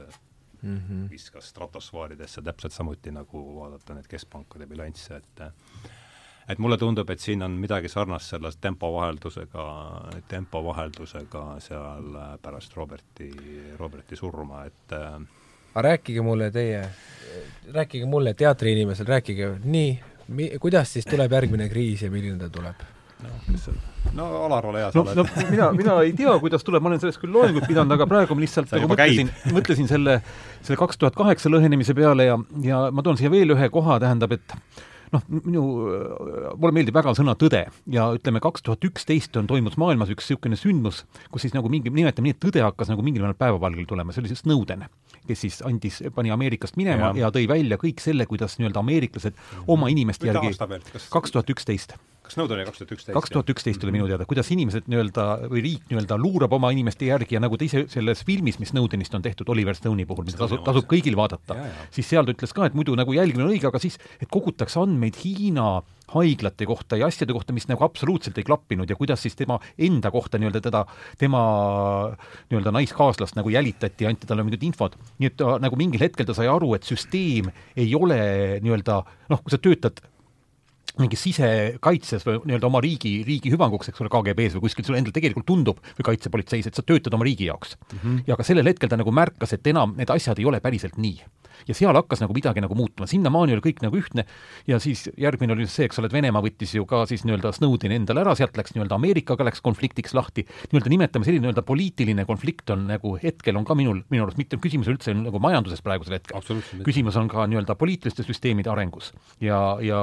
mm -hmm. viskas stratosfääridesse täpselt samuti, nagu vaadata need keskpankade bilansse, et et mulle tundub, et siin on midagi sarnast selle tempovaheldusega, tempovaheldusega seal pärast Roberti, Roberti surma, et aga rääkige mulle teie, rääkige mulle teatriinimesel, rääkige nii, mi-, kuidas siis tuleb järgmine kriis ja milline ta tuleb? No, kes see no Alar, ole hea, sa no, oled no mina, mina ei tea, kuidas tuleb, ma olen sellest küll loengut pidanud, aga praegu ma lihtsalt nagu mõtlesin, mõtlesin selle, selle kaks tuhat kaheksa lõhenemise peale ja, ja ma toon siia veel ühe koha, tähendab, et noh, minu, mulle meeldib väga sõna tõde ja ütleme, kaks tuhat üksteist on toimus maailmas üks niisugune sündmus, kus siis nagu mingi, nimetame nii, et tõde hakkas nagu mingil määral päevavalgele tulema, see oli siis Snowden, kes siis andis, pani Ameerikast minema ja, ja tõi välja kõik selle, kuidas nii-öelda ameeriklased oma inimeste järgi kaks tuhat üksteist kas Snowden oli kaks tuhat üksteist? kaks tuhat üksteist oli minu teada, kuidas inimesed nii-öelda või riik nii-öelda luurab oma inimeste järgi ja nagu ta ise selles filmis, mis Snowdenist on tehtud Oliver Stone'i puhul, mida tasub, tasub kõigil vaadata, siis seal ta ütles ka, et muidu nagu jälgimine on õige, aga siis, et kogutakse andmeid Hiina haiglate kohta ja asjade kohta, mis nagu absoluutselt ei klappinud ja kuidas siis tema enda kohta nii-öelda teda, tema nii-öelda naiskaaslast nagu jälitati ja anti talle mingit infot. nii et ta nagu mingil hetkel ta sai aru, et süsteem ei ole nii-öelda noh, kui sa töötad mingis sisekaitses või nii-öelda oma riigi, riigi hüvanguks, eks ole, KGB-s või kuskil, sulle endal tegelikult tundub, või kaitsepolitseis, et sa töötad oma riigi jaoks mm. -hmm. ja ka sellel hetkel ta nagu märkas, et enam need asjad ei ole päriselt nii ja seal hakkas nagu midagi nagu muutuma, sinnamaani oli kõik nagu ühtne ja siis järgmine oli see, eks ole, et Venemaa võttis ju ka siis nii-öelda Snowdeni endale ära, sealt läks nii-öelda Ameerikaga läks konfliktiks lahti, nii-öelda nimetame selline nii-öelda poliitiline konflikt on nagu hetkel on ka minul, minu arust mitte küsimus üldse nagu majanduses praegusel hetkel. küsimus on ka nii-öelda poliitiliste süsteemide arengus. ja, ja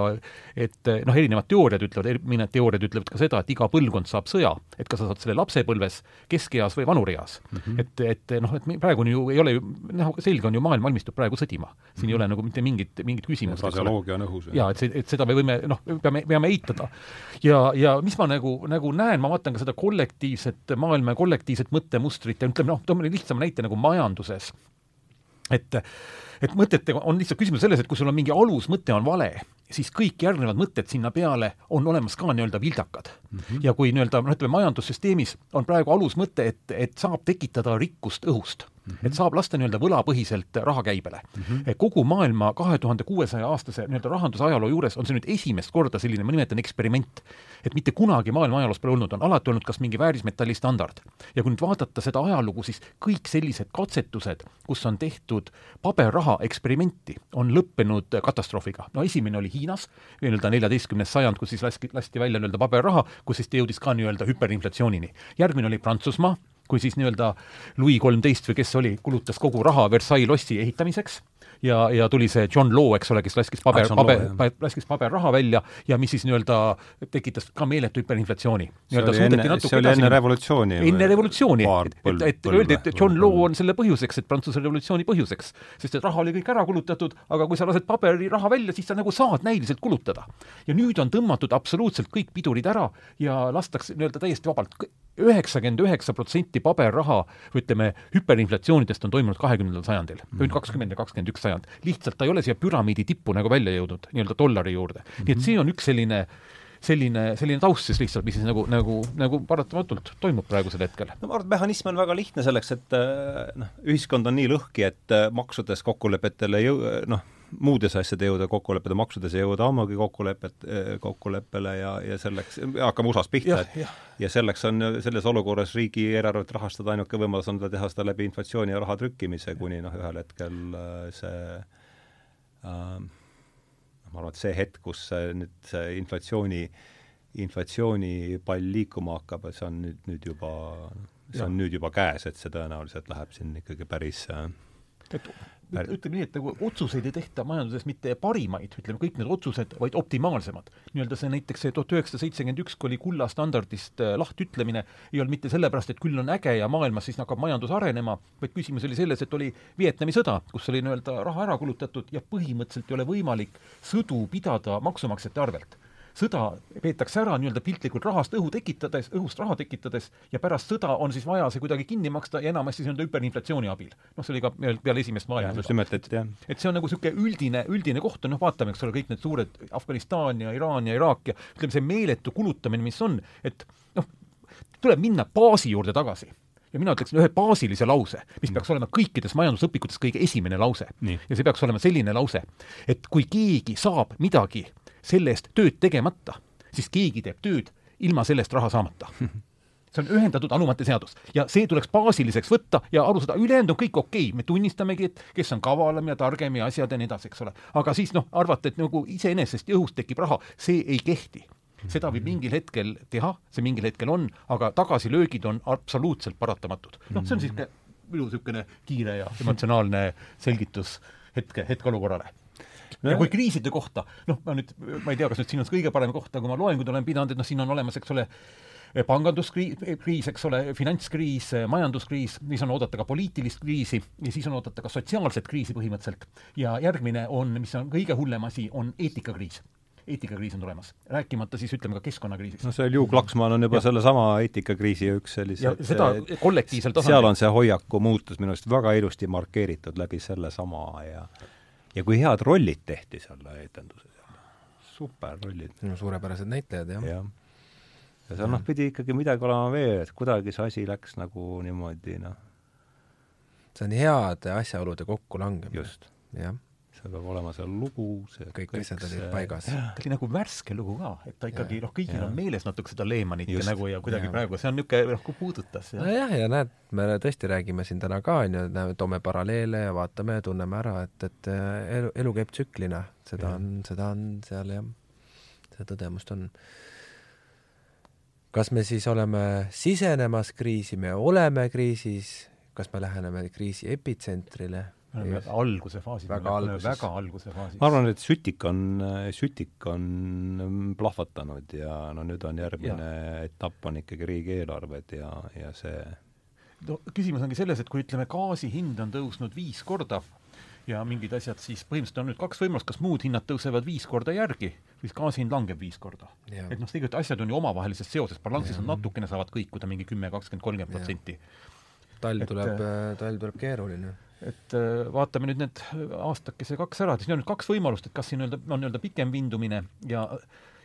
et noh, erinevad teooriad ütlevad, mõned teooriad ütlevad ka seda, et iga põlvkond saab sõja, et kas sa saad selle lapsepõlves, keskeas või vanureas mm. -hmm. et, et noh, et praegu on ju, ei ole ju, noh, selge on ju, maailm valmistub praegu sõdima sõdima. siin mm -hmm. ei ole nagu mitte mingit, mingit küsimust. fraseoloogia on õhus. jaa, et see, et seda me võime, noh, peame, peame eitada. ja, ja mis ma nagu, nagu näen, ma vaatan ka seda kollektiivset maailma ja kollektiivset mõttemustrit ja ütleme noh, toome lihtsama näite nagu majanduses. Et et mõtetega on lihtsalt küsimus selles, et kui sul on mingi alusmõte on vale, siis kõik järgnevad mõtted sinna peale on olemas ka nii-öelda vildakad mm. -hmm. ja kui nii-öelda noh, ütleme majandussüsteemis on praegu alusmõte, et, et saab tekitada rikkust õhust mm, -hmm. et saab lasta nii-öelda võlapõhiselt rahakäibele mm. -hmm. kogu maailma kahe tuhande kuuesaja aastase nii-öelda rahandusajaloo juures on see nüüd esimest korda selline, ma nimetan eksperiment, et mitte kunagi maailma ajaloos pole olnud, on alati olnud kas mingi väärismetalli standard. ja kui nüüd vaadata seda ajalugu, siis kõik sellised katsetused, kus on tehtud paberraha eksperimenti, on lõppenud katastroofiga. no esimene oli Hiinas, nii-öelda neljateistkümnes sajand, kus siis laski, lasti välja nii-öelda paberraha, kus siis ta jõudis ka nii-öelda hüperinflatsioonini. järgmine oli Prantsusmaa, kui siis nii-öelda Louis kolmteist või kes see oli, kulutas kogu raha Versailles lossi ehitamiseks ja, ja tuli see John Law, eks ole, kes laskis paber, paber, laskis paberraha välja ja mis siis nii-öelda tekitas ka meeletu hüperinflatsiooni. see oli enne, see oli enne revolutsiooni? enne revolutsiooni, et, et, et öeldi, et John Law on selle põhjuseks, et Prantsuse revolutsiooni põhjuseks. sest et raha oli kõik ära kulutatud, aga kui sa lased paberiraha välja, siis sa nagu saad näiliselt kulutada. ja nüüd on tõmmatud absoluutselt kõik pidurid ära ja lastakse nii-öelda täiesti vabalt üheksakümmend üheksa protsenti paberraha, ütleme, hüperinflatsioonidest on toimunud kahekümnendal sajandil mm, -hmm. kakskümmend ja kakskümmend üks sajand. lihtsalt ta ei ole siia püramiidi tippu nagu välja jõudnud, nii-öelda dollari juurde mm. -hmm. nii et see on üks selline selline, selline taust siis lihtsalt, mis siis nagu, nagu, nagu paratamatult toimub praegusel hetkel. no ma arvan, et mehhanism on väga lihtne selleks, et noh, ühiskond on nii lõhki, et maksudes kokkulepetele jõu-, noh, muudes asjade jõuda kokkuleppede, maksudes ei jõuda ammugi kokkulepet, eh, kokkuleppele ja, ja selleks, hakkame USA-st pihta, et ja. ja selleks on, selles olukorras riigieelarvet rahastada ainuke võimalus on teha seda läbi inflatsiooni ja raha trükkimise, kuni noh, ühel hetkel äh, see äh, ma arvan, et see hetk, kus see, nüüd see inflatsiooni, inflatsioonipall liikuma hakkab, see on nüüd, nüüd juba, see on ja. nüüd juba käes, et see tõenäoliselt läheb siin ikkagi päris äh, et ütleme nii, et nagu otsuseid ei tehta majanduses mitte parimaid, ütleme kõik need otsused, vaid optimaalsemad. nii-öelda see näiteks see tuhat üheksasada seitsekümmend üks, kui oli kulla standardist äh, lahtiütlemine, ei olnud mitte sellepärast, et küll on äge ja maailmas siis hakkab majandus arenema, vaid küsimus oli selles, et oli Vietnami sõda, kus oli nii-öelda raha ära kulutatud ja põhimõtteliselt ei ole võimalik sõdu pidada maksumaksjate arvelt sõda peetakse ära nii-öelda piltlikult rahast õhu tekitades, õhust raha tekitades ja pärast sõda on siis vaja see kuidagi kinni maksta ja enamasti nii-öelda hüperinflatsiooni abil. noh, see oli ka peale esimest maailmasõda. et see on nagu niisugune üldine, üldine koht noh, vaatame, eks ole, kõik need suured Afganistan ja Iraan ja Iraak ja ütleme, see meeletu kulutamine, mis on, et noh, tuleb minna baasi juurde tagasi ja mina ütleksin ühe baasilise lause, mis peaks olema kõikides majandusõpikutes kõige esimene lause. ja see peaks olema selline lause, et kui keegi saab midagi selle eest tööd tegemata, siis keegi teeb tööd ilma selle eest raha saamata see on ühendatud anumate seadus ja see tuleks baasiliseks võtta ja aru saada, ülejäänud on kõik okei okay., me tunnistamegi, et kes on kavalam ja targem ja asjad ja nii edasi, eks ole. aga siis noh, arvata, et nagu iseenesest õhust tekib raha, see ei kehti seda võib mingil hetkel teha, see mingil hetkel on, aga tagasilöögid on absoluutselt paratamatud. noh, see on niisugune minu niisugune kiire ja emotsionaalne selgitus hetke, hetkeolukorrale. Ja kui kriiside kohta, noh, ma nüüd, ma ei tea, kas nüüd siin on kõige parem koht, aga kui ma loenguid olen pidanud, et noh, siin on olemas, eks ole, panganduskriis, eks ole, finantskriis, majanduskriis, siis on oodata ka poliitilist kriisi ja siis on oodata ka sotsiaalset kriisi põhimõtteliselt. ja järgmine on, mis on kõige hullem asi, on eetikakriis eetikakriis on tulemas, rääkimata siis ütleme ka keskkonnakriisist. no see Liu Klaksmann on juba sellesama eetikakriisi üks sellise seda kollektiivsel tasandil. seal on see hoiaku muutus minu arust väga ilusti markeeritud läbi sellesama ja ja kui head rollid tehti seal etenduses, super rollid. no suurepärased näitlejad, jah ja. ja seal noh, pidi ikkagi midagi olema veel, et kuidagi see asi läks nagu niimoodi noh. see on heade asjaolude kokkulangemine. just. jah seal peab olema seal lugu, see kõik, kõik asjad olid paigas. ta oli nagu värske lugu ka, et ta ikkagi noh, kõigil on meeles natuke seda Lehmanit ja nagu ja kuidagi ja. praegu see on niisugune noh, kui puudutas. nojah, ja näed, me tõesti räägime siin täna ka, on ju, toome paralleele ja vaatame ja tunneme ära, et, et elu, elu käib tsüklina, seda ja. on, seda on seal jah, seda tõdemust on. Kas me siis oleme sisenemas kriisi, me oleme kriisis, kas me läheneme kriisi epitsentrile me oleme alguse faasis. väga alguses. väga alguse faasis. ma arvan, et sütik on, sütik on plahvatanud ja no nüüd on järgmine ja. etapp on ikkagi riigieelarved ja, ja see no küsimus ongi selles, et kui ütleme, gaasi hind on tõusnud viis korda ja mingid asjad, siis põhimõtteliselt on nüüd kaks võimalust, kas muud hinnad tõusevad viis korda järgi, siis gaasi hind langeb viis korda. et noh, tegelikult asjad on ju omavahelises seoses, balansis on natukene, saavad kõikuda mingi kümme, kakskümmend, kolmkümmend protsenti. talv tuleb, talv tuleb keeruline et äh, vaatame nüüd need aastakese kaks ära, siin on nüüd kaks võimalust, et kas siin nii-öelda on nii-öelda pikem vindumine ja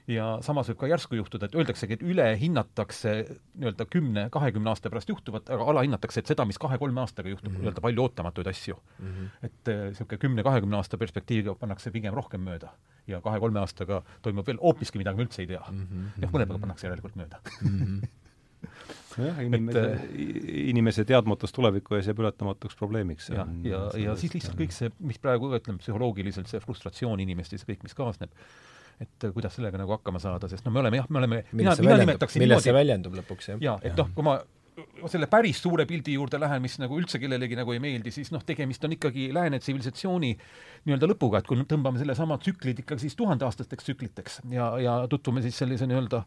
ja samas võib ka järsku juhtuda, et öeldaksegi, et ülehinnatakse nii-öelda kümne, kahekümne aasta pärast juhtuvat, aga alahinnatakse, et seda, mis kahe-kolme aastaga juhtub mm -hmm., nii-öelda palju ootamatuid asju mm. -hmm. et niisugune äh, kümne-kahekümne aasta perspektiiviga pannakse pigem rohkem mööda. ja kahe-kolme aastaga toimub veel hoopiski midagi, me üldse ei tea mm. -hmm. jah, mõnega pannakse järelikult mööda mm. -hmm nojah, inimese et, inimese teadmatus tuleviku ees jääb ületamatuks probleemiks. ja, ja, ja siis lihtsalt kõik see, mis praegu ütleme, psühholoogiliselt see frustratsioon inimestes ja kõik, mis kaasneb, et kuidas sellega nagu hakkama saada, sest no me oleme jah, me oleme mina, mina nimetaksin milles see väljendub lõpuks, jah? jaa, et noh, kui ma selle päris suure pildi juurde lähen, mis nagu üldse kellelegi nagu ei meeldi, siis noh, tegemist on ikkagi lääne tsivilisatsiooni nii-öelda lõpuga, et kui tõmbame sellesama tsüklid ikkagi siis tuhandeaastasteks tsükliteks ja, ja tutvume siis sellise nii-öelda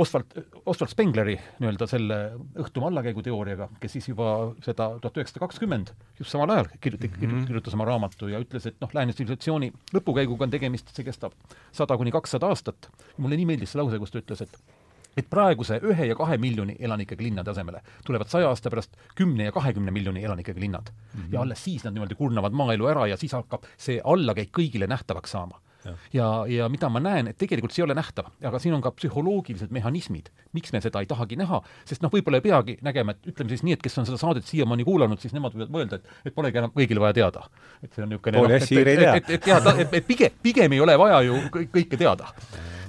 Oswald, Oswald Spengleri nii-öelda selle õhtumaa allakäiguteooriaga, kes siis juba seda tuhat üheksasada kakskümmend, just samal ajal kirjuti- mm, -hmm. kirjutas oma raamatu ja ütles, et noh, lääne tsivilisatsiooni lõpukäiguga on tegemist, see kestab sada kuni kakssada aastat. mulle nii meeldis see lause, kus ta ütles, et et praeguse ühe ja kahe miljoni elanikega linnade asemele tulevad saja aasta pärast kümne ja kahekümne miljoni elanikega linnad mm. -hmm. ja alles siis nad niimoodi kurnavad maaelu ära ja siis hakkab see allakäik kõigile nähtavaks saama. ja, ja, ja mida ma näen, et tegelikult see ei ole nähtav, aga siin on ka psühholoogilised mehhanismid, miks me seda ei tahagi näha, sest noh, võib-olla ei peagi nägema, et ütleme siis nii, et kes on seda saadet siiamaani kuulanud, siis nemad võivad mõelda, et, et polegi enam kõigile vaja teada. et see on niisugune noh, et, et, et, et, et teada, et, et pigem, pigem ei ole vaja ju kõike teada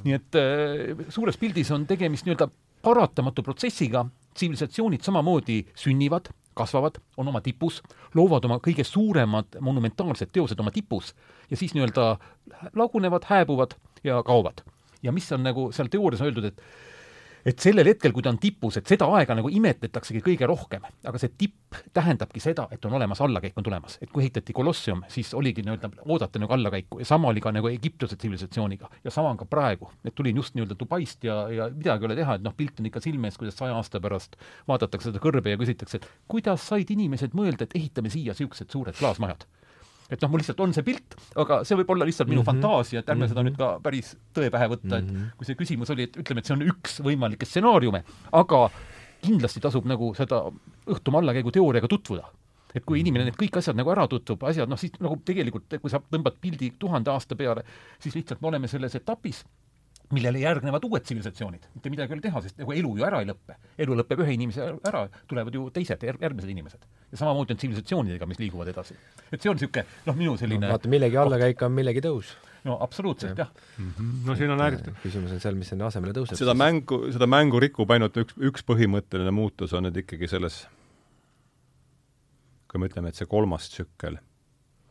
nii et äh, suures pildis on tegemist nii-öelda paratamatu protsessiga, tsivilisatsioonid samamoodi sünnivad, kasvavad, on oma tipus, loovad oma kõige suuremad monumentaalsed teosed oma tipus ja siis nii-öelda lagunevad, hääbuvad ja kaovad. ja mis on nagu seal teoorias öeldud, et et sellel hetkel, kui ta on tipus, et seda aega nagu imetletaksegi kõige rohkem, aga see tipp tähendabki seda, et on olemas allakäik on tulemas. et kui ehitati Kolossium, siis oligi nii-öelda, oodata nagu allakäiku ja sama oli ka nagu Egiptuse tsivilisatsiooniga. ja sama on ka praegu, et tulin just nii-öelda Dubaist ja, ja midagi ei ole teha, et noh, pilt on ikka silme ees, kuidas saja aasta pärast vaadatakse seda kõrbe ja küsitakse, et kuidas said inimesed mõelda, et ehitame siia niisugused suured klaasmajad et noh, mul lihtsalt on see pilt, aga see võib olla lihtsalt minu mm -hmm. fantaasia, et ärme mm -hmm. seda nüüd ka päris tõe pähe võtta, et mm -hmm. kui see küsimus oli, et ütleme, et see on üks võimalikke stsenaariume, aga kindlasti tasub nagu seda õhtumaa allakäigu teooriaga tutvuda et kui inimene need kõik asjad nagu ära tutvub, asjad, noh siis nagu tegelikult, kui sa tõmbad pildi tuhande aasta peale, siis lihtsalt me oleme selles etapis, millele järgnevad uued tsivilisatsioonid. mitte midagi ei ole teha, sest nagu elu ju ära ei lõppe. elu lõpeb ühe inimese ära, tulevad ju teised, järgmised inimesed. ja samamoodi on tsivilisatsioonidega, mis liiguvad edasi. et see on niisugune noh, minu selline no, vaata, millegi allakäik on millegi tõus. no absoluutselt, jah ja. mm. -hmm. no siin on ääretult küsimus on seal, mis sinna asemele tõuseb. seda mängu, seda mängu rikub ainult üks, üks põhimõtteline muutus on nüüd ikkagi selles, kui me ütleme, et see kolmas tsükkel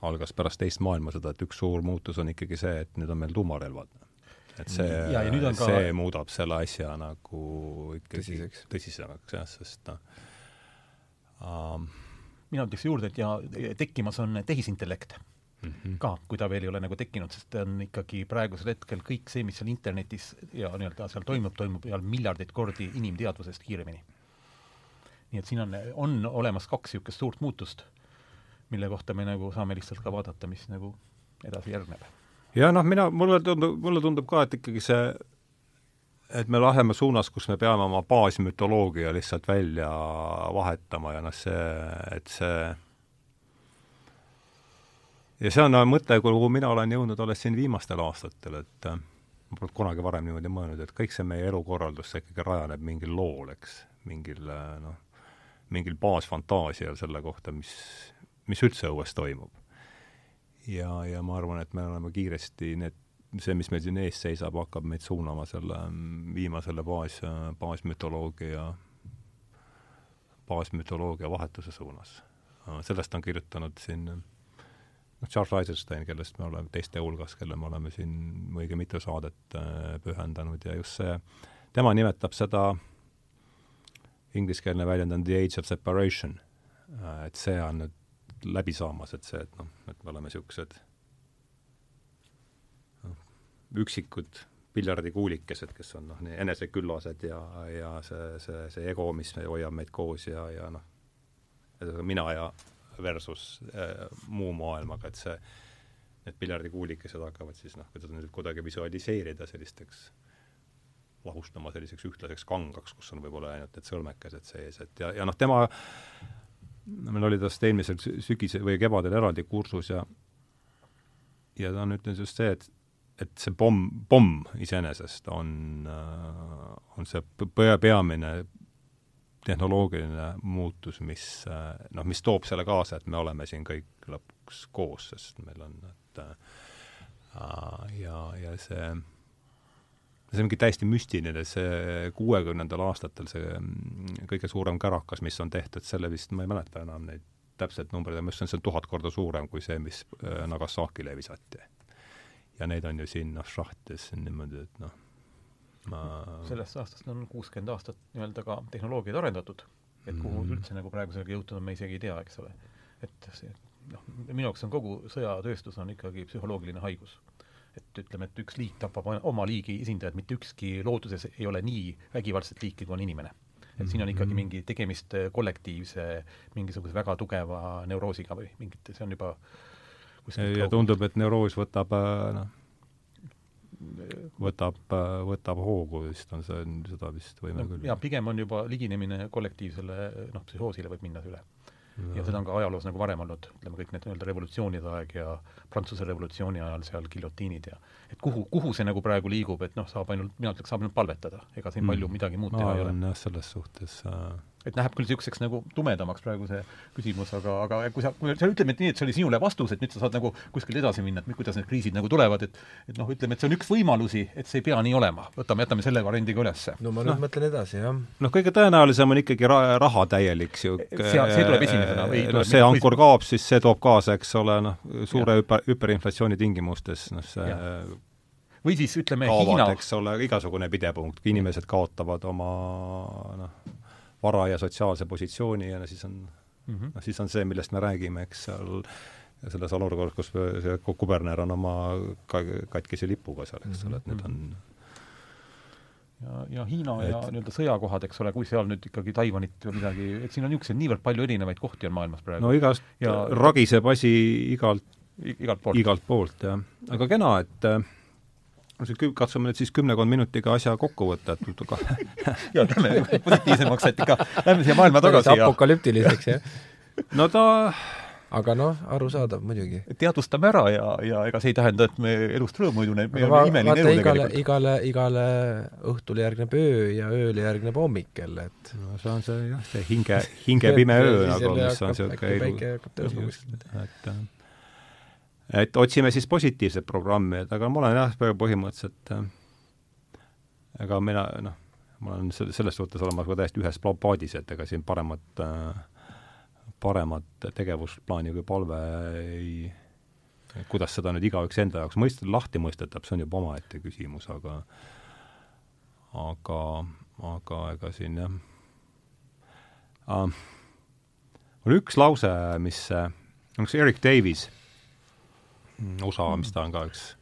algas pärast teist maailmasõda, et üks suur muutus on ikkagi see, et nüüd on meil tuumarelvad et see, ka... see muudab selle asja nagu ikkagi tõsisemaks jah, sest noh um... mina ütleks juurde, et ja tekkimas on tehisintellekt mm -hmm. ka, kui ta veel ei ole nagu tekkinud, sest ta on ikkagi praegusel hetkel kõik see, mis seal internetis ja nii-öelda seal toimub, toimub seal miljardeid kordi inimteadvusest kiiremini. nii et siin on, on olemas kaks niisugust suurt muutust, mille kohta me nagu saame lihtsalt ka vaadata, mis nagu edasi järgneb ja noh, mina, mulle tundub, mulle tundub ka, et ikkagi see, et me läheme suunas, kus me peame oma baasmütoloogia lihtsalt välja vahetama ja noh, see, et see ja see on mõte, kuhu mina olen jõudnud alles siin viimastel aastatel, et äh, ma polnud kunagi varem niimoodi mõelnud, et kõik see meie elukorraldus, see ikkagi rajaneb mingil lool, eks, mingil äh, noh, mingil baasfantaasial selle kohta, mis, mis üldse õues toimub ja, ja ma arvan, et me oleme kiiresti need, see, mis meil siin ees seisab, hakkab meid suunama selle, viima selle baas, baasmütoloogia, baasmütoloogia vahetuse suunas. sellest on kirjutanud siin noh, Charles Eisenstein, kellest me oleme teiste hulgas, kelle me oleme siin õige mitu saadet äh, pühendanud ja just see, tema nimetab seda, ingliskeelne väljend on the age of separation, äh, et see on nüüd läbi saamas, et see, et noh, et me oleme niisugused noh, üksikud piljardikuulikesed, kes on noh, eneseküllased ja, ja see, see, see ego, mis hoiab meid koos ja, ja noh, mina ja versus äh, muu maailmaga, et see, need piljardikuulikesed hakkavad siis noh, kuidas nüüd kuidagi visualiseerida sellisteks lahustama selliseks ühtlaseks kangaks, kus on võib-olla ainult need sõrmekesed sees, et ja, ja noh, tema meil oli tast eelmisel sügisel või kevadel eraldi kursus ja ja ta on ütlenud just see, et et see pomm, pomm iseenesest on, äh, on see pea, peamine tehnoloogiline muutus, mis noh, mis toob selle kaasa, et me oleme siin kõik lõpuks koos, sest meil on, et äh, ja, ja see see on mingi täiesti müstiline, see kuuekümnendal aastatel see mm, kõige suurem kärakas, mis on tehtud, selle vist, ma ei mäleta enam neid täpseid numbreid, ma ütlesin, see on tuhat korda suurem kui see, mis äh, Nagasakile visati. ja neid on ju siin noh, šahtides niimoodi, et noh, ma sellest aastast on kuuskümmend aastat nii-öelda ka tehnoloogiaid arendatud, et kuhu mm üldse nagu praegusega jõutud on, me isegi ei tea, eks ole. et see noh, minu jaoks on kogu sõjatööstus on ikkagi psühholoogiline haigus et ütleme, et üks liik tapab oma liigi esindajad, mitte ükski looduses ei ole nii vägivaldset liiki, kui on inimene. et siin on ikkagi mhm. mingi tegemist kollektiivse mingisuguse väga tugeva neuroosiga või mingit, see on juba ja tundub, et neuroos võtab äh, noh, võtab, äh, võtab hoogu vist on see, seda vist võime no, küll. jaa, pigem on juba liginemine kollektiivsele noh, psühhoosile võib minna üle ja seda on ka ajaloos nagu varem olnud, ütleme kõik need nii-öelda revolutsioonide aeg ja Prantsuse revolutsiooni ajal seal giljotiinid ja et kuhu, kuhu see nagu praegu liigub, et noh, saab ainult, mina ütleks, saab ainult palvetada, ega siin mm. palju midagi muud teha ei ole. jah, selles suhtes äh, et läheb küll niisuguseks nagu tumedamaks praegu see küsimus, aga, aga kui sa, kui sa ütleme, et nii, et see oli sinule vastus, et nüüd sa saad nagu kuskil edasi minna, et kuidas need kriisid nagu tulevad, et et noh, ütleme, et see on üks võimalusi, et see ei pea nii olema. võtame, jätame selle variandi ka ülesse. no ma nüüd no, mõtlen edasi, jah. noh, kõige tõenäolisem on ikkagi ra raha täielik niisugune see, see tuleb esimesena või noh, see ankur kaob, siis see toob kaasa, eks ole, noh, suure hüper, hüperinflatsiooni tingimustes, noh see ja või siis ütleme kaovad, Hiina eks ole, igasugune pidepunkt, inimesed kaotavad oma noh, vara ja sotsiaalse positsiooni ja siis on mm -hmm. noh, siis on see, millest me räägime, eks seal selles olukorras, kus see kuberner on oma ka-, katkise lipuga seal, eks ole, et need on ja, ja Hiina et, ja nii-öelda sõjakohad, eks ole, kui seal nüüd ikkagi Taiwanit või midagi, et siin on niisuguseid niivõrd palju erinevaid kohti on maailmas praegu. no igast ja ragiseb asi igalt, igalt poolt, igalt poolt, jah. aga kena, et äh, katsume nüüd siis kümmekond minutiga asja kokku võtta, et jaa, lähme positiivsemaks, et ikka lähme siia maailma tagasi ja apokalüptiliseks, jah? no ta aga noh, arusaadav muidugi. teadvustame ära ja, ja ega see ei tähenda, et me elust rõõmu ei tunne, meil on imeline elu igale, igale, igale õhtule järgneb öö ja ööle järgneb hommik jälle, et no see on see jah, see hinge, hinge pime öö nagu, mis on niisugune elu. päike hakkab tõusma kuskilt. et et otsime siis positiivset programmi, et aga ma olen jah, põhimõtteliselt äh, ega mina noh, ma olen selles suhtes olemas ka täiesti ühes paadis, et ega siin paremat äh,, paremat tegevusplaani kui palve ei kuidas seda nüüd igaüks enda jaoks mõist-, lahti mõistetab, see on juba omaette küsimus, aga aga, aga ega siin jah uh,, mul üks lause, mis, üks Eric Davis, USA, mis ta on ka üks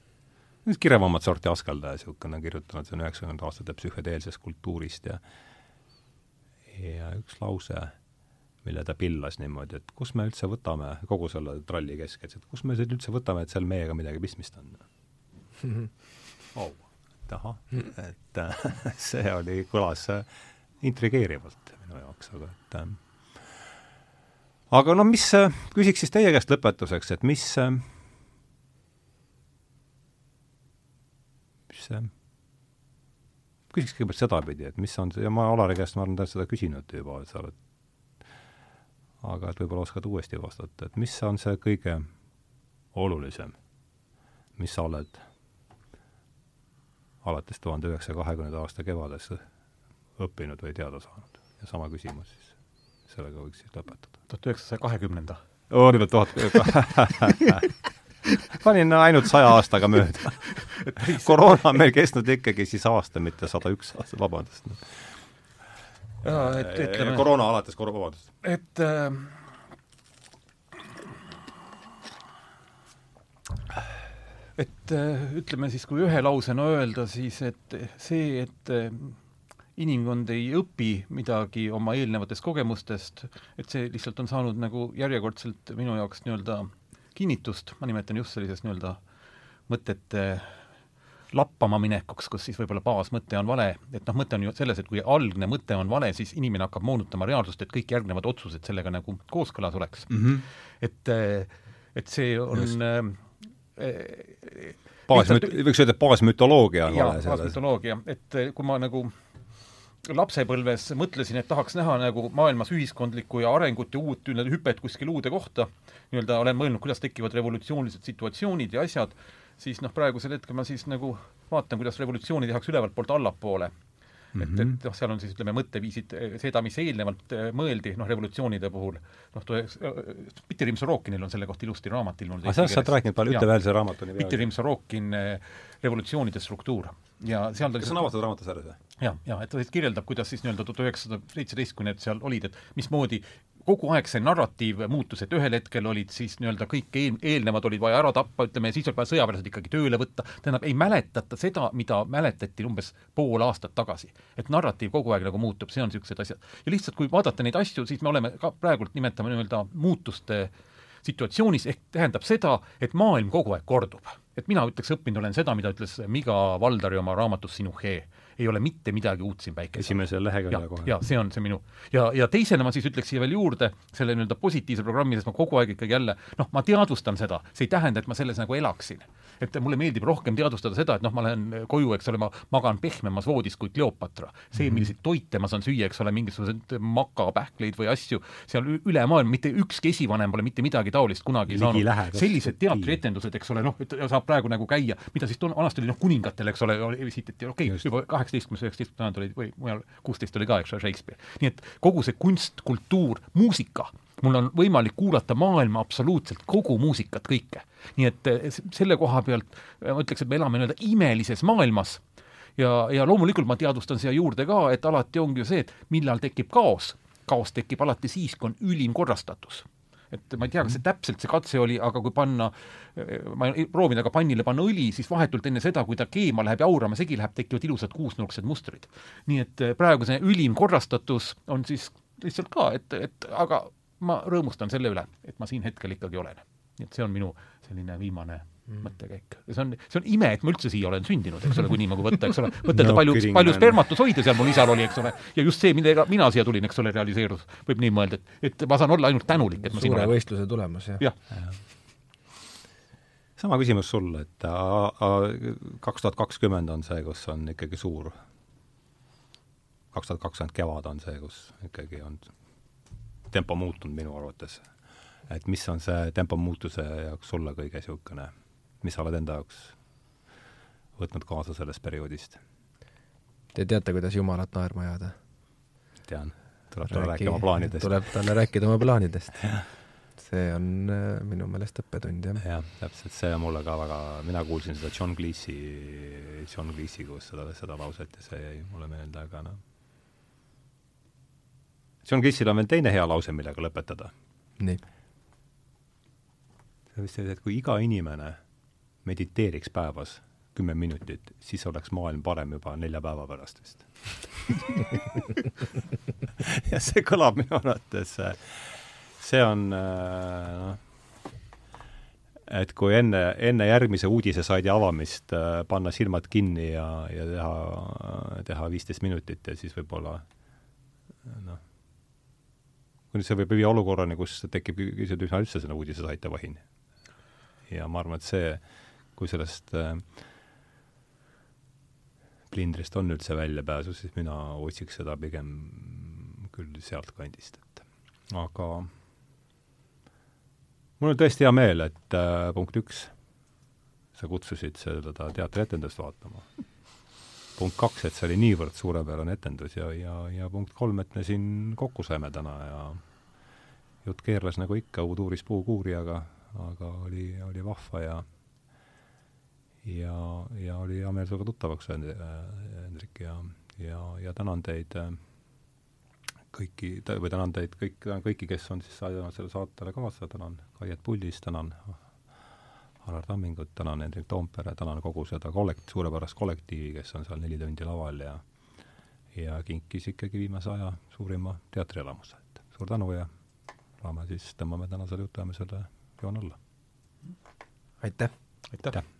kirevamat sorti askeldaja, niisugune, kirjutanud, see on üheksakümnendate aastate psühhedeelsest kultuurist ja ja üks lause, mille ta pillas niimoodi, et kus me üldse võtame kogu selle tralli keskelt, et kus me üldse võtame, et seal meiega midagi pistmist on oh,. et ahah, et see oli, kõlas intrigeerivalt minu jaoks, aga et äh, aga no mis, küsiks siis teie käest lõpetuseks, et mis mis küsiks kõigepealt sedapidi, et mis on see, ja ma Alari käest, ma olen täna seda küsinud juba, et sa oled aga et võib-olla oskad uuesti vastata, et mis on see kõige olulisem, mis sa oled alates tuhande üheksasaja kahekümnenda aasta kevades õppinud või teada saanud? ja sama küsimus siis, sellega võiks siis lõpetada. tuhat üheksasaja kahekümnenda? oo, nimelt tuhat panin ainult saja aastaga mööda koroona on meil kestnud ikkagi siis aasta, mitte sada üks aastat, vabandust. jaa, et ütleme koroona alates, vabandust. et äh, et äh, ütleme siis, kui ühe lausena öelda, siis et see, et äh, inimkond ei õpi midagi oma eelnevatest kogemustest, et see lihtsalt on saanud nagu järjekordselt minu jaoks nii-öelda kinnitust, ma nimetan just sellisest nii-öelda mõtete lappama minekuks, kus siis võib-olla baasmõte on vale, et noh, mõte on ju selles, et kui algne mõte on vale, siis inimene hakkab moonutama reaalsust, et kõik järgnevad otsused sellega nagu kooskõlas oleks mm. -hmm. et, et see on äh, baasmüt-, võiks öelda, et baasmütoloogia on vale selles. baasmütoloogia, et kui ma nagu lapsepõlves mõtlesin, et tahaks näha nagu maailmas ühiskondlikku ja arengut ja uut hüpet kuskil uude kohta, nii-öelda olen mõelnud, kuidas tekivad revolutsioonilised situatsioonid ja asjad, siis noh, praegusel hetkel ma siis nagu vaatan, kuidas revolutsiooni tehakse ülevalt poolt allapoole Mm -hmm. et, et noh, seal on siis ütleme, mõtteviisid, seda, mis eelnevalt äh, mõeldi, noh, revolutsioonide puhul, noh, Peter Rimsorokinil on selle kohta ilusti raamat ilmunud. aga sellest sa oled rääkinud palju, ütle veel see raamat on Peter Rimsorokin äh, Revolutsioonide struktuur ja seal kas see on avatud raamatuse või? jah, ja et ta kirjeldab, kuidas siis nii-öelda tuhat üheksasada seitseteist, kui need seal olid, et mismoodi kogu aeg see narratiiv muutus, et ühel hetkel olid siis nii-öelda kõik eel, eelnevad olid vaja ära tappa, ütleme, siis oli vaja sõjaväelased ikkagi tööle võtta, tähendab, ei mäletata seda, mida mäletati umbes pool aastat tagasi. et narratiiv kogu aeg nagu muutub, see on niisugused asjad. ja lihtsalt, kui vaadata neid asju, siis me oleme ka praegult nimetame nii-öelda muutuste situatsioonis, ehk tähendab seda, et maailm kogu aeg kordub. et mina ütleks, õppinud olen seda, mida ütles Miga Valdari oma raamatus Sinuhe ei ole mitte midagi uut siin päikesel. esimesel leheküljel kohe. ja see on see minu ja, ja teisena ma siis ütleks siia veel juurde, selle nii-öelda positiivse programmi, sest ma kogu aeg ikkagi jälle noh, ma teadvustan seda, see ei tähenda, et ma selles nagu elaksin. Et mulle meeldib rohkem teadvustada seda, et noh, ma lähen koju, eks ole, ma magan pehmemas voodis kui Kleopatra. see, mhm. milliseid toite ma saan süüa, eks ole, mingisuguseid makapähkleid või asju, seal üle maailma mitte ükski esivanem pole mitte midagi taolist kunagi Ligi saanud. sellised teatrietendused, eks ole, noh, et saab praegu nagu käia, mida siis vanasti oli noh, kuningatel, eks ole, esitati, okei okay,, juba kaheksa kaheksateistkümnes, üheksateistkümnes sajand oli või mujal, kuusteist oli ka, eks ole, Shakespeare. nii et kogu see kunst, kultuur, muusika, mul on võimalik kuulata maailma absoluutselt kogu muusikat, kõike. nii et eh, selle koha pealt eh, ma ütleks, et me elame nii-öelda imelises maailmas ja, ja loomulikult ma teadvustan siia juurde ka, et alati ongi ju see, et millal tekib kaos. kaos tekib alati siis, kui on ülim korrastatus et ma ei tea, kas see täpselt see katse oli, aga kui panna, ma proovin aga pannile panna õli, siis vahetult enne seda, kui ta keema läheb ja aurama segi läheb, tekivad ilusad kuusnurksed mustrid. nii et eh, praegu see ülim korrastatus on siis lihtsalt ka, et, et aga ma rõõmustan selle üle, et ma siin hetkel ikkagi olen. nii et see on minu selline viimane mm. mõttekäik. ja see on, see on ime, et ma üldse siia olen sündinud, eks ole, kui niimoodi võtta, eks ole, mõtelda no, palju, palju spermatosoide seal mul isal oli, eks ole, ja just see, millega mina siia tulin, eks ole, realiseerus. võib nii mõelda, et, et ma saan olla ainult tänulik, et ma suure võistluse tulemus, jah ja. ja. sama küsimus sulle, et kaks tuhat kakskümmend on see, kus on ikkagi suur, kaks tuhat kakskümmend kevad on see, kus ikkagi on tempo muutunud minu arvates et mis on see tempo muutuse jaoks sulle kõige niisugune mis sa oled enda jaoks võtnud kaasa sellest perioodist? Te teate, kuidas Jumalat naerma ajada? tean, tuleb talle rääkida oma plaanidest. tuleb talle rääkida oma plaanidest see on äh, minu meelest õppetund, jah. jah, täpselt, see on mulle ka väga, mina kuulsin seda John Cleese'i, John Cleese'i koos seda, seda lauset ja see jäi mulle meelde, aga noh. John Cleese'il on veel teine hea lause, millega lõpetada. nii. see vist oli, et kui iga inimene mediteeriks päevas kümme minutit, siis oleks maailm parem juba nelja päeva pärast vist ja see kõlab minu arvates, see on noh, et kui enne, enne järgmise uudisesaidi avamist äh, panna silmad kinni ja, ja teha, teha viisteist minutit ja siis võib-olla noh, kuni see võib viia olukorrani, kus tekib küsida üleüldse selle uudisesaite vahin. ja ma arvan, et see, kui sellest äh, plindrist on üldse väljapääsu, siis mina otsiks seda pigem küll sealtkandist, et aga mul on tõesti hea meel, et äh, punkt üks, sa kutsusid seda teatrietendust vaatama. Punkt kaks, et see oli niivõrd suurepärane etendus ja, ja, ja punkt kolm, et me siin kokku saime täna ja jutt keerles nagu ikka, uud uuris puukuurijaga, aga oli, oli vahva ja ja, ja oli hea meel sinuga tuttavaks saada, Hendrik, ja, ja, ja tänan teid äh, kõiki, või tänan teid kõik, tänan kõiki, kes on siis aidanud sellele saatele kaasa, tänan Kaiet Puldis, tänan Alar Tammingut, tänan Hendrik Toompere, tänan kogu seda kollekt-, suurepärast kollektiivi, kes on seal neli tundi laval ja ja kinkis ikkagi viimase aja suurima teatrielamuse, et suur tänu ja saame siis, tõmbame tänasele jutuajamisele joon alla. aitäh! aitäh!